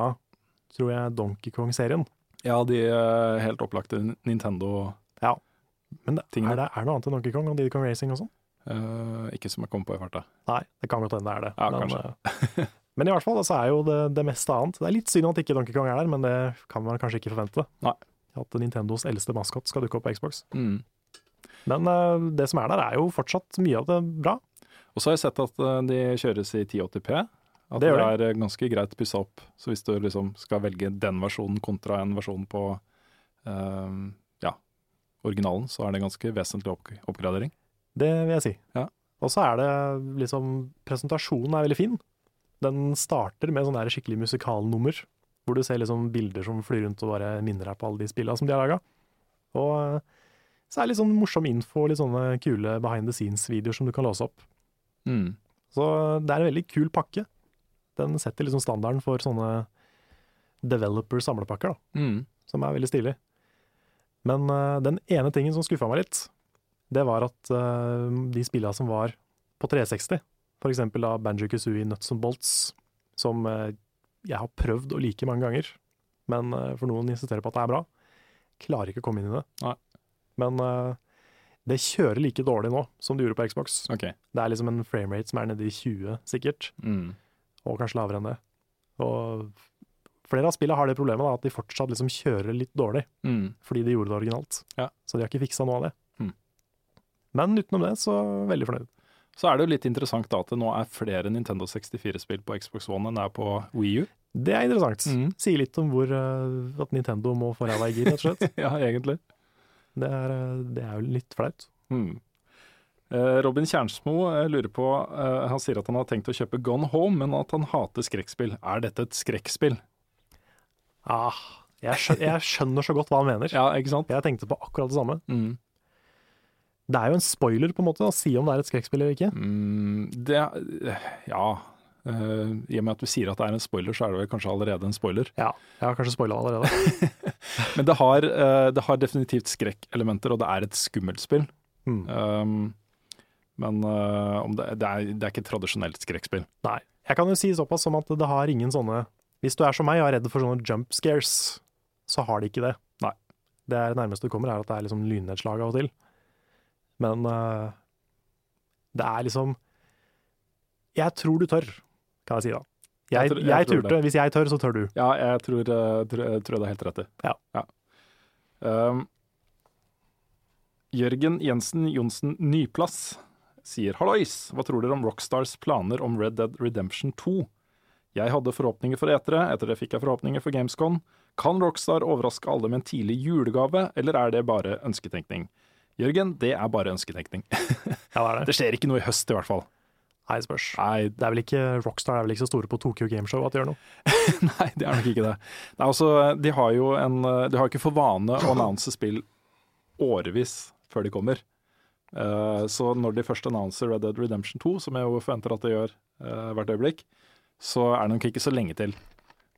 Speaker 1: tror jeg, Donkey Kong-serien.
Speaker 2: Ja, de eh, helt opplagte Nintendo
Speaker 1: Men det, er, det, er noe annet enn Donkey Kong og Diddy Kong Racing og sånn?
Speaker 2: eh, Ikke som jeg kom på i farta.
Speaker 1: Nei, det kan godt hende det er det.
Speaker 2: Ja,
Speaker 1: men,
Speaker 2: kanskje.
Speaker 1: men i hvert fall så er jo det, det meste annet. Det er litt synd at ikke Donkey Kong er der, men det kan man kanskje ikke forvente.
Speaker 2: Nei.
Speaker 1: At Nintendos eldste maskot skal dukke opp på Xbox.
Speaker 2: Mm.
Speaker 1: Men uh, det som er der, er jo fortsatt mye av det bra.
Speaker 2: Og så har jeg sett at eh, de kjøres i 1080P. At
Speaker 1: Det
Speaker 2: det,
Speaker 1: gjør
Speaker 2: er eh, ganske greit pussa opp. Så hvis du liksom skal velge den versjonen kontra en versjon på uh, ja, originalen, så er det ganske vesentlig opp oppgradering.
Speaker 1: Det vil jeg si.
Speaker 2: Ja.
Speaker 1: Og så er det liksom Presentasjonen er veldig fin. Den starter med sånn skikkelig musikalnummer, hvor du ser liksom bilder som flyr rundt og bare minner deg på alle de spillene som de har laga. Og eh, så er det litt sånn morsom info, litt sånne kule behind the scenes-videoer som du kan låse opp.
Speaker 2: Mm.
Speaker 1: Så det er en veldig kul pakke. Den setter liksom standarden for sånne developer-samlepakker, da,
Speaker 2: Mm.
Speaker 1: som er veldig stilig. Men uh, den ene tingen som skuffa meg litt, det var at uh, de spillene som var på 360, for eksempel da Banjo Kazooie Nuts and Bolts, som eh, jeg har prøvd å like mange ganger, men eh, for noen insisterer på at det er bra, klarer ikke å komme inn i det.
Speaker 2: Nei.
Speaker 1: Men eh, det kjører like dårlig nå som det gjorde på Xbox.
Speaker 2: Okay.
Speaker 1: Det er liksom en framerate som er nede i 20, sikkert,
Speaker 2: Mm.
Speaker 1: og kanskje lavere enn det. Og flere av spillene har det problemet da, at de fortsatt liksom kjører litt dårlig,
Speaker 2: Mm.
Speaker 1: fordi de gjorde det originalt.
Speaker 2: Ja.
Speaker 1: Så de har ikke fiksa noe av det.
Speaker 2: Mm.
Speaker 1: Men utenom det, så veldig fornøyd.
Speaker 2: Så er det jo litt interessant da at det nå er flere Nintendo 64-spill på Xbox One enn det er på Wii U.
Speaker 1: Det er interessant.
Speaker 2: Mm.
Speaker 1: Sier litt om hvor uh, at Nintendo må få ræva i gir, rett og slett.
Speaker 2: ja, egentlig.
Speaker 1: Det er, eh, det er jo litt flaut.
Speaker 2: Mm. Eh, Robin Kjernsmo lurer på Han sier at han har tenkt å kjøpe Gone Home, men at han hater skrekkspill. Er dette et skrekkspill?
Speaker 1: Ah, jeg, skjønner, jeg skjønner så godt hva han mener.
Speaker 2: Ja, ikke sant?
Speaker 1: Jeg tenkte på akkurat det samme.
Speaker 2: Mm.
Speaker 1: Det er jo en spoiler på en måte å si om det er et skrekkspill eller ikke.
Speaker 2: Mm, det Ja. Uh, I og med at du sier at det er en spoiler, så er det vel kanskje allerede en spoiler.
Speaker 1: Ja, jeg har kanskje spoila allerede.
Speaker 2: Men det har, uh, det har definitivt skrekkelementer, og det er et skummelt spill.
Speaker 1: Mm.
Speaker 2: Um, men uh, om det, det, er, det er ikke et tradisjonelt skrekkspill.
Speaker 1: Nei. Jeg kan jo si såpass som at det har ingen sånne Hvis du er som meg og er redd for sånne jump scares, så har de ikke det.
Speaker 2: Nei.
Speaker 1: Det det nærmeste du kommer, er at det er liksom lynnedslag av og til. Men uh, det er liksom Jeg tror du tør, kan jeg si da. Jeg,
Speaker 2: Jeg
Speaker 1: jeg,
Speaker 2: tror- jeg tror
Speaker 1: turte. Hvis jeg tør, så tør du.
Speaker 2: Ja, jeg tror, eh, tror, jeg tror det er helt rett i.
Speaker 1: Ja.
Speaker 2: Um, Jørgen Jensen Johnsen Nyplass sier hallois, hva tror dere om Rockstars planer om Red Dead Redemption 2? Jeg hadde forhåpninger for etere, etter det fikk jeg forhåpninger for Gamescon. Kan Rockstar overraske alle med en tidlig julegave, eller er det bare ønsketenkning? Jørgen, det er bare ønsketenkning.
Speaker 1: Ja, det det.
Speaker 2: Det skjer ikke noe i høst i hvert fall.
Speaker 1: Nei, det spørs.
Speaker 2: Nei,
Speaker 1: Det er vel ikke Rockstar er vel ikke så store på Tokyo Gameshow at de gjør noe.
Speaker 2: Nei, det er nok ikke det. Nei, også, de har jo en, de har ikke for vane å annonse spill årevis før de kommer. Uh, så når de først annonser Red Dead Redemption 2, som jeg jo forventer at de gjør uh, hvert øyeblikk, så er det nok ikke så lenge til.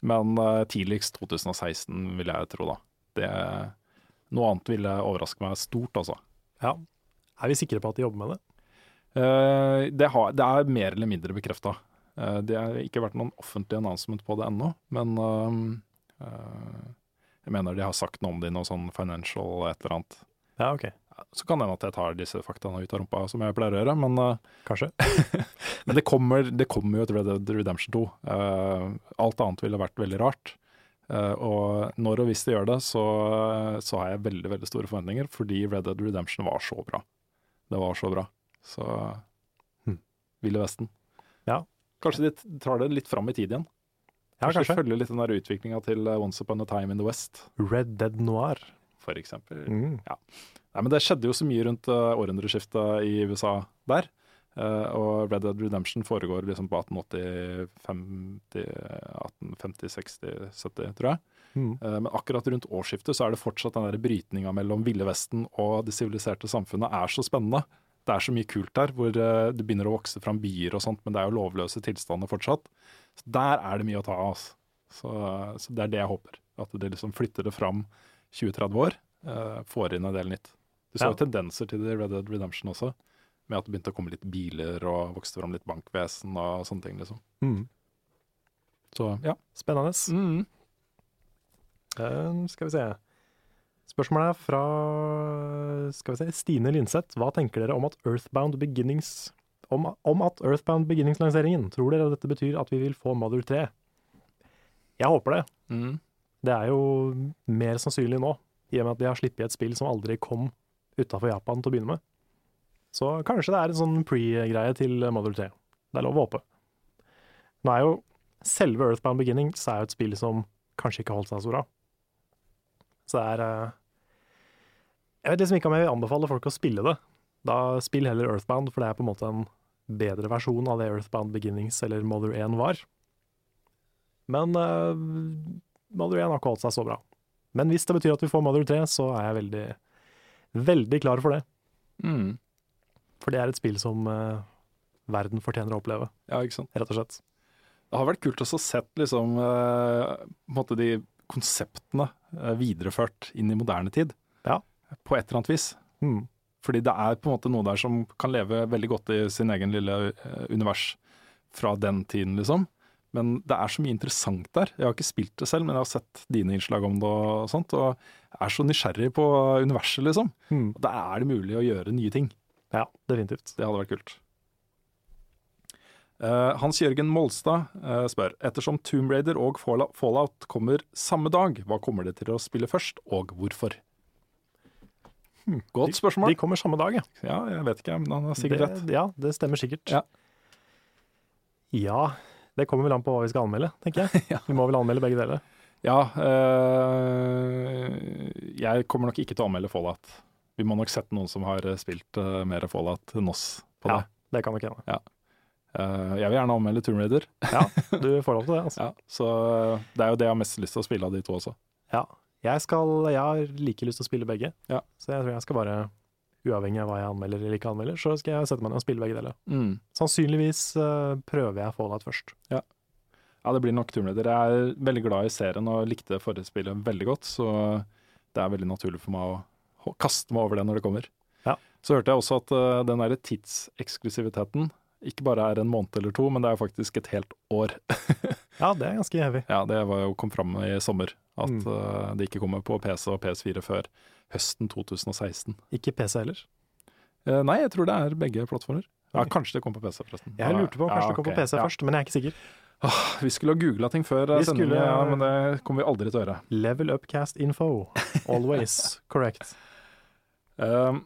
Speaker 2: Men uh, tidligst 2016, vil jeg tro, da. Det, noe annet ville overraske meg stort, altså.
Speaker 1: Ja. Er vi sikre på at de jobber med det?
Speaker 2: Uh, det, har, det er mer eller mindre bekrefta. det har ikke vært noen offentlig announcement på det ennå, men uh, eh, jeg mener de har sagt noe om det i noe sånn financial et eller annet.
Speaker 1: Ja, ok.
Speaker 2: Så kan det hende at jeg tar disse faktaene ut av rumpa, som jeg pleier å gjøre, men, eh,
Speaker 1: Kanskje.
Speaker 2: men det, kommer, det kommer jo et Red Dead Redemption 2. Eh, alt annet ville vært veldig rart. Eh, og når og hvis de gjør det, så, så har jeg veldig veldig store forventninger, fordi Red Dead Redemption var så bra. Det var så bra. Så
Speaker 1: hm.
Speaker 2: Ville Vesten.
Speaker 1: Ja.
Speaker 2: Kanskje de tar det litt fram i tid igjen.
Speaker 1: Ja,
Speaker 2: Kanskje
Speaker 1: kanskje.
Speaker 2: følge litt den utviklinga til eh, Once Upon a Time in the West,
Speaker 1: Red Dead Noir.
Speaker 2: for eksempel.
Speaker 1: Mm.
Speaker 2: Nei, men Det skjedde jo så mye rundt uh, århundreskiftet i USA der. Eh, og Red Dead Redemption foregår liksom på 1880, 50, 1850, 60, 70, tror jeg.
Speaker 1: Mm.
Speaker 2: Eh, men akkurat rundt årsskiftet så er det fortsatt den brytninga mellom Ville Vesten og det siviliserte samfunnet er så spennende. Det er så mye kult der, hvor eh, det begynner å vokse fram byer og sånt, men det er jo lovløse tilstander fortsatt. Så Der er det mye å ta av. Altså. Så, så det er det jeg håper. At det liksom flytter det fram 20-30 år. får inn en del nytt. Du så
Speaker 1: Ja.
Speaker 2: jo tendenser til det i Red Dead Redemption også, med at det begynte å komme litt biler og vokste fram litt bankvesen og sånne ting. liksom.
Speaker 1: Mm.
Speaker 2: Så ja.
Speaker 1: Spennende.
Speaker 2: Mm.
Speaker 1: Uh, skal vi se. Spørsmålet er fra skal vi se, Stine Linseth. Hva tenker dere om at Earthbound Beginnings om, om at Earthbound Beginnings-lanseringen? Tror dere dette betyr at vi vil få Mother 3? Jeg håper det.
Speaker 2: Mm.
Speaker 1: Det er jo mer sannsynlig nå, i og med at de har sluppet et spill som aldri kom utafor Japan til å begynne med. Så kanskje det er en sånn pre-greie til Mother 3. Det er lov å håpe. Nå er jo selve Earthbound Beginnings er jo et spill som kanskje ikke har holdt seg så bra. Så det er eh, Jeg vet liksom ikke om jeg vil anbefale folk å spille det. Da spill heller Earthbound, for det er på en måte en bedre versjon av det Earthbound Beginnings eller Mother 1 var. Men uh, Mother 1 har ikke holdt seg så bra. Men hvis det betyr at vi får Mother 3, så er jeg veldig, veldig klar for det.
Speaker 2: Mm.
Speaker 1: For det er et spill som uh, verden fortjener å oppleve,
Speaker 2: Ja,
Speaker 1: rett og slett.
Speaker 2: Det har vært kult å sett liksom, måte de konseptene uh, videreført inn i moderne tid.
Speaker 1: Ja.
Speaker 2: På et eller annet vis.
Speaker 1: Mm.
Speaker 2: Fordi det er på en måte noe der som kan leve veldig godt i sin egen lille univers fra den tiden, liksom. Men det er så mye interessant der. Jeg har ikke spilt det selv, men jeg har sett dine innslag om det og sånt, og er så nysgjerrig på universet, liksom.
Speaker 1: Mm.
Speaker 2: Og Da er det mulig å gjøre nye ting.
Speaker 1: Ja, definitivt.
Speaker 2: Det hadde vært kult. Eh, Hans Jørgen Molstad eh, spør ettersom Tomb Raider og Fallout- kommer samme dag, hva kommer det til å spille først, og hvorfor?
Speaker 1: Hmm.
Speaker 2: Godt spørsmål.
Speaker 1: De kommer samme dag, ja.
Speaker 2: Ja, jeg vet ikke, men han har sikkert
Speaker 1: det,
Speaker 2: rett.
Speaker 1: Ja, det stemmer sikkert.
Speaker 2: Ja.
Speaker 1: Ja, det kommer vel an på hva vi skal anmelde, tenker jeg.
Speaker 2: Ja.
Speaker 1: Vi må vel anmelde begge deler.
Speaker 2: Ja, Øh, jeg kommer nok ikke til å anmelde Fallout. Vi må nok sette noen som har eh, spilt uh, mer Fallout enn oss på det.
Speaker 1: Ja,
Speaker 2: det.
Speaker 1: kan nok hende.
Speaker 2: Uh, jeg vil gjerne anmelde Tomb Raider.
Speaker 1: Ja, du får lov til det, altså.
Speaker 2: Ja, så det er jo det jeg har mest lyst til å spille av de to også.
Speaker 1: Ja. Jeg, skal, jeg har like lyst til å spille begge,
Speaker 2: Ja.
Speaker 1: så jeg tror jeg skal bare, uavhengig av hva jeg anmelder eller ikke anmelder, så skal jeg sette meg ned og spille begge deler. Sannsynligvis uh, prøver jeg Fallout først.
Speaker 2: Ja, det blir nok Tomb Raider. Jeg er veldig glad i serien og likte forrige spillet veldig godt, så det er veldig naturlig for meg å kaste meg over det når det kommer.
Speaker 1: Ja.
Speaker 2: Så hørte jeg også at uh, den der tidseksklusiviteten ikke bare er en måned eller to, men det er faktisk et helt år.
Speaker 1: Ja, det er ganske heavy.
Speaker 2: Ja, Det var jo kom fram i sommer, at
Speaker 1: Mm.
Speaker 2: uh, det ikke kommer på PC og PS4 før høsten 2016.
Speaker 1: Ikke PC heller.
Speaker 2: Uh, nei, jeg tror det er begge plattformer. Ja, Kanskje det kom på PC, forresten.
Speaker 1: Jeg lurte på om kanskje
Speaker 2: Ja,
Speaker 1: det kom på PC først, men jeg er ikke sikker.
Speaker 2: Vi skulle ha googla ting før
Speaker 1: Vi
Speaker 2: sendingen,
Speaker 1: skulle-
Speaker 2: ja, men det kommer vi aldri til å gjøre.
Speaker 1: Level Upcast Info. Always correct.
Speaker 2: Eh,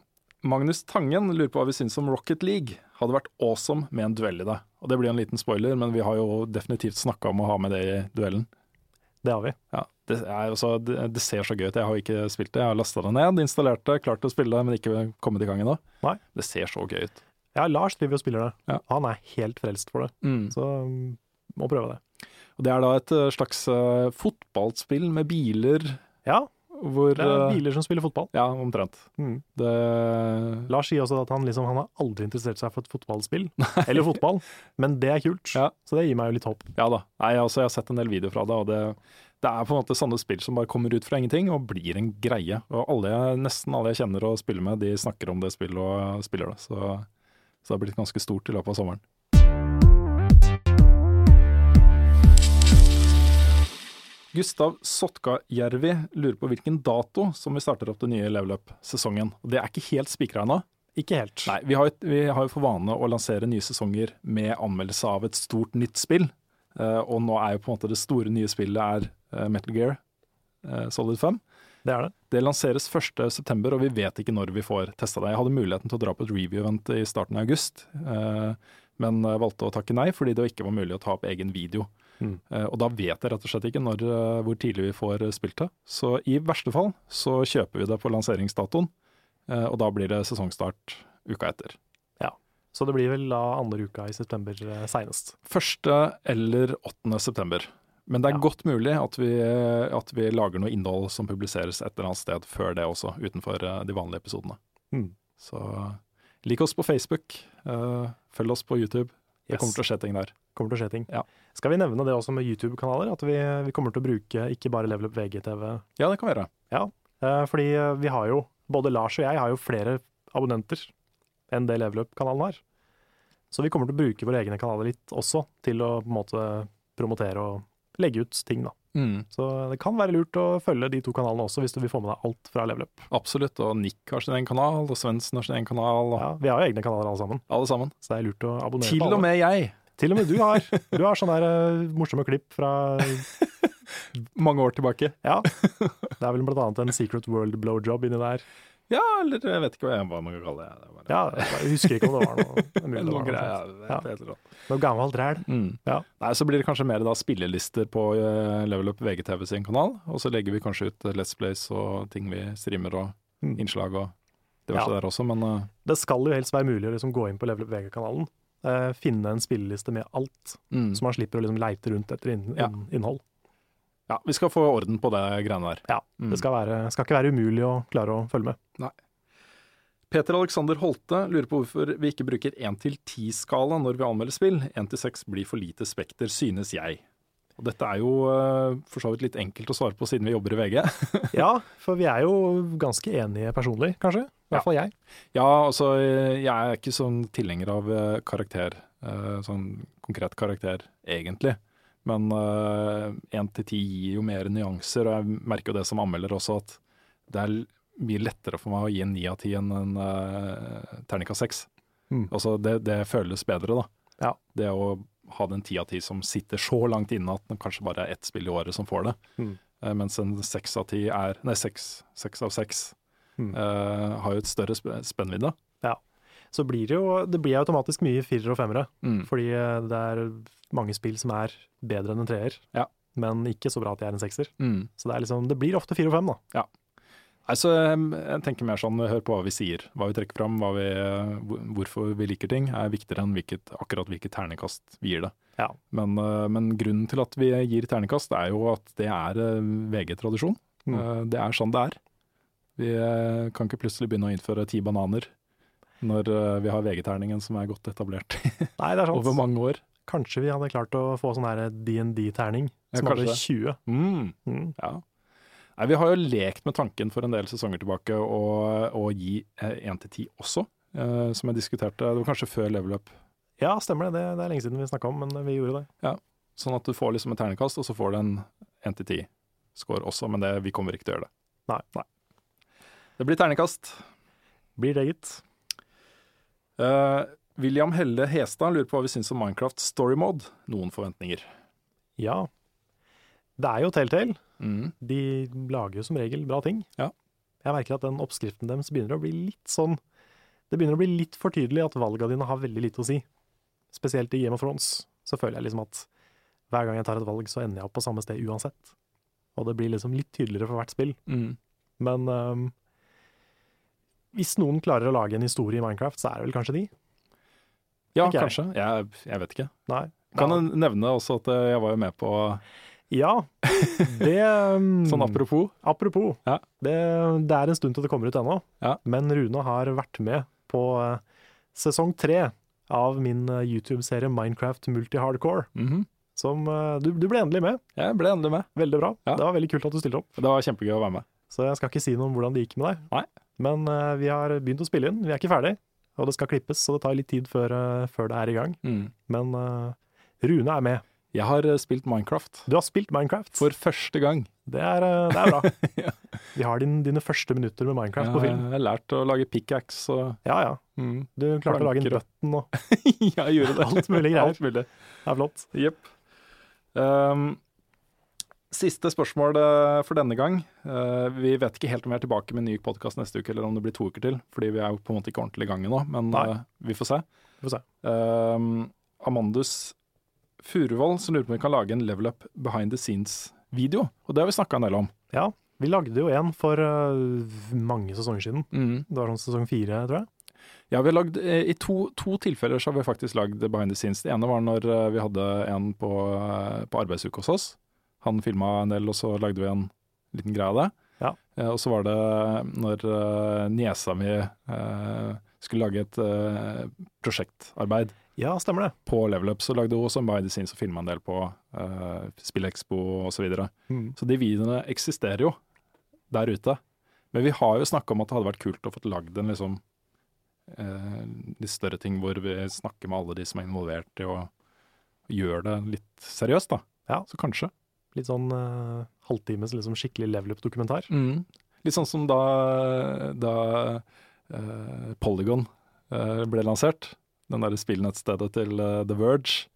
Speaker 2: Magnus Tangen lurer på hva vi syns om Rocket League. Hadde vært awesome med en duell i det. Og Det blir en liten spoiler, men vi har jo definitivt snakka om å ha med det i duellen.
Speaker 1: Det har vi.
Speaker 2: Ja, det, er, altså, det, det ser så gøy ut. Jeg har ikke spilt det. Jeg har lasta det ned, installert det, klart å spille det, men ikke kommet i gang ennå. Det ser så gøy ut.
Speaker 1: Ja, Lars driver og spiller det.
Speaker 2: Ja.
Speaker 1: Han er helt frelst for det, så um, må prøve det.
Speaker 2: Og Det er da et eh, slags uh, fotballspill med biler
Speaker 1: Ja,
Speaker 2: hvor
Speaker 1: det er
Speaker 2: eh,
Speaker 1: biler som spiller fotball.
Speaker 2: Ja, omtrent.
Speaker 1: Mm.
Speaker 2: Det
Speaker 1: Lars sier også at han, liksom, han har aldri interessert seg for et fotballspill, eller fotball, men det er kult.
Speaker 2: Ja.
Speaker 1: Så det gir meg jo litt håp.
Speaker 2: Ja da. Nei, altså, jeg har sett en del videoer fra det, og det, det er på en måte sånne spill som bare kommer ut fra ingenting og blir en greie. Og alle, jeg- nesten alle jeg kjenner og spiller med, de snakker om det spillet og spiller det. Så, så det har blitt ganske stort i løpet av sommeren. Gustav Sotkajärvi lurer på hvilken dato som vi starter opp den nye Level Up-sesongen. Det er ikke helt spikra ennå.
Speaker 1: Ikke helt.
Speaker 2: Nei, vi har, jo- vi har jo for vane å lansere nye sesonger med anmeldelse av et stort nytt spill. Uh, og nå er jo på en måte det store nye spillet er uh, Metal Gear uh, Solid 5.
Speaker 1: Det er det.
Speaker 2: Det lanseres 1.9, og vi vet ikke når vi får testa det. Jeg hadde muligheten til å dra på et review-event i starten av august, men valgte å takke nei fordi det ikke var mulig å ta opp egen video.
Speaker 1: Mm.
Speaker 2: Eh, og da vet jeg rett og slett ikke når, eh, hvor tidlig vi får eh, spilt det. Så i verste fall så kjøper vi det på lanseringsdatoen, og da blir det sesongstart uka etter.
Speaker 1: Ja, Så det blir vel da andre uka i september seinest.
Speaker 2: Første eller 8. september. Men det er
Speaker 1: Ja.
Speaker 2: godt mulig at vi, at vi lager noe innhold som publiseres et eller annet sted før det også, utenfor de vanlige episodene.
Speaker 1: Mm.
Speaker 2: Så lik oss på Facebook, følg oss på YouTube. Det
Speaker 1: Yes.
Speaker 2: kommer til å skje ting der.
Speaker 1: Kommer til å skje ting.
Speaker 2: Ja.
Speaker 1: Skal vi nevne det også med YouTube-kanaler? At vi, vi kommer til å bruke ikke bare Level Up VGTV.
Speaker 2: Ja, det kan vi gjøre.
Speaker 1: Ja, fordi eh, vi har jo, både Lars og jeg har jo flere abonnenter enn det Level Up-kanalen har. Så vi kommer til å bruke våre egne kanaler litt også, til å på en måte promotere og legge ut ting, da.
Speaker 2: Mm,
Speaker 1: Så det kan være lurt å følge de to kanalene også, hvis du vil få med deg alt fra Level Up.
Speaker 2: absolutt. Og Nick har sin egen kanal, og Svendsen har sin egen kanal. Og
Speaker 1: Ja, vi har jo egne kanaler alle sammen,
Speaker 2: Alle sammen.
Speaker 1: så det er lurt å abonnere
Speaker 2: Til
Speaker 1: på alle.
Speaker 2: og med jeg.
Speaker 1: Til og med du har. Du har sånne der, eh, morsomme klipp fra
Speaker 2: Mange år tilbake.
Speaker 1: Ja. Det er vel blant annet en Secret World blowjob inni der.
Speaker 2: Ja, eller jeg vet ikke hva, jeg, hva man kan kalle det. det bare,
Speaker 1: Ja, jeg husker ikke om det var noe.
Speaker 2: Noe
Speaker 1: noe
Speaker 2: greier. Ja. det rått.
Speaker 1: Noe gammelt ræl.
Speaker 2: Mm.
Speaker 1: Ja.
Speaker 2: Nei, Så blir det kanskje mer da spillelister på uh, Level Up VGTV sin kanal, og så legger vi kanskje ut eh, Let's Plays og ting vi streamer og
Speaker 1: Mm.
Speaker 2: innslag og diverse
Speaker 1: Ja.
Speaker 2: der også, men uh,
Speaker 1: Det skal jo helst være mulig å liksom gå inn på Level Up VG-kanalen, eh, finne en spilleliste med alt,
Speaker 2: mm.
Speaker 1: så man slipper å liksom leite rundt etter inn,
Speaker 2: Ja.
Speaker 1: innhold.
Speaker 2: ja, vi skal få orden på det greiene der.
Speaker 1: Ja,
Speaker 2: Mm.
Speaker 1: Det skal, være, skal ikke være umulig å klare å følge med.
Speaker 2: Peter Alexander Holte lurer på hvorfor vi ikke bruker 1-10-skala når vi anmelder spill. 1-6 blir for lite spekter, synes jeg. Og dette er jo eh, for så vidt litt enkelt å svare på siden vi jobber i VG.
Speaker 1: Ja, for vi er jo ganske enige personlig, kanskje. I hvert fall jeg.
Speaker 2: Ja, altså jeg er ikke sånn tilhenger av eh, karakter, eh, sånn konkret karakter egentlig. Men én til ti gir jo mer nyanser, og jeg merker jo det som anmelder også, at det er mye lettere for meg å gi en ni av ti enn en uh, terningkast seks.
Speaker 1: Mm.
Speaker 2: Altså det, det føles bedre, da.
Speaker 1: Ja.
Speaker 2: Det å ha den ti av ti som sitter så langt inne at det kanskje bare er ett spill i året som får det.
Speaker 1: Mm.
Speaker 2: Eh, mens en seks av ti er Nei, seks, av seks
Speaker 1: Mm.
Speaker 2: uh, har jo et større sp spennvidde.
Speaker 1: Så blir det jo det blir automatisk mye firere og femmere,
Speaker 2: Mm.
Speaker 1: fordi eh, det er mange spill som er bedre enn en treer,
Speaker 2: Ja.
Speaker 1: men ikke så bra at de er en sekser.
Speaker 2: Mm.
Speaker 1: Så det, er liksom, det blir ofte fire og fem, da.
Speaker 2: Altså, jeg tenker mer sånn, hør på hva vi sier. Hva vi trekker fram, vi, hvorfor vi liker ting, er viktigere enn hvilket, akkurat hvilket ternekast vi gir det.
Speaker 1: Ja.
Speaker 2: Men, eh, men grunnen til at vi gir ternekast, er jo at det er eh, VG-tradisjon.
Speaker 1: Mm.
Speaker 2: Eh, Det er sånn det er. Vi eh, kan ikke plutselig begynne å innføre ti bananer når eh, vi har VG-terningen som er godt etablert
Speaker 1: Nei, er
Speaker 2: over mange år.
Speaker 1: Kanskje vi hadde klart å få sånn DND-terning
Speaker 2: Ja,
Speaker 1: som hadde 20.
Speaker 2: Mm.
Speaker 1: Mm.
Speaker 2: Ja. Nei, vi har jo lekt med tanken for en del sesonger tilbake å, å gi én til ti også, eh, som jeg diskuterte. Det var kanskje før level up.
Speaker 1: Ja, stemmer det. det. Det er lenge siden vi snakka om, men vi gjorde det.
Speaker 2: Ja, Sånn at du får liksom et ternekast, og så får du en én til ti-score også, men det, vi kommer ikke til å gjøre det.
Speaker 1: Nei.
Speaker 2: Det blir ternekast.
Speaker 1: Blir det, gitt.
Speaker 2: Uh, William Helle Hestad lurer på hva vi syns om Minecraft story mode. Noen forventninger.
Speaker 1: Ja. Det er jo Telltale.
Speaker 2: Mm.
Speaker 1: De lager jo som regel bra ting.
Speaker 2: Ja.
Speaker 1: Jeg merker at den oppskriften deres begynner å bli litt sånn Det begynner å bli litt for tydelig at valga dine har veldig lite å si. Spesielt i Game of Thrones så føler jeg liksom at hver gang jeg tar et valg, så ender jeg opp på samme sted uansett. Og det blir liksom litt tydeligere for hvert spill.
Speaker 2: Mm.
Speaker 1: Men um, hvis noen klarer å lage en historie i Minecraft, så er det vel kanskje de?
Speaker 2: Ja, kanskje. Jeg, jeg vet ikke.
Speaker 1: Nei.
Speaker 2: Kan jeg nevne også at eh, jeg var jo med på
Speaker 1: Ja, det
Speaker 2: Sånn apropos.
Speaker 1: Apropos,
Speaker 2: Ja.
Speaker 1: det, det er en stund til det kommer ut ennå,
Speaker 2: Ja.
Speaker 1: men Rune har vært med på eh, sesong tre av min eh, YouTube-serie Minecraft Multi-Hardcore.
Speaker 2: Mhm.
Speaker 1: Som eh, du, du ble endelig med.
Speaker 2: Jeg ble endelig med.
Speaker 1: Veldig bra.
Speaker 2: Ja.
Speaker 1: Det var veldig kult at du stilte opp.
Speaker 2: Det var kjempegøy å være med.
Speaker 1: Så jeg skal ikke si noe om hvordan det gikk med deg.
Speaker 2: Nei.
Speaker 1: Men uh, vi har begynt å spille inn. Vi er ikke ferdig, og det skal klippes, så det tar litt tid før, uh, før det er i gang.
Speaker 2: Mm.
Speaker 1: Men uh, Rune er med.
Speaker 2: Jeg har eh, spilt Minecraft
Speaker 1: Du har spilt Minecraft.
Speaker 2: for første gang.
Speaker 1: Det er, eh, det er bra.
Speaker 2: Ja.
Speaker 1: Vi har din, dine første minutter med Minecraft på film.
Speaker 2: Jeg har lært å lage pickaxe og
Speaker 1: Ja, ja.
Speaker 2: mm.
Speaker 1: Du klarte å lage en
Speaker 2: Planker
Speaker 1: button og
Speaker 2: Ja, jeg gjorde det.
Speaker 1: Alt mulig greier.
Speaker 2: Alt mulig.
Speaker 1: Det er flott.
Speaker 2: Jepp. Um, siste spørsmål eh, for denne gang. Uh, vi vet ikke helt om vi er tilbake med en ny podkast neste uke, eller om det blir to uker til. Fordi vi er jo på en måte ikke ordentlig i gang ennå, men eh, vi får se.
Speaker 1: Vi får se.
Speaker 2: Um, Amandus Furuvoll som lurer på om vi kan lage en Level Up behind the scenes-video. Og det har vi snakka en del om.
Speaker 1: Ja, vi lagde jo en for uh, mange sesonger siden. Det var sånn sesong fire, tror jeg.
Speaker 2: Ja, vi har lagd, eh, I to, to tilfeller så har vi faktisk lagd behind the scenes. Det ene var når eh, vi hadde en på, på arbeidsuke hos oss. Han filma en del, og så lagde vi en liten greie av det.
Speaker 1: Ja.
Speaker 2: Og så var det når niesa mi eh, skulle lage et eh, prosjektarbeid
Speaker 1: Ja, stemmer det.
Speaker 2: på Level Up, så lagde hun også By the scenes og filma en del på uh, Spillekspo osv. Så, videre.
Speaker 1: Mm.
Speaker 2: så de videoene eksisterer jo der ute. Men vi har jo snakka om at det hadde vært kult å få lagd en liksom uh, litt større ting hvor vi snakker med alle de som er involvert i å gjøre det litt seriøst, da.
Speaker 1: Ja.
Speaker 2: Så kanskje.
Speaker 1: Litt sånn uh, halvtimes liksom, skikkelig level up-dokumentar.
Speaker 2: Litt sånn som da, da uh, Polygon eh, ble lansert, den derre spillnettstedet til eh, The Verge.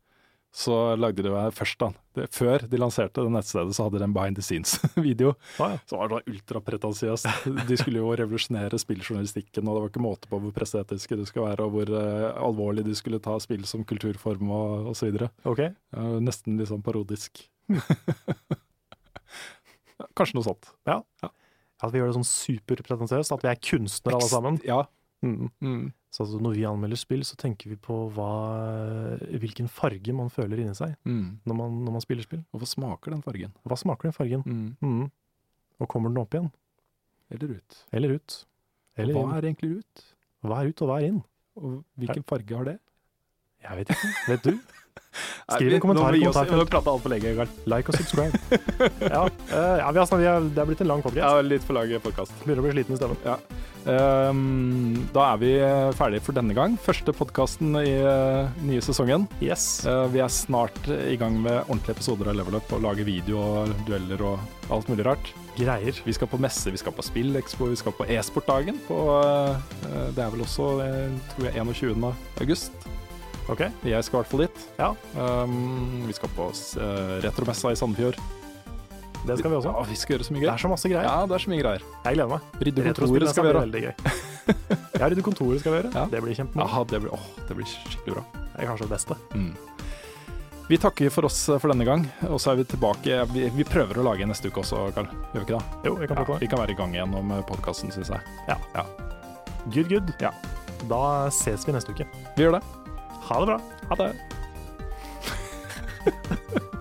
Speaker 2: Så lagde de det først, da. Det, før de lanserte det nettstedet, så hadde de en behind the scenes-video.
Speaker 1: Ah, ja.
Speaker 2: Så var ultrapretensiøst. De skulle jo revolusjonere spilljournalistikken, og det var ikke måte på hvor prestetiske de skulle være, og hvor uh, alvorlig de skulle ta spill som kulturform og osv.
Speaker 1: Ok.
Speaker 2: Uh, nesten litt sånn parodisk. Kanskje noe sånt. Ja.
Speaker 1: At vi gjør det sånn superpretensiøst, at vi er kunstnere alle sammen.
Speaker 2: Ja.
Speaker 1: Mm.
Speaker 2: Mm.
Speaker 1: Så altså, når vi anmelder spill, så tenker vi på hva, hvilken farge man føler inni seg
Speaker 2: Mm.
Speaker 1: når man, når man spiller spill.
Speaker 2: Og hva smaker den fargen?
Speaker 1: Hva smaker den fargen?
Speaker 2: Mm.
Speaker 1: Mm. Og kommer den opp igjen?
Speaker 2: Eller ut?
Speaker 1: Eller ut? Eller
Speaker 2: hva
Speaker 1: inn?
Speaker 2: er egentlig ut?
Speaker 1: Hva er ut, og hva er inn?
Speaker 2: Og hvilken farge har det?
Speaker 1: Jeg vet ikke. Vet du? Skriv en kommentar
Speaker 2: Nå vi prata altfor lenge, Karl.
Speaker 1: Like og subscribe. ja, uh, ja vi har, vi har, det er blitt en lang podkast.
Speaker 2: Ja, litt for lang podkast.
Speaker 1: Begynner å bli sliten i stemmen.
Speaker 2: Um, da er vi eh, ferdige for denne gang. Første podkasten i uh, nye sesongen.
Speaker 1: Yes.
Speaker 2: Uh, vi er snart i gang med ordentlige episoder av Level Up og lage video og dueller og alt mulig rart.
Speaker 1: Greier.
Speaker 2: Vi skal på messe, vi skal på Spillekspo, vi skal på e-sportdagen Det er vel også tror jeg 21. august.
Speaker 1: Ok.
Speaker 2: Jeg skal i hvert fall dit.
Speaker 1: Ja.
Speaker 2: Um, vi skal på uh, retromessa i Sandefjord.
Speaker 1: Det skal vi også.
Speaker 2: Ja, vi skal gjøre så mye
Speaker 1: Det er så masse greier.
Speaker 2: Ja, det er så mye greier.
Speaker 1: Jeg gleder meg.
Speaker 2: Rydde kontoret skal vi gjøre.
Speaker 1: veldig gøy. Ja, rydde kontoret skal vi gjøre.
Speaker 2: Ja.
Speaker 1: Det blir kjempemoro.
Speaker 2: Ja, det blir, åh, det blir skikkelig bra.
Speaker 1: Det er kanskje det beste.
Speaker 2: Mm. Vi takker for oss for denne gang, og så er vi tilbake. Vi, vi prøver å lage neste uke også, Karl. Gjør vi ikke det?
Speaker 1: Jo, vi kan
Speaker 2: Ja, vi kan være i gang igjen om podkasten, syns jeg.
Speaker 1: det. Good, good.
Speaker 2: Ja.
Speaker 1: Da ses vi neste uke.
Speaker 2: Vi gjør det.
Speaker 1: Ha det bra.
Speaker 2: Ha det.